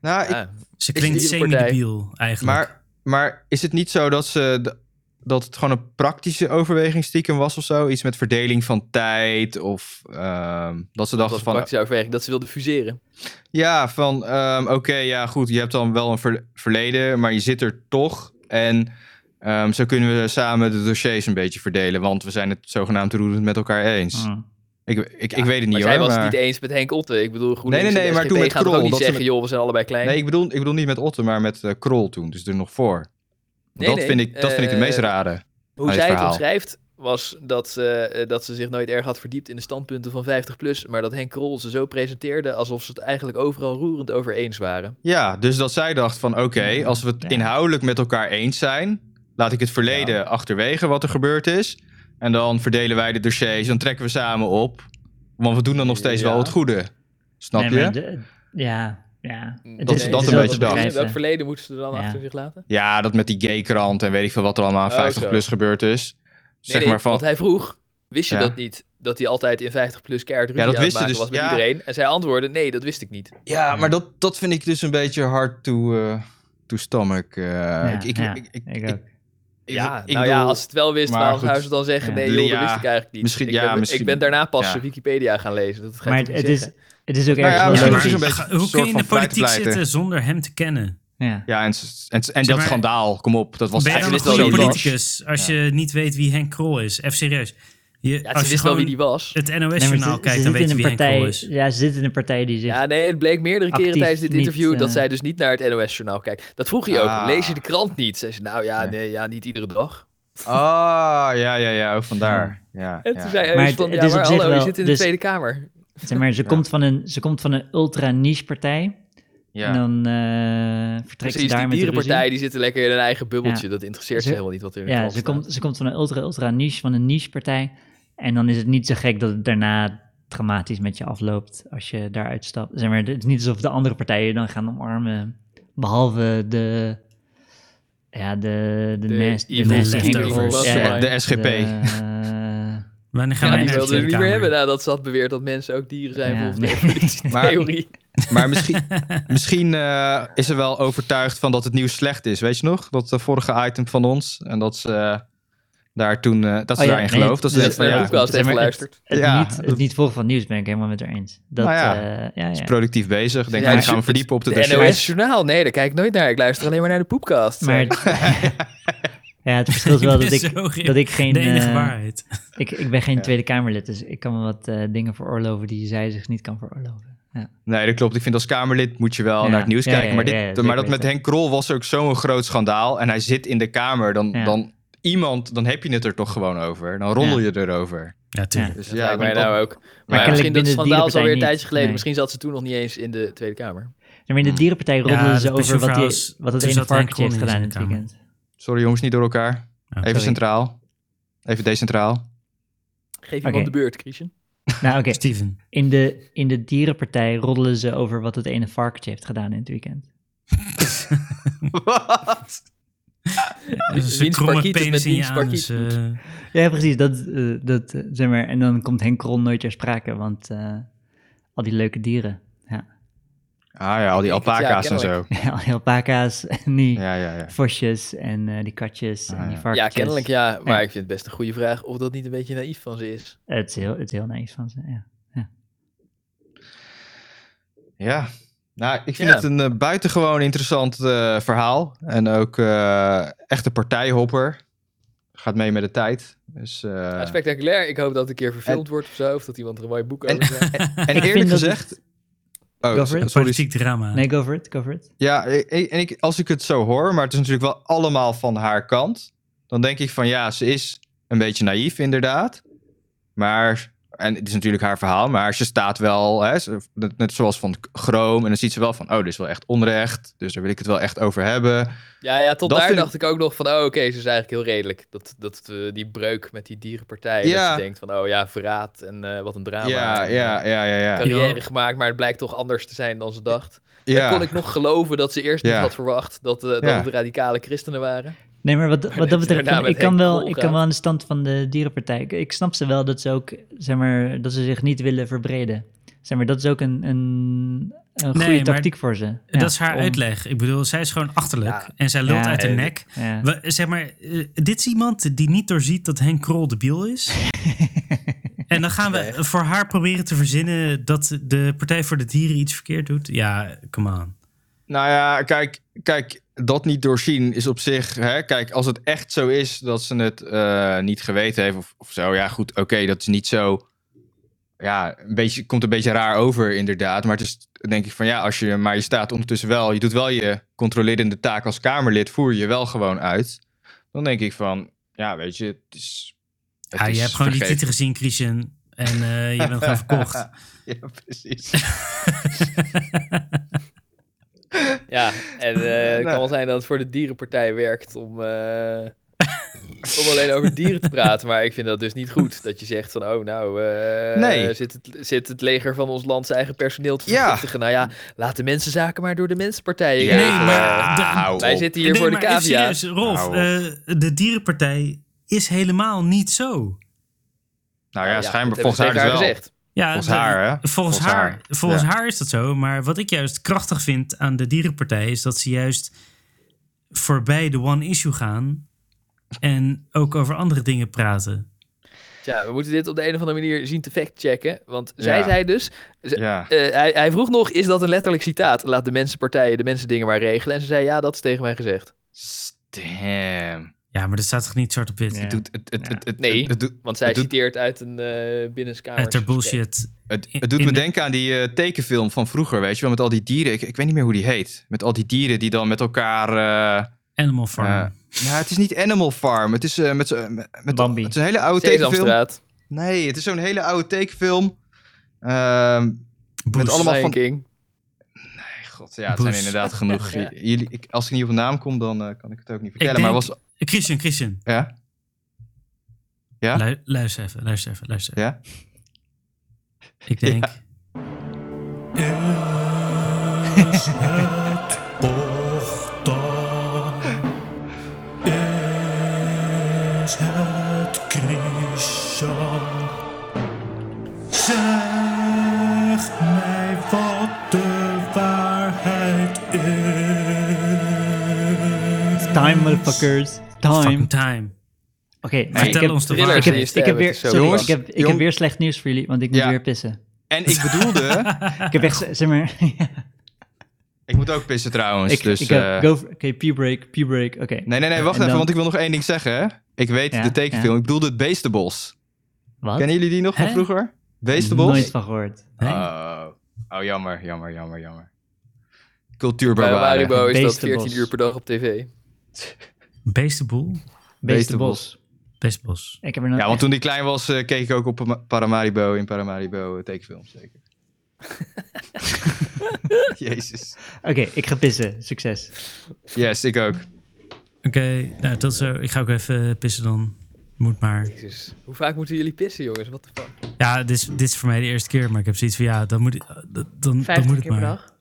Nou, ik, Ze klinkt semi-debiel eigenlijk. maar, maar is het niet zo dat ze... de- dat het gewoon een praktische overweging stiekem was of zo? Iets met verdeling van tijd of ehm, dat ze dachten een van... praktische overweging dat ze wilden fuseren. Ja, van ehm, oké, ja goed, je hebt dan wel een ver- verleden, maar je zit er toch. En ehm, zo kunnen we samen de dossiers een beetje verdelen, want we zijn het zogenaamd roerend met elkaar eens. Mm. Ik, ik, Ja, ik weet het niet maar hoor. zij was maar... het niet eens met Henk Otte. Ik bedoel, GroenLinks Nee, nee, nee, maar toen met Krol, niet zeggen, met- joh, we zijn allebei klein. Nee, ik bedoel, ik bedoel niet met Otte, maar met Krol toen, dus er nog voor. Nee, dat, nee, vind ik, dat vind ik het eh, meest rare. Hoe zij het verhaal. omschrijft, was dat, ze, eh, dat ze zich nooit erg had verdiept in de standpunten van 50PLUS. Maar dat Henk Krol ze zo presenteerde alsof ze het eigenlijk overal roerend over eens waren. Ja, dus dat zij dacht van oké, als we het Ja. inhoudelijk met elkaar eens zijn, laat ik het verleden achterwege wat er gebeurd is. En dan verdelen wij de dossiers, dan trekken we samen op. Want we doen dan nog steeds Ja. wel het goede. Snap Nee, je? de- ja, ja. Het Dat is- dat een beetje begrijpen. Welk verleden moeten ze er dan Ja. achter zich laten? Ja, dat met die gay-krant en weet ik veel wat er allemaal aan Oh, 50 zo. plus gebeurd is. Nee, Zeg nee, maar van. Want hij vroeg, wist je Ja. dat niet? Dat hij altijd in 50PLUS keihard ruzie Ja, dat aan het wist dus, was met ja. iedereen. En zij antwoordde, nee, dat wist ik niet. Ja, maar dat, dat vind ik dus een beetje hard to, eh to stomach. eh. ik, ik, ja, ik, ik, ja, nou ja, als ze het wel wist, maar waarom goed. zou ze dan zeggen, Ja. nee joh, dat Ja, wist ik eigenlijk niet. misschien- ik, ja, ben, misschien- ik ben daarna pas ja. Wikipedia gaan lezen. Dat ga ik Maar het, is, het is ook Nou ja, beetje Ga- Hoe kun je in de politiek zitten zonder hem te kennen? Ja. Ja, en, en, dat maar- schandaal, kom op. Dat was Ben je dan een politicus als je niet weet wie Henk Krol is? Even serieus. Je, Ja, ze als je wist wel wie die was. het NOS-journaal kijkt, ze dan weet in je een wie Henk partij, is. Ja, ze zit in een partij die zich... Ja, nee, het bleek meerdere keren tijdens dit niet, interview dat zij dus niet naar het NOS-journaal kijkt. Dat vroeg hij ook. Ah. Lees je de krant niet? Zei ze, nou ja, Nee. ja, niet iedere dag. Ah, ja, ja, ja, ook vandaar. Ja, En ja. toen zei Maar het- van, het ja, is maar hallo, je wel- zit in de dus- Tweede Kamer. Zeg maar, ze, Ja. komt van een, ze komt van een ultra-niche partij. Ja. En dan eh vertrekt Precies, ze daar die met de dierenpartij die zitten lekker in hun eigen bubbeltje. Ja. Dat interesseert ze Ze- helemaal niet wat er in de Ja, ze staat. komt, ze komt van een ultra-ultra-niche, van een niche-partij. En dan is het niet zo gek dat het daarna dramatisch met je afloopt als je daaruit stapt. Zeg maar, het is niet alsof de andere partijen je dan gaan omarmen. Behalve de... Ja, de... De, De nest, de Ja, de SGP. de, eh, Wanneer gaan Ja, wij die wilden we niet meer hebben nadat ze had beweerd dat mensen ook dieren zijn Ja, volgens nee. de evolutietheorie. Maar misschien, misschien eh, is ze wel overtuigd van dat het nieuws slecht is. Weet je nog? Dat eh, vorige item van ons. En dat ze eh, daar toen, eh, dat ze Oh ja, daarin nee, gelooft. Dat ze van ja, podcast zeg heeft geluisterd. Het, Ja, niet, dat- het niet volgen van nieuws ben ik helemaal met haar eens. Dat, Nou ja, ja, ja, is productief bezig. Denk, Ja, dan gaan we het- verdiepen op de, De. NOS Journaal, nee, daar kijk ik nooit naar. Ik luister alleen maar naar de poepcast. Maar het, ja, het verschil is wel dat ik, dat ik geen... De enige eh, waarheid. ik, ik ben geen Ja. Tweede Kamerlid, dus ik kan me wat eh, dingen veroorloven die zij zich niet kan veroorloven. Ja. Nee, dat klopt. Ik vind als Kamerlid moet je wel Ja, naar het nieuws ja, kijken. ja, maar, dit, ja, ja, maar dat met. Henk Krol was ook zo'n groot schandaal. En hij zit in de Kamer. Dan, Ja. dan iemand, dan heb je het er toch gewoon over. Dan rommel Ja. je erover. Ja, tuurlijk. Dus Dat ja, mij nou ook. Maar, misschien dat schandaal is alweer een tijdje geleden. Nee. Misschien zat ze toen nog niet eens in de Tweede Kamer. Maar in de dierenpartij roddelen Ja, ze over wat, die, is- wat het ene varkentje heeft gedaan in het weekend. Sorry jongens, niet door elkaar. Even sorry. centraal. Even decentraal. Geef Oké. iemand de beurt, Christian. Nou oké, Steven. in, de, in de dierenpartij roddelen ze over wat het ene varkentje heeft gedaan in het weekend. Wat? Dus een kromme penis met in je wiens anus. parkiet eh, Ja, precies. Dat, eh, dat, eh, zeg maar, en dan komt Henk Krol nooit ter sprake, want eh, al die leuke dieren. Ja, Ah ja, al die ja, alpaca's en zo. ja al die alpaca's en die Ja, ja, ja. vosjes en eh, die katjes Ah, en die ja. varkentjes. Ja, kennelijk ja. Maar Ja. ik vind het best een goede vraag of dat niet een beetje naïef van ze is. Het is heel, het is heel naïef van ze, ja. Ja. Nou, ik vind Ja. het een eh, buitengewoon interessant eh, verhaal. En ook eh echt een partijhopper. Gaat mee met de tijd. Dus, eh, Ja, spectaculair. Ik hoop dat het een keer verfilmd wordt of zo. Of dat iemand er een mooi boek En- over schrijft. en eerlijk gezegd... Oh, Go for it. Een politiek drama. Nee, go for it, go for it. Ja, ik- en ik, als ik het zo hoor, maar het is natuurlijk wel allemaal van haar kant. Dan denk ik van ja, ze is een beetje naïef inderdaad. Maar, en het is natuurlijk haar verhaal, maar ze staat wel, hè, ze- net, zoals van Groom. En dan ziet ze wel van, oh, dit is wel echt onrecht. Dus daar wil ik het wel echt over hebben. Ja, ja tot Dat daar dacht ik ook nog van, oh oké, ze is eigenlijk heel redelijk. Dat, dat eh, die breuk met die dierenpartij. Ja. Dat ze denkt van, oh ja, verraad en eh, wat een drama. ja, ja, eh, ja, ja, ja. Carrière Ja. gemaakt, maar het blijkt toch anders te zijn dan ze dacht. Dan ja. kon ik nog geloven dat ze eerst niet Ja. had verwacht dat, dat Ja. het radicale christenen waren. Nee, maar wat, wat dat betreft, ik kan, wel, ik kan wel aan de stand van de dierenpartij. Ik, ik snap ze wel dat ze ook, zeg maar, dat ze zich niet willen verbreden. Zeg maar, dat is ook een, een een goede Nee, tactiek voor ze. Ja, dat is haar om- uitleg. Ik bedoel, zij is gewoon achterlijk. Ja. En zij lult Ja, uit de en- nek. Ja. We- zeg maar, eh, dit is iemand die niet doorziet dat Henk Krol debiel is. en dan gaan we voor haar proberen te verzinnen dat de Partij voor de Dieren iets verkeerd doet. Ja, come on. Nou ja, kijk, kijk, dat niet doorzien is op zich. Hè, kijk, als het echt zo is dat ze het eh, niet geweten heeft of, of zo, ja, goed, oké, dat is niet zo. Ja, een beetje, komt een beetje raar over, inderdaad. Maar het is, denk ik van ja, als je, maar je staat ondertussen wel, je doet wel je controlerende taak als Kamerlid, voer je wel gewoon uit. Dan denk ik van, ja, weet je, het is. het Ja, is je hebt gewoon die vergeven. titel gezien, Christian. En eh, je bent gewoon verkocht. ja, precies. Ja, en eh, het kan Nou. wel zijn dat het voor de dierenpartij werkt om, eh, om alleen over dieren te praten. Maar ik vind dat dus niet goed. Dat je zegt van, oh nou, eh, Nee. zit, het, zit het leger van ons land zijn eigen personeel te Ja. vergiftigen? Nou ja, laat de mensenzaken maar door de mensenpartijen. Ja, Nee, maar de- Wij zitten hier Nee, voor de cavia. serieus, Rolf, eh, de Dierenpartij is helemaal niet zo. Nou ja, schijnbaar dat hebben volgens haar dus wel. gezegd. Ja, Volgens de- haar, hè? Volgens, Volgens haar, haar, volgens ja. haar is dat zo. Maar wat ik juist krachtig vind aan de Dierenpartij is dat ze juist voorbij de one issue gaan en ook over andere dingen praten. Ja, we moeten dit op de een of andere manier zien te factchecken. Want zij Ja. zei dus, ze- Ja. eh, hij, hij vroeg nog, is dat een letterlijk citaat? Laat de mensenpartijen de mensen dingen maar regelen. En ze zei, ja, dat is tegen mij gezegd. Damn. Ja, maar dat staat toch niet zwart op wit? Ja. Het doet, het, het, Ja. het, het, Nee. het, het doet, Want zij Het doet- citeert uit een uh, binnenskamer. Uiter bullshit. het, het doet me in- denken aan die eh, tekenfilm van vroeger, weet je wel, met al die dieren. Ik, ik weet niet meer hoe die heet. Met al die dieren die dan met elkaar... eh, Animal Farm. Ja. het is niet Animal Farm. Het is eh, met, met, met Bambi. Het is een hele oude tekenfilm. Nee, het is zo'n hele oude tekenfilm. Ehm met allemaal van... King. Nee, god, ja, het zijn inderdaad genoeg. Ja. Jullie, ik, als ik niet op een naam kom, dan eh, kan ik het ook niet vertellen. denk- Maar was... Christian, Christian. Ja? Ja? Lu- luister even, luister even, luister even. Ja? Ik denk... Is het Time, motherfuckers. Time. Fucking time. Oké, maar ik Vertel heb, ons de ik heb, ik heb weer, sorry, Jongens, ik heb, ik jong- heb weer slecht nieuws voor jullie, want ik moet Ja. weer pissen. En ik bedoelde... Ik heb echt, zeg maar, ik moet ook pissen trouwens. ik, dus, ik heb, eh, oké, pee break, pee break, oké. Nee, nee, nee, wacht En even, dan- want ik wil nog één ding zeggen. Hè? Ik weet Ja, de tekenfilm. ja. Ik bedoelde het Beestenbos. Wat? Kennen jullie die nog van vroeger? Beestenbos? Nooit van gehoord. Oh. oh, jammer, jammer, jammer, jammer. Bij Cultuurbarbaren. Maribo is dat Beestenbos. 14 uur per dag op tv. Beestenboel? Beestenbos. Beestenbos. Ik heb er nog Ja, want echt- toen die klein was, eh, keek ik ook op Pa- Paramaribo in Paramaribo eh, tekenfilms, zeker. Jezus. Oké, ik ga pissen. Succes. Yes, ik ook. Oké, nou tot zo. Ik ga ook even pissen dan. Moet maar. Jezus. Hoe vaak moeten jullie pissen, jongens? Wat de fuck? Ja, dit is, dit is voor mij de eerste keer, maar ik heb zoiets van ja, dan moet, ik- dan, dan, dan 50 moet het keer per maar. dag.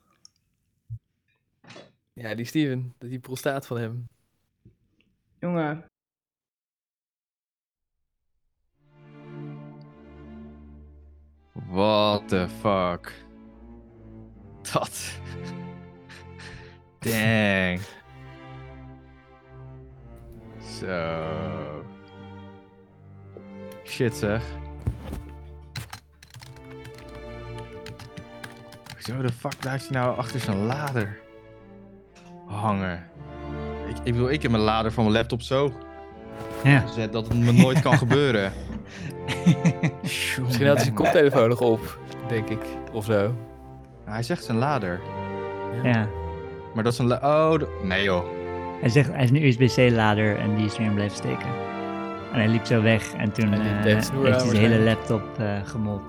Ja, die Steven. Die prostaat van hem. Jongen. What the fuck. Dat. Dang. Zo. Shit zeg. Zo de fuck blijft hij nou achter zijn lader hangen? Ik, ik bedoel, ik heb mijn lader van mijn laptop zo Ja. gezet dat het me nooit kan gebeuren. Misschien had hij zijn koptelefoon nog op, denk ik. Of zo. Hij zegt zijn lader. ja. Maar dat is een Oh, nee joh. Hij zegt, hij is een USB-C-lader en die is erin blijven steken. En hij liep zo weg en toen En eh, deed heeft hij zijn hele laptop eh gemold.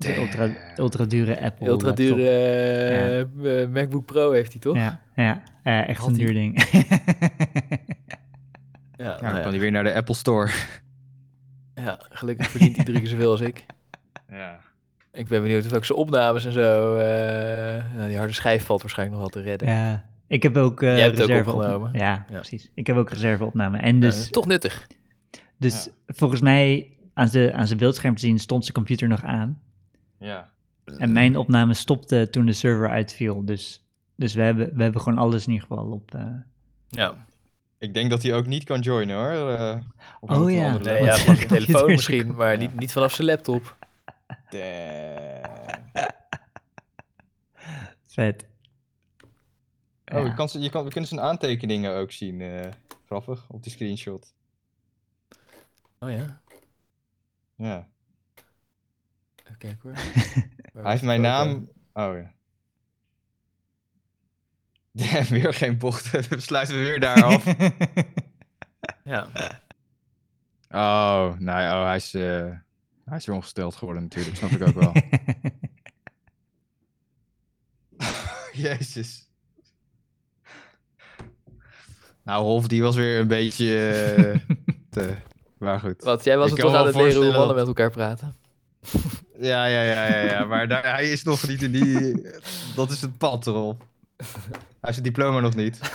De ultra, ultra dure Apple Ultra dure eh, eh, MacBook Pro heeft hij toch? Ja, ja eh, echt Had een duur ding. Ja, nou dan kan hij weer naar de Apple Store. Ja, gelukkig verdient hij drie keer zoveel als ik. Ja. Ik ben benieuwd of ook zijn opnames en zo. eh, nou, die harde schijf valt waarschijnlijk nog wel te redden. ja. Ik heb ook eh Jij hebt het ook reserve opgenomen. Ja, Ja. precies. Ik heb ook reserveopname. En dus, toch nuttig. dus volgens mij aan zijn, aan zijn beeldscherm te zien stond zijn computer nog aan. Ja. En mijn opname stopte toen de server uitviel. Dus, dus we, hebben, we hebben gewoon alles in ieder geval op. eh, Ja. Ik denk dat hij ook niet kan joinen hoor. eh, Oh, ja. Nee, ja, van zijn telefoon misschien, maar niet, niet vanaf zijn laptop. Damn. vet. Oh, Ja. je kan, ze- je kan, we kunnen zijn aantekeningen ook zien. eh, grappig, op die screenshot. Oh ja, Ja. Even kijken hoor. Hij heeft mijn naam. Oh ja. Damn, weer geen bochten. We sluiten weer daar af. Ja, Oh, nou ja, oh, hij is, eh, hij is weer ongesteld geworden natuurlijk, snap ik ook wel. Jezus. Nou, Rolf, die was weer een beetje eh, te... Maar goed. wat, jij was Ik het toch aan het leren hoe mannen met elkaar praten? Ja, ja, ja, ja, ja. Maar daar, hij is nog niet in die... Dat is het pad, Rolf. Hij heeft zijn diploma nog niet.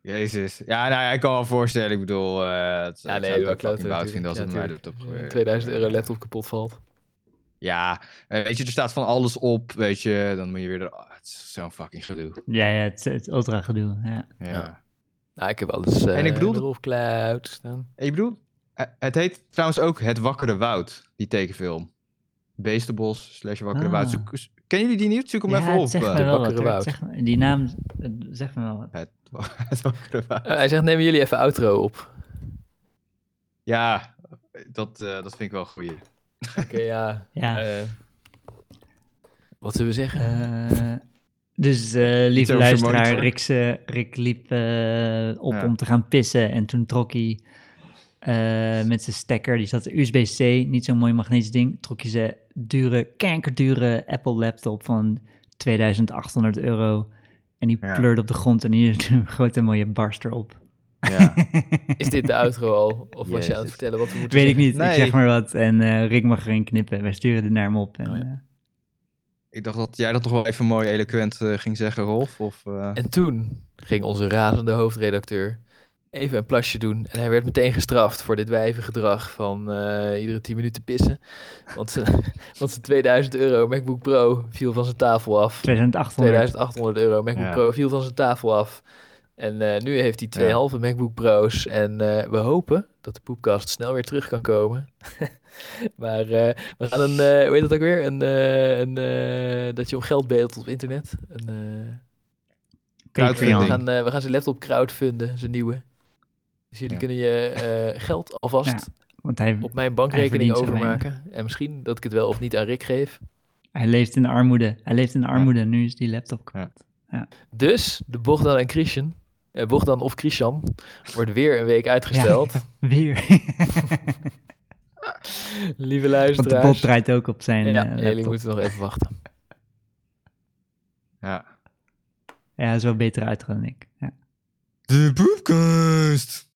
Jezus. Ja, nou ja, ik kan me wel voorstellen. Ik bedoel, eh het, Ja, ik nee, wel woud vinden als het laptop gebeurt. 2000 euro Eh, laptop kapot valt. Ja, eh, weet je, er staat van alles op, weet je. Dan moet je weer... er- het is zo'n fucking gedoe. Ja, ja het, het ultra gedoe. Ja. Ja. Ja. Nou, ik heb alles eh En ik bedoel- in de Rolf Cloud staan. Ik bedoel, eh, het heet trouwens ook Het Wakkere Woud, die tekenfilm. Beestenbos slash Wakkere Ah. Woud. Zoek- Kennen jullie die niet? Zoek hem Ja, even het op. zegt eh. me wel wat. Wakkere. Woud. Het die naam het zegt me wel wat. Het, het Wakkere Woud. Eh, hij zegt, nemen jullie even outro op. Ja, dat, eh, dat vind ik wel goeie. Oké, ja. Ja. eh, wat zullen we zeggen? Eh, dus eh, lieve luisteraar. Rick, liep eh, op Ja. om te gaan pissen en toen trok hij eh, met zijn stekker, die zat USB-C, niet zo'n mooi magnetisch ding, trok hij zijn dure, kankerdure Apple laptop van 2800 euro en die Ja. pleurde op de grond en hier is een grote mooie barst erop. Ja. Is dit de outro al? Of was je aan het vertellen wat we moeten Weet ik zeggen? niet, ik Nee. zeg maar wat en eh, Rick mag erin knippen, wij sturen het naar hem op. En, Oh ja. eh, ik dacht dat jij dat toch wel even mooi eloquent eh, ging zeggen, Rolf. Of, eh, En toen ging onze razende hoofdredacteur even een plasje doen. En hij werd meteen gestraft voor dit wijvengedrag van eh, iedere 10 minuten pissen. Want, zijn- want zijn 2000 euro MacBook Pro viel van zijn tafel af. 2800. 2800 euro MacBook Ja. Pro viel van zijn tafel af. En eh, nu heeft hij twee Ja. halve MacBook Pro's. En eh, we hopen dat de poepkast snel weer terug kan komen. maar we gaan een, hoe heet dat ook weer? Een, een, dat je om geld bedelt op internet. Een, we, gaan, we gaan zijn laptop crowdfunden, zijn nieuwe. Dus jullie Ja. kunnen je eh, geld alvast Ja. Want hij, op mijn bankrekening overmaken. En misschien dat ik het wel of niet aan Rick geef. hij leeft in armoede. Hij leeft in armoede. Nu is die laptop kapot. Dus de Bogdan en Christian, eh, Bogdan of Christian, wordt weer een week uitgesteld. Weer. Lieve Want de bot luisteraars. draait ook op zijn ja, eh, jullie moeten nog even wachten. ja. Ja, zo beter uit dan ik. Ja. De poepkast!